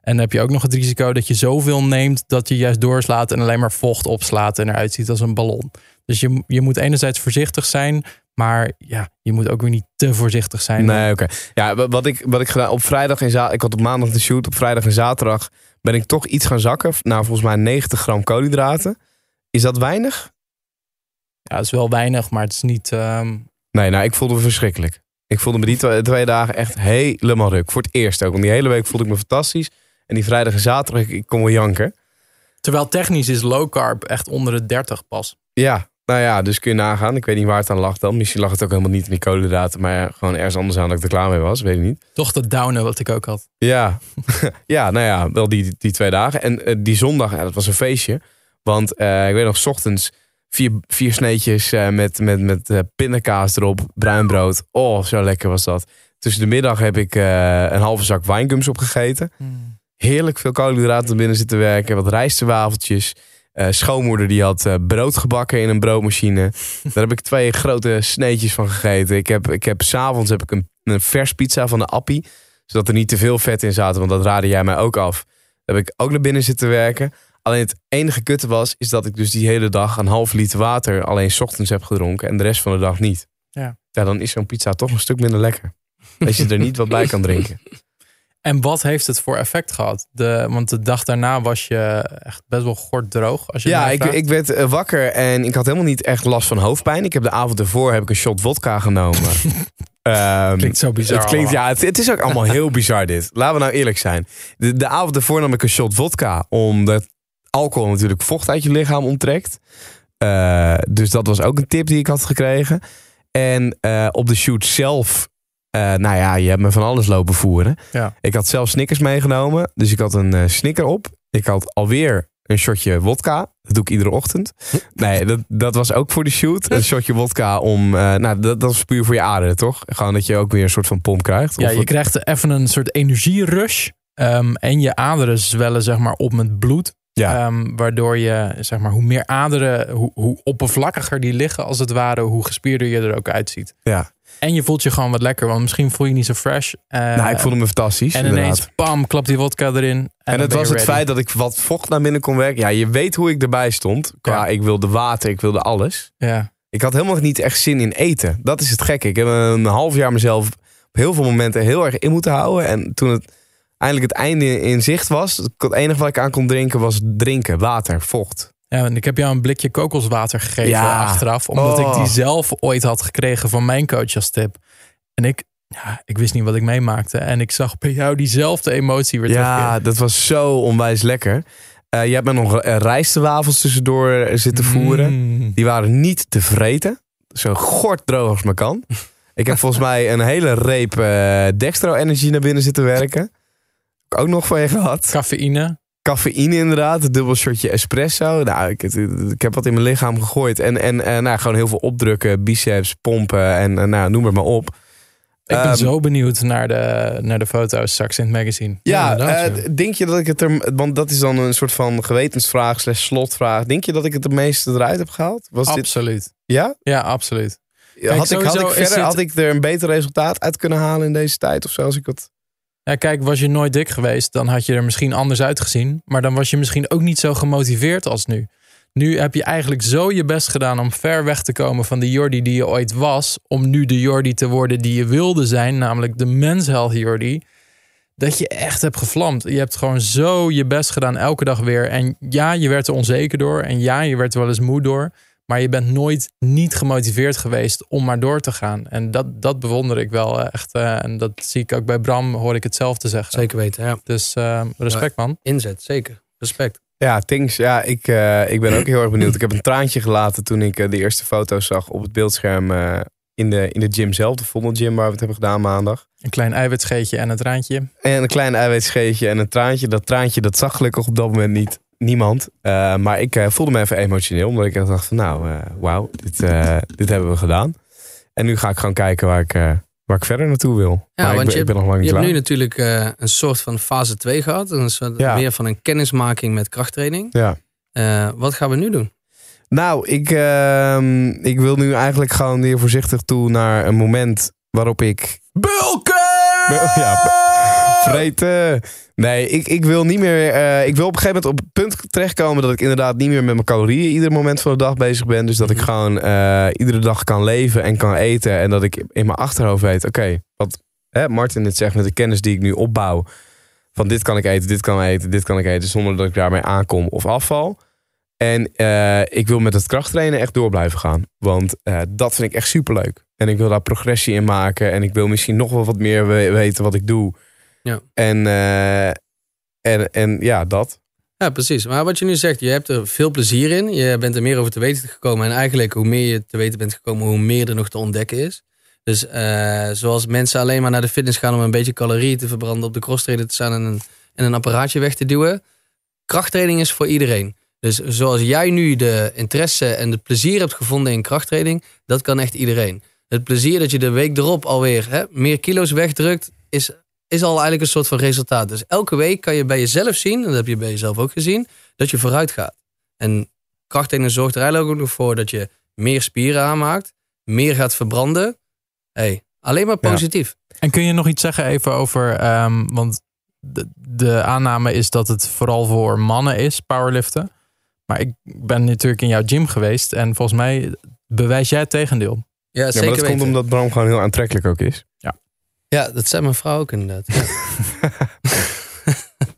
En dan heb je ook nog het risico dat je zoveel neemt dat je juist doorslaat en alleen maar vocht opslaat en eruit ziet als een ballon. Dus je, je moet enerzijds voorzichtig zijn, maar ja, je moet ook weer niet te voorzichtig zijn. Nee, oké. Ja, wa- wat ik, wat ik gedaan op vrijdag en zaterdag, ik had op maandag de shoot, op vrijdag en zaterdag ben ik toch iets gaan zakken. Nou, volgens mij 90 gram koolhydraten. Is dat weinig? Ja, het is wel weinig, maar het is niet. ehm, Nee, nou, ik voelde me verschrikkelijk. Ik voelde me die twee, twee dagen echt helemaal ruk. Voor het eerst ook. Want die hele week voelde ik me fantastisch. En die vrijdag en zaterdag, ik, ik kon wel janken. terwijl technisch is low carb echt onder de 30 pas. Ja, nou ja, dus kun je nagaan. Ik weet niet waar het aan lag dan. Misschien lag het ook helemaal niet in die koolhydraten. Maar gewoon ergens anders aan dat ik er klaar mee was. Weet ik niet. Toch dat downen wat ik ook had. Ja, ja nou ja, wel die, die twee dagen. En eh, die zondag, ja, dat was een feestje. Want eh, ik weet nog, 's ochtends vier, vier sneetjes eh, met, met, met pindakaas erop, bruin brood. Oh, zo lekker was dat. Tussen de middag heb ik een halve zak wijngums opgegeten. Heerlijk veel koolhydraten binnen zitten werken. Wat rijstwafeltjes. Eh schoonmoeder die had eh, brood gebakken in een broodmachine. Daar heb ik twee grote sneetjes van gegeten. Ik heb, ik heb s'avonds heb ik een, een vers pizza van de Appie. Zodat er niet te veel vet in zaten. Want dat raadde jij mij ook af. Daar heb ik ook naar binnen zitten werken. Alleen het enige kutte was, is dat ik dus die hele dag een half liter water alleen 's ochtends heb gedronken. En de rest van de dag niet. Ja. Ja, dan is zo'n pizza toch een stuk minder lekker. Als je er niet wat bij kan drinken. En wat heeft het voor effect gehad? De, want de dag daarna was je echt best wel gorddroog. Als je Ja, ik, ik werd eh, wakker en ik had helemaal niet echt last van hoofdpijn. Ik heb de avond ervoor heb ik een shot vodka genomen. Ehm, Klinkt zo bizar Het, klinkt, allemaal. ja, het, het is ook allemaal heel bizar dit. Laten we nou eerlijk zijn. De, de avond ervoor nam ik een shot vodka. Omdat alcohol natuurlijk vocht uit je lichaam onttrekt. Eh, dus dat was ook een tip die ik had gekregen. En eh, op de shoot zelf... eh, nou ja, je hebt me van alles lopen voeren. Ja. Ik had zelf Snickers meegenomen. Dus ik had een eh, Snicker op. Ik had alweer een shotje wodka. Dat doe ik iedere ochtend. Nee, dat, dat was ook voor de shoot. Een shotje wodka om... eh, nou, dat, dat is puur voor je aderen, toch? Gewoon dat je ook weer een soort van pomp krijgt. Ja, Of je wat- krijgt even een soort energierush. Ehm, en je aderen zwellen zeg maar op met bloed. Ja. Ehm, waardoor je, zeg maar, hoe meer aderen, hoe, hoe oppervlakkiger die liggen als het ware, hoe gespierder je er ook uitziet. ja. En je voelt je gewoon wat lekker, want misschien voel je niet zo fresh. Eh, nou, ik vond hem fantastisch. en inderdaad. ineens, pam, klapt die wodka erin. En, het was het ready. feit dat ik wat vocht naar binnen kon werken. Ja, je weet hoe ik erbij stond. Qua, Ja. ik wilde water, ik wilde alles. Ja. Ik had helemaal niet echt zin in eten. Dat is het gekke. Ik heb een half jaar mezelf op heel veel momenten heel erg in moeten houden. En toen het eindelijk het einde in zicht was, het enige wat ik aan kon drinken was drinken, water, vocht. Ja, en ik heb jou een blikje kokoswater gegeven Ja. achteraf. Omdat Oh. ik die zelf ooit had gekregen van mijn coach als tip. En ik, ja, ik wist niet wat ik meemaakte. En ik zag bij jou diezelfde emotie weer Ja, terugkeren. dat was zo onwijs lekker. Eh je hebt me nog rijstwafels tussendoor eh, zitten voeren. Mm. Die waren niet te vreten. Zo gorddroog als maar kan. Ik heb volgens mij een hele reep eh Dextro Energy naar binnen zitten werken. Ook nog van je gehad. Cafeïne. Cafeïne inderdaad, een dubbel shotje espresso. Nou, ik, ik heb wat in mijn lichaam gegooid. En, en, en nou, gewoon heel veel opdrukken, biceps, pompen en eh, nou, noem het maar op. Ik ben Ehm, zo benieuwd naar de, naar de foto's straks in het magazine. Ja, eh, denk je dat ik het er... Want dat is dan een soort van gewetensvraag slash slotvraag. Denk je dat ik het het meeste eruit heb gehaald? Was dit, Absoluut. ja? Ja, absoluut. had, ik, had, sowieso ik is verder, het- had ik er een beter resultaat uit kunnen halen in deze tijd? Of zo, als ik het... Ja, kijk, was je nooit dik geweest, dan had je er misschien anders uitgezien. Maar dan was je misschien ook niet zo gemotiveerd als nu. Nu heb je eigenlijk zo je best gedaan om ver weg te komen van de Jordi die je ooit was. Om nu de Jordi te worden die je wilde zijn, namelijk de Men's Health Jordi. Dat je echt hebt gevlamd. Je hebt gewoon zo je best gedaan elke dag weer. En ja, je werd er onzeker door. En ja, je werd er wel eens moe door. Maar je bent nooit niet gemotiveerd geweest om maar door te gaan. En dat, dat bewonder ik wel eh, echt. eh, en dat zie ik ook bij Bram, hoor ik hetzelfde zeggen. Zeker weten, ja. Dus eh, respect man. Inzet, zeker. Respect. Ja, thanks. Ja, ik, eh, ik ben ook heel erg benieuwd. Ik heb een traantje gelaten toen ik de eerste foto's zag op het beeldscherm eh, in, de, in de gym zelf. De Vondel Gym waar we het hebben gedaan maandag. Een klein eiwitscheetje en een traantje. En een klein eiwitscheetje en een traantje. Dat traantje dat zag gelukkig op dat moment niet niemand. Eh, maar ik eh, voelde me even emotioneel. Omdat ik echt dacht van nou, eh, wauw, dit, dit hebben we gedaan. En nu ga ik gewoon kijken waar ik, waar ik verder naartoe wil. Ja, maar ik want ben, je ik ben nog lang Je niet hebt klaar. nu natuurlijk een soort van fase 2 gehad. Een soort Ja. meer van een kennismaking met krachttraining. Ja. Wat gaan we nu doen? Nou, ik, ehm, ik wil nu eigenlijk gewoon weer voorzichtig toe naar een moment waarop ik... Bulken! Ja, vreten. Nee, ik, ik wil niet meer... eh, ik wil op een gegeven moment op het punt terechtkomen dat ik inderdaad niet meer met mijn calorieën ieder moment van de dag bezig ben. Dus dat ik Mhm. gewoon eh, iedere dag kan leven en kan eten. En dat ik in mijn achterhoofd weet, oké, wat hè, Martin dit zegt met de kennis die ik nu opbouw. Van dit kan ik eten, dit kan ik eten, dit kan ik eten. Zonder dat ik daarmee aankom of afval. En eh, ik wil met het krachttrainen echt door blijven gaan. Want dat vind ik echt superleuk. En ik wil daar progressie in maken. En ik wil misschien nog wel wat meer we- weten wat ik doe. Ja. En, eh, en, en ja, dat. Ja, precies. Maar wat je nu zegt, je hebt er veel plezier in. Je bent er meer over te weten gekomen. En eigenlijk, hoe meer je te weten bent gekomen, hoe meer er nog te ontdekken is. Dus eh, zoals mensen alleen maar naar de fitness gaan om een beetje calorieën te verbranden, op de crosstrainer te staan en een, en een apparaatje weg te duwen. Krachttraining is voor iedereen. Dus zoals jij nu de interesse en het plezier hebt gevonden in krachttraining, dat kan echt iedereen. Het plezier dat je de week erop alweer hè, meer kilo's wegdrukt, is, is al eigenlijk een soort van resultaat. Dus elke week kan je bij jezelf zien, en dat heb je bij jezelf ook gezien, dat je vooruit gaat. En krachttraining zorgt er eigenlijk ook nog voor dat je meer spieren aanmaakt, meer gaat verbranden. Hey, alleen maar Ja. positief. En kun je nog iets zeggen even over, ehm, want de, de aanname is dat het vooral voor mannen is, powerliften. Maar ik ben natuurlijk in jouw gym geweest en volgens mij bewijs jij het tegendeel. Ja, Ja, zeker maar dat weten. komt omdat Bram gewoon heel aantrekkelijk ook is. Ja, dat zei mijn vrouw ook inderdaad. Ja.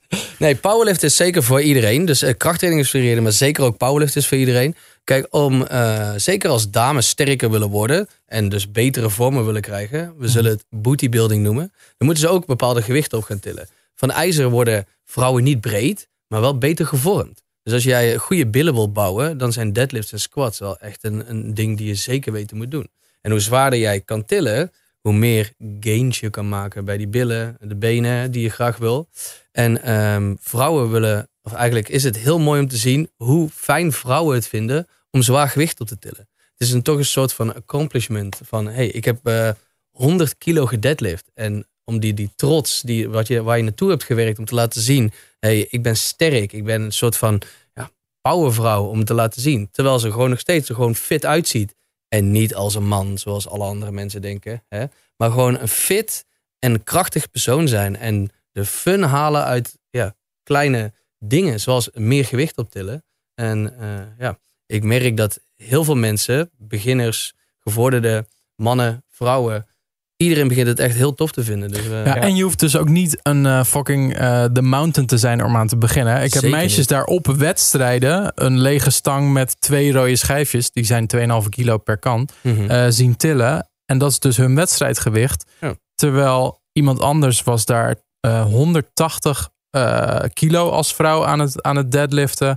nee, powerlift is zeker voor iedereen. Dus eh, krachttraining is voor iedereen, maar zeker ook powerlift is voor iedereen. Kijk, om eh, zeker als dames sterker willen worden en dus betere vormen willen krijgen, we zullen het bootybuilding noemen, dan moeten ze ook bepaalde gewichten op gaan tillen. Van ijzer worden vrouwen niet breed, maar wel beter gevormd. Dus als jij goede billen wilt bouwen, dan zijn deadlifts en squats wel echt een, een ding die je zeker weten moet doen. En hoe zwaarder jij kan tillen, hoe meer gains je kan maken bij die billen, de benen die je graag wil. En ehm, vrouwen willen, of eigenlijk is het heel mooi om te zien hoe fijn vrouwen het vinden om zwaar gewicht op te tillen. Het is een, toch een soort van accomplishment van, hey, ik heb eh 100 kilo gedeadlift. En om die, die trots die, wat je, waar je naartoe hebt gewerkt, om te laten zien: hey, ik ben sterk, ik ben een soort van ja, powervrouw om te laten zien. Terwijl ze gewoon nog steeds er gewoon fit uitziet. En niet als een man, zoals alle andere mensen denken. Hè? Maar gewoon een fit en krachtig persoon zijn. En de fun halen uit ja, kleine dingen, zoals meer gewicht optillen. En uh, ja, ik merk dat heel veel mensen, beginners, gevorderde mannen, vrouwen, iedereen begint het echt heel tof te vinden. Dus, uh, ja, En je hoeft dus ook niet een uh, fucking uh, The Mountain te zijn om aan te beginnen. Ik heb Zeker meisjes niet. daar op wedstrijden een lege stang met twee rode schijfjes, die zijn 2,5 kilo per kant, Mhm. eh, zien tillen. En dat is dus hun wedstrijdgewicht. Ja. Terwijl iemand anders was daar eh, 180 eh, kilo als vrouw aan het, aan het deadliften.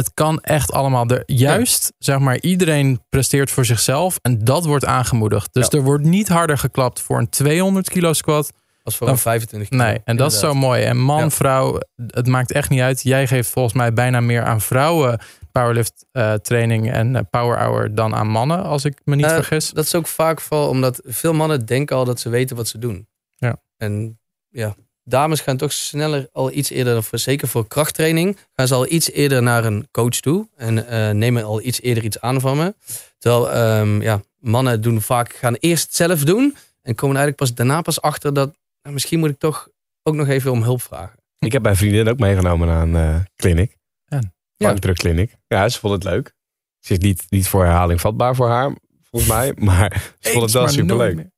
Het kan echt allemaal. Er, juist, zeg maar, iedereen presteert voor zichzelf. En dat wordt aangemoedigd. Dus er wordt niet harder geklapt voor een 200 kilo squat. Als voor Dan- een 25 kilo. Nee, en dat is zo mooi. En man, Ja. vrouw, het maakt echt niet uit. Jij geeft volgens mij bijna meer aan vrouwen powerlift eh, training en eh, power hour dan aan mannen, als ik me niet Eh, vergis. Dat is ook vaak vooral omdat veel mannen denken al dat ze weten wat ze doen. Ja. En ja, dames gaan toch sneller al iets eerder, voor, zeker voor krachttraining, gaan ze al iets eerder naar een coach toe. En eh, nemen al iets eerder iets aan van me. Terwijl ehm, ja, mannen doen vaak, gaan eerst zelf doen. En komen eigenlijk pas daarna pas achter dat nou, misschien moet ik toch ook nog even om hulp vragen. Ik heb mijn vriendin ook meegenomen naar een eh clinic. En? Ja. Bankdrukkliniek. Ja, ze vond het leuk. Ze is niet, niet voor herhaling vatbaar voor haar, volgens mij. Maar ze vond het wel superleuk. meer.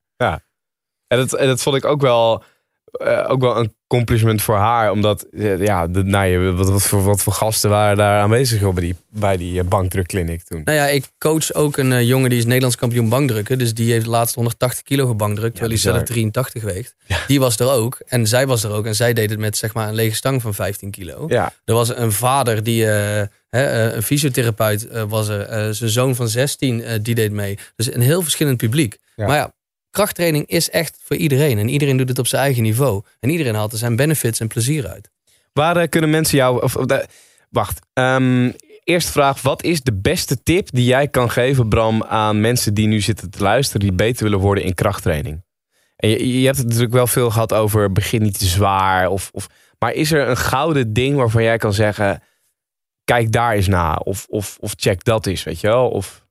En dat, en dat vond ik ook wel, eh, ook wel een compliment voor haar. Omdat, eh, ja, de, nou, je- wat, wat, voor, wat voor gasten waren daar aanwezig op bij die, bij die eh, bankdrukkliniek toen. Nou ja, ik coach ook een jongen die is Nederlands kampioen bankdrukken. Dus die heeft laatst 180 kilo gebankdrukt, terwijl hij zelf 83 weegt. Die was er ook. En zij was er ook. En zij deed het met zeg maar een lege stang van 15 kilo. Ja, Er was een vader, die, een fysiotherapeut was er. Zijn zoon van 16, eh, die deed mee. Dus een heel verschillend publiek. Ja. Maar ja, krachttraining is echt voor iedereen. En iedereen doet het op zijn eigen niveau. En iedereen haalt er zijn benefits en plezier uit. Waar eh, kunnen mensen jou... Of, de- wacht, ehm, eerste vraag. Wat is de beste tip die jij kan geven, Bram, aan mensen die nu zitten te luisteren, die beter willen worden in krachttraining? En je, je hebt het natuurlijk wel veel gehad over begin niet te zwaar. Of, of, maar is er een gouden ding waarvan jij kan zeggen, kijk daar eens na. Of, of, of check dat eens, weet je wel? Of,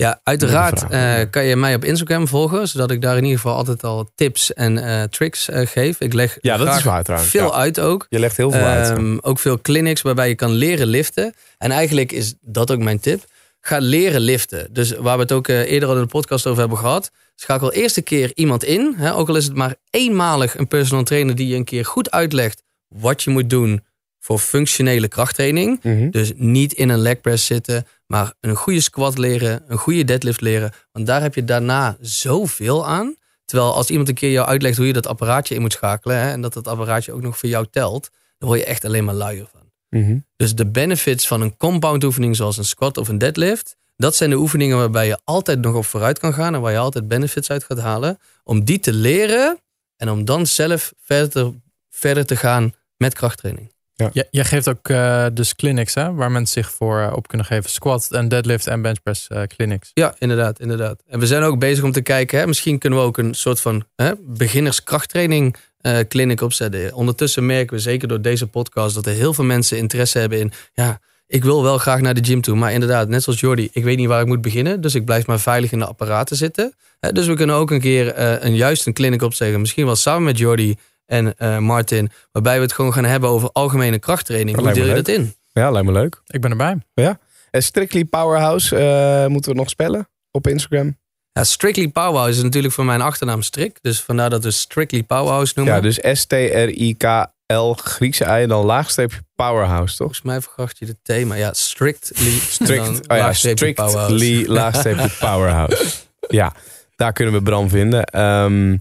Ja, uiteraard eh, kan je mij op Instagram volgen, zodat ik daar in ieder geval altijd al tips en eh, tricks eh, geef. Ik leg ja, dat is waar trouwens. veel Ja. uit ook. Je legt heel veel uit. Ehm, ook veel clinics waarbij je kan leren liften. En eigenlijk is dat ook mijn tip. Ga leren liften. Dus waar we het ook eerder al in de podcast over hebben gehad. Schakel eerst een keer iemand in. Hè, ook al is het maar eenmalig een personal trainer die je een keer goed uitlegt wat je moet doen voor functionele krachttraining. Mhm. Dus niet in een leg press zitten, maar een goede squat leren, een goede deadlift leren. Want daar heb je daarna zoveel aan. Terwijl als iemand een keer jou uitlegt hoe je dat apparaatje in moet schakelen hè, en dat dat apparaatje ook nog voor jou telt, dan word je echt alleen maar luier van. Mhm. Dus de benefits van een compound oefening zoals een squat of een deadlift, dat zijn de oefeningen waarbij je altijd nog op vooruit kan gaan en waar je altijd benefits uit gaat halen. Om die te leren en om dan zelf verder verder te gaan met krachttraining. Ja, jij geeft ook eh, dus clinics, hè, waar mensen zich voor eh, op kunnen geven. Squat en deadlift en benchpress eh, clinics. Ja, inderdaad, inderdaad. En we zijn ook bezig om te kijken, hè, misschien kunnen we ook een soort van hè, beginnerskrachttraining clinic opzetten. Ondertussen merken we zeker door deze podcast dat er heel veel mensen interesse hebben in, ja, ik wil wel graag naar de gym toe, maar inderdaad, net zoals Jordi, ik weet niet waar ik moet beginnen, dus ik blijf maar veilig in de apparaten zitten. Hè, dus we kunnen ook een keer een juist een clinic opzeggen, misschien wel samen met Jordi en eh, Martin, waarbij we het gewoon gaan hebben over algemene krachttraining. Hoe deel je dat in? Ja, lijkt me leuk. Ik ben erbij. En Strictly Powerhouse, eh, moeten we nog spellen op Instagram? Ja, Strictly Powerhouse is natuurlijk voor mijn achternaam Strik. Dus vandaar dat we Strictly Powerhouse noemen. Ja, dus S-T-R-I-K-L, Griekse ei en dan laagstreepje Powerhouse, toch? Volgens mij vergacht je de T, maar ja, Strictly. Strict, oh ja, laagstreepje Powerhouse. strictly, laagstreepje Powerhouse. Ja, daar kunnen we Bram vinden. Ehm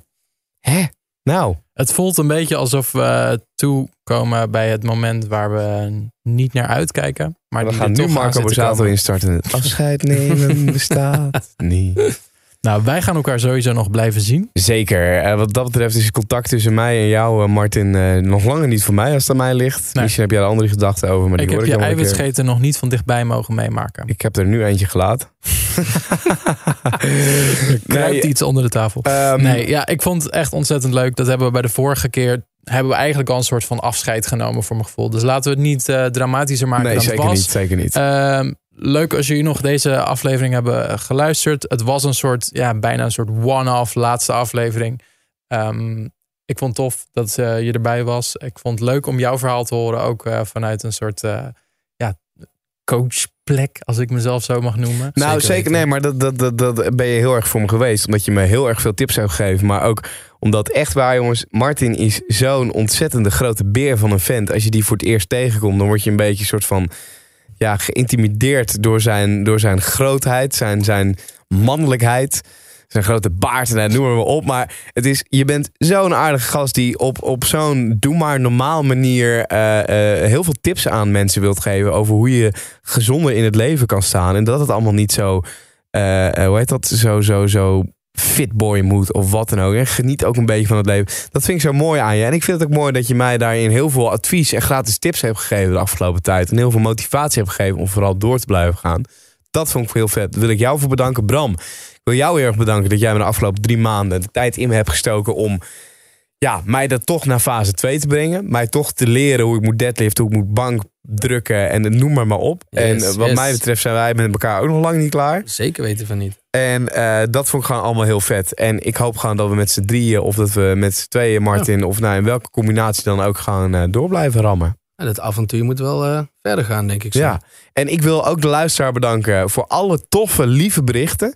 hè? Nou, Het voelt een beetje alsof we toekomen bij het moment waar we niet naar uitkijken. Maar we die gaan nu Marco Borsato instarten. Afscheid nemen bestaat niet. Nou, wij gaan elkaar sowieso nog blijven zien. Zeker. Eh, wat dat betreft is het contact tussen mij en jou, eh, Martin, eh, nog langer niet voor mij als het aan mij ligt. Nee. Misschien heb jij er andere gedachten over, maar ik heb je eiwitscheten nog niet van dichtbij mogen meemaken. Ik heb er nu eentje gelaten. Kruipt iets onder de tafel. Ehm, Nee, ja, ik vond het echt ontzettend leuk. Dat hebben we bij de vorige keer. Hebben we eigenlijk al een soort van afscheid genomen voor mijn gevoel. Dus laten we het niet dramatischer maken nee, dan zeker het was. niet. Zeker niet. Leuk als jullie nog deze aflevering hebben geluisterd. Het was een soort, ja, bijna een soort one-off laatste aflevering. Ehm, ik vond het tof dat eh, je erbij was. Ik vond het leuk om jouw verhaal te horen. Ook eh, vanuit een soort eh, ja, coachplek, als ik mezelf zo mag noemen. Nou, Zeker nee, maar dat, dat, dat, dat ben je heel erg voor me geweest. Omdat je me heel erg veel tips hebt gegeven. Maar ook omdat echt waar, jongens, Martin is zo'n ontzettende grote beer van een vent. Als je die voor het eerst tegenkomt, dan word je een beetje een soort van ja, geïntimideerd door zijn, door zijn grootheid, zijn, zijn mannelijkheid. Zijn grote baard, en noem maar op. Maar het is, je bent zo'n aardige gast die op, op zo'n doe maar normaal manier eh, eh, heel veel tips aan mensen wilt geven over hoe je gezonder in het leven kan staan. En dat het allemaal niet zo, eh, hoe heet dat, zo, zo, zo fitboy moet of wat dan ook. En geniet ook een beetje van het leven. Dat vind ik zo mooi aan je. En ik vind het ook mooi dat je mij daarin heel veel advies en gratis tips hebt gegeven de afgelopen tijd. En heel veel motivatie hebt gegeven om vooral door te blijven gaan. Dat vond ik heel vet. Daar wil ik jou voor bedanken, Bram. Ik wil jou heel erg bedanken dat jij me de afgelopen drie maanden de tijd in me hebt gestoken om ja, mij dat toch naar fase 2 te brengen. Mij toch te leren hoe ik moet deadliften, hoe ik moet bank drukken en noem maar maar op. Yes, en eh, wat yes. mij betreft zijn wij met elkaar ook nog lang niet klaar. Zeker weten van niet. En eh, dat vond ik gewoon allemaal heel vet. En ik hoop gewoon dat we met z'n drieën of dat we met z'n tweeën, Martin, of nou in welke combinatie dan ook gaan eh, door blijven rammen. En het avontuur moet wel eh, verder gaan, denk ik zo. Ja, en ik wil ook de luisteraar bedanken voor alle toffe, lieve berichten.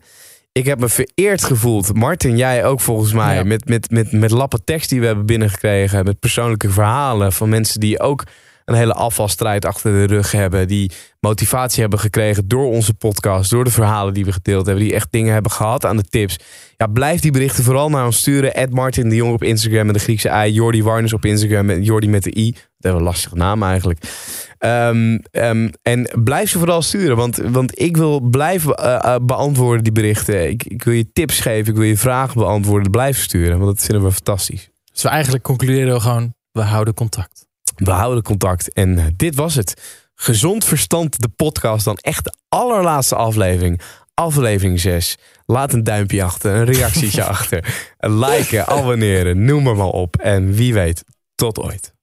Ik heb me vereerd gevoeld. Martin, jij ook volgens mij. Ja. Met, met, met, met lappen tekst die we hebben binnengekregen. Met persoonlijke verhalen van mensen die ook een hele afvalstrijd achter de rug hebben. Die motivatie hebben gekregen door onze podcast. Door de verhalen die we gedeeld hebben. Die echt dingen hebben gehad aan de tips. Ja, blijf die berichten vooral naar ons sturen. Ed Martin de Jong op Instagram met de Griekse I. Jordi Warners op Instagram met Jordi met de I. Dat hebben een lastige naam eigenlijk. Ehm, ehm, en blijf ze vooral sturen, want, want ik wil blijven eh, eh, beantwoorden die berichten. Ik, ik wil je tips geven, ik wil je vragen beantwoorden. Blijf sturen, want dat vinden we fantastisch. Dus we eigenlijk concluderen we gewoon, we houden contact. We houden contact en eh, dit was het. Gezond Verstand, de podcast, dan echt de allerlaatste aflevering. Aflevering 6. Laat een duimpje achter, een reactietje achter. Een liken, abonneren, noem maar maar op. En wie weet, tot ooit.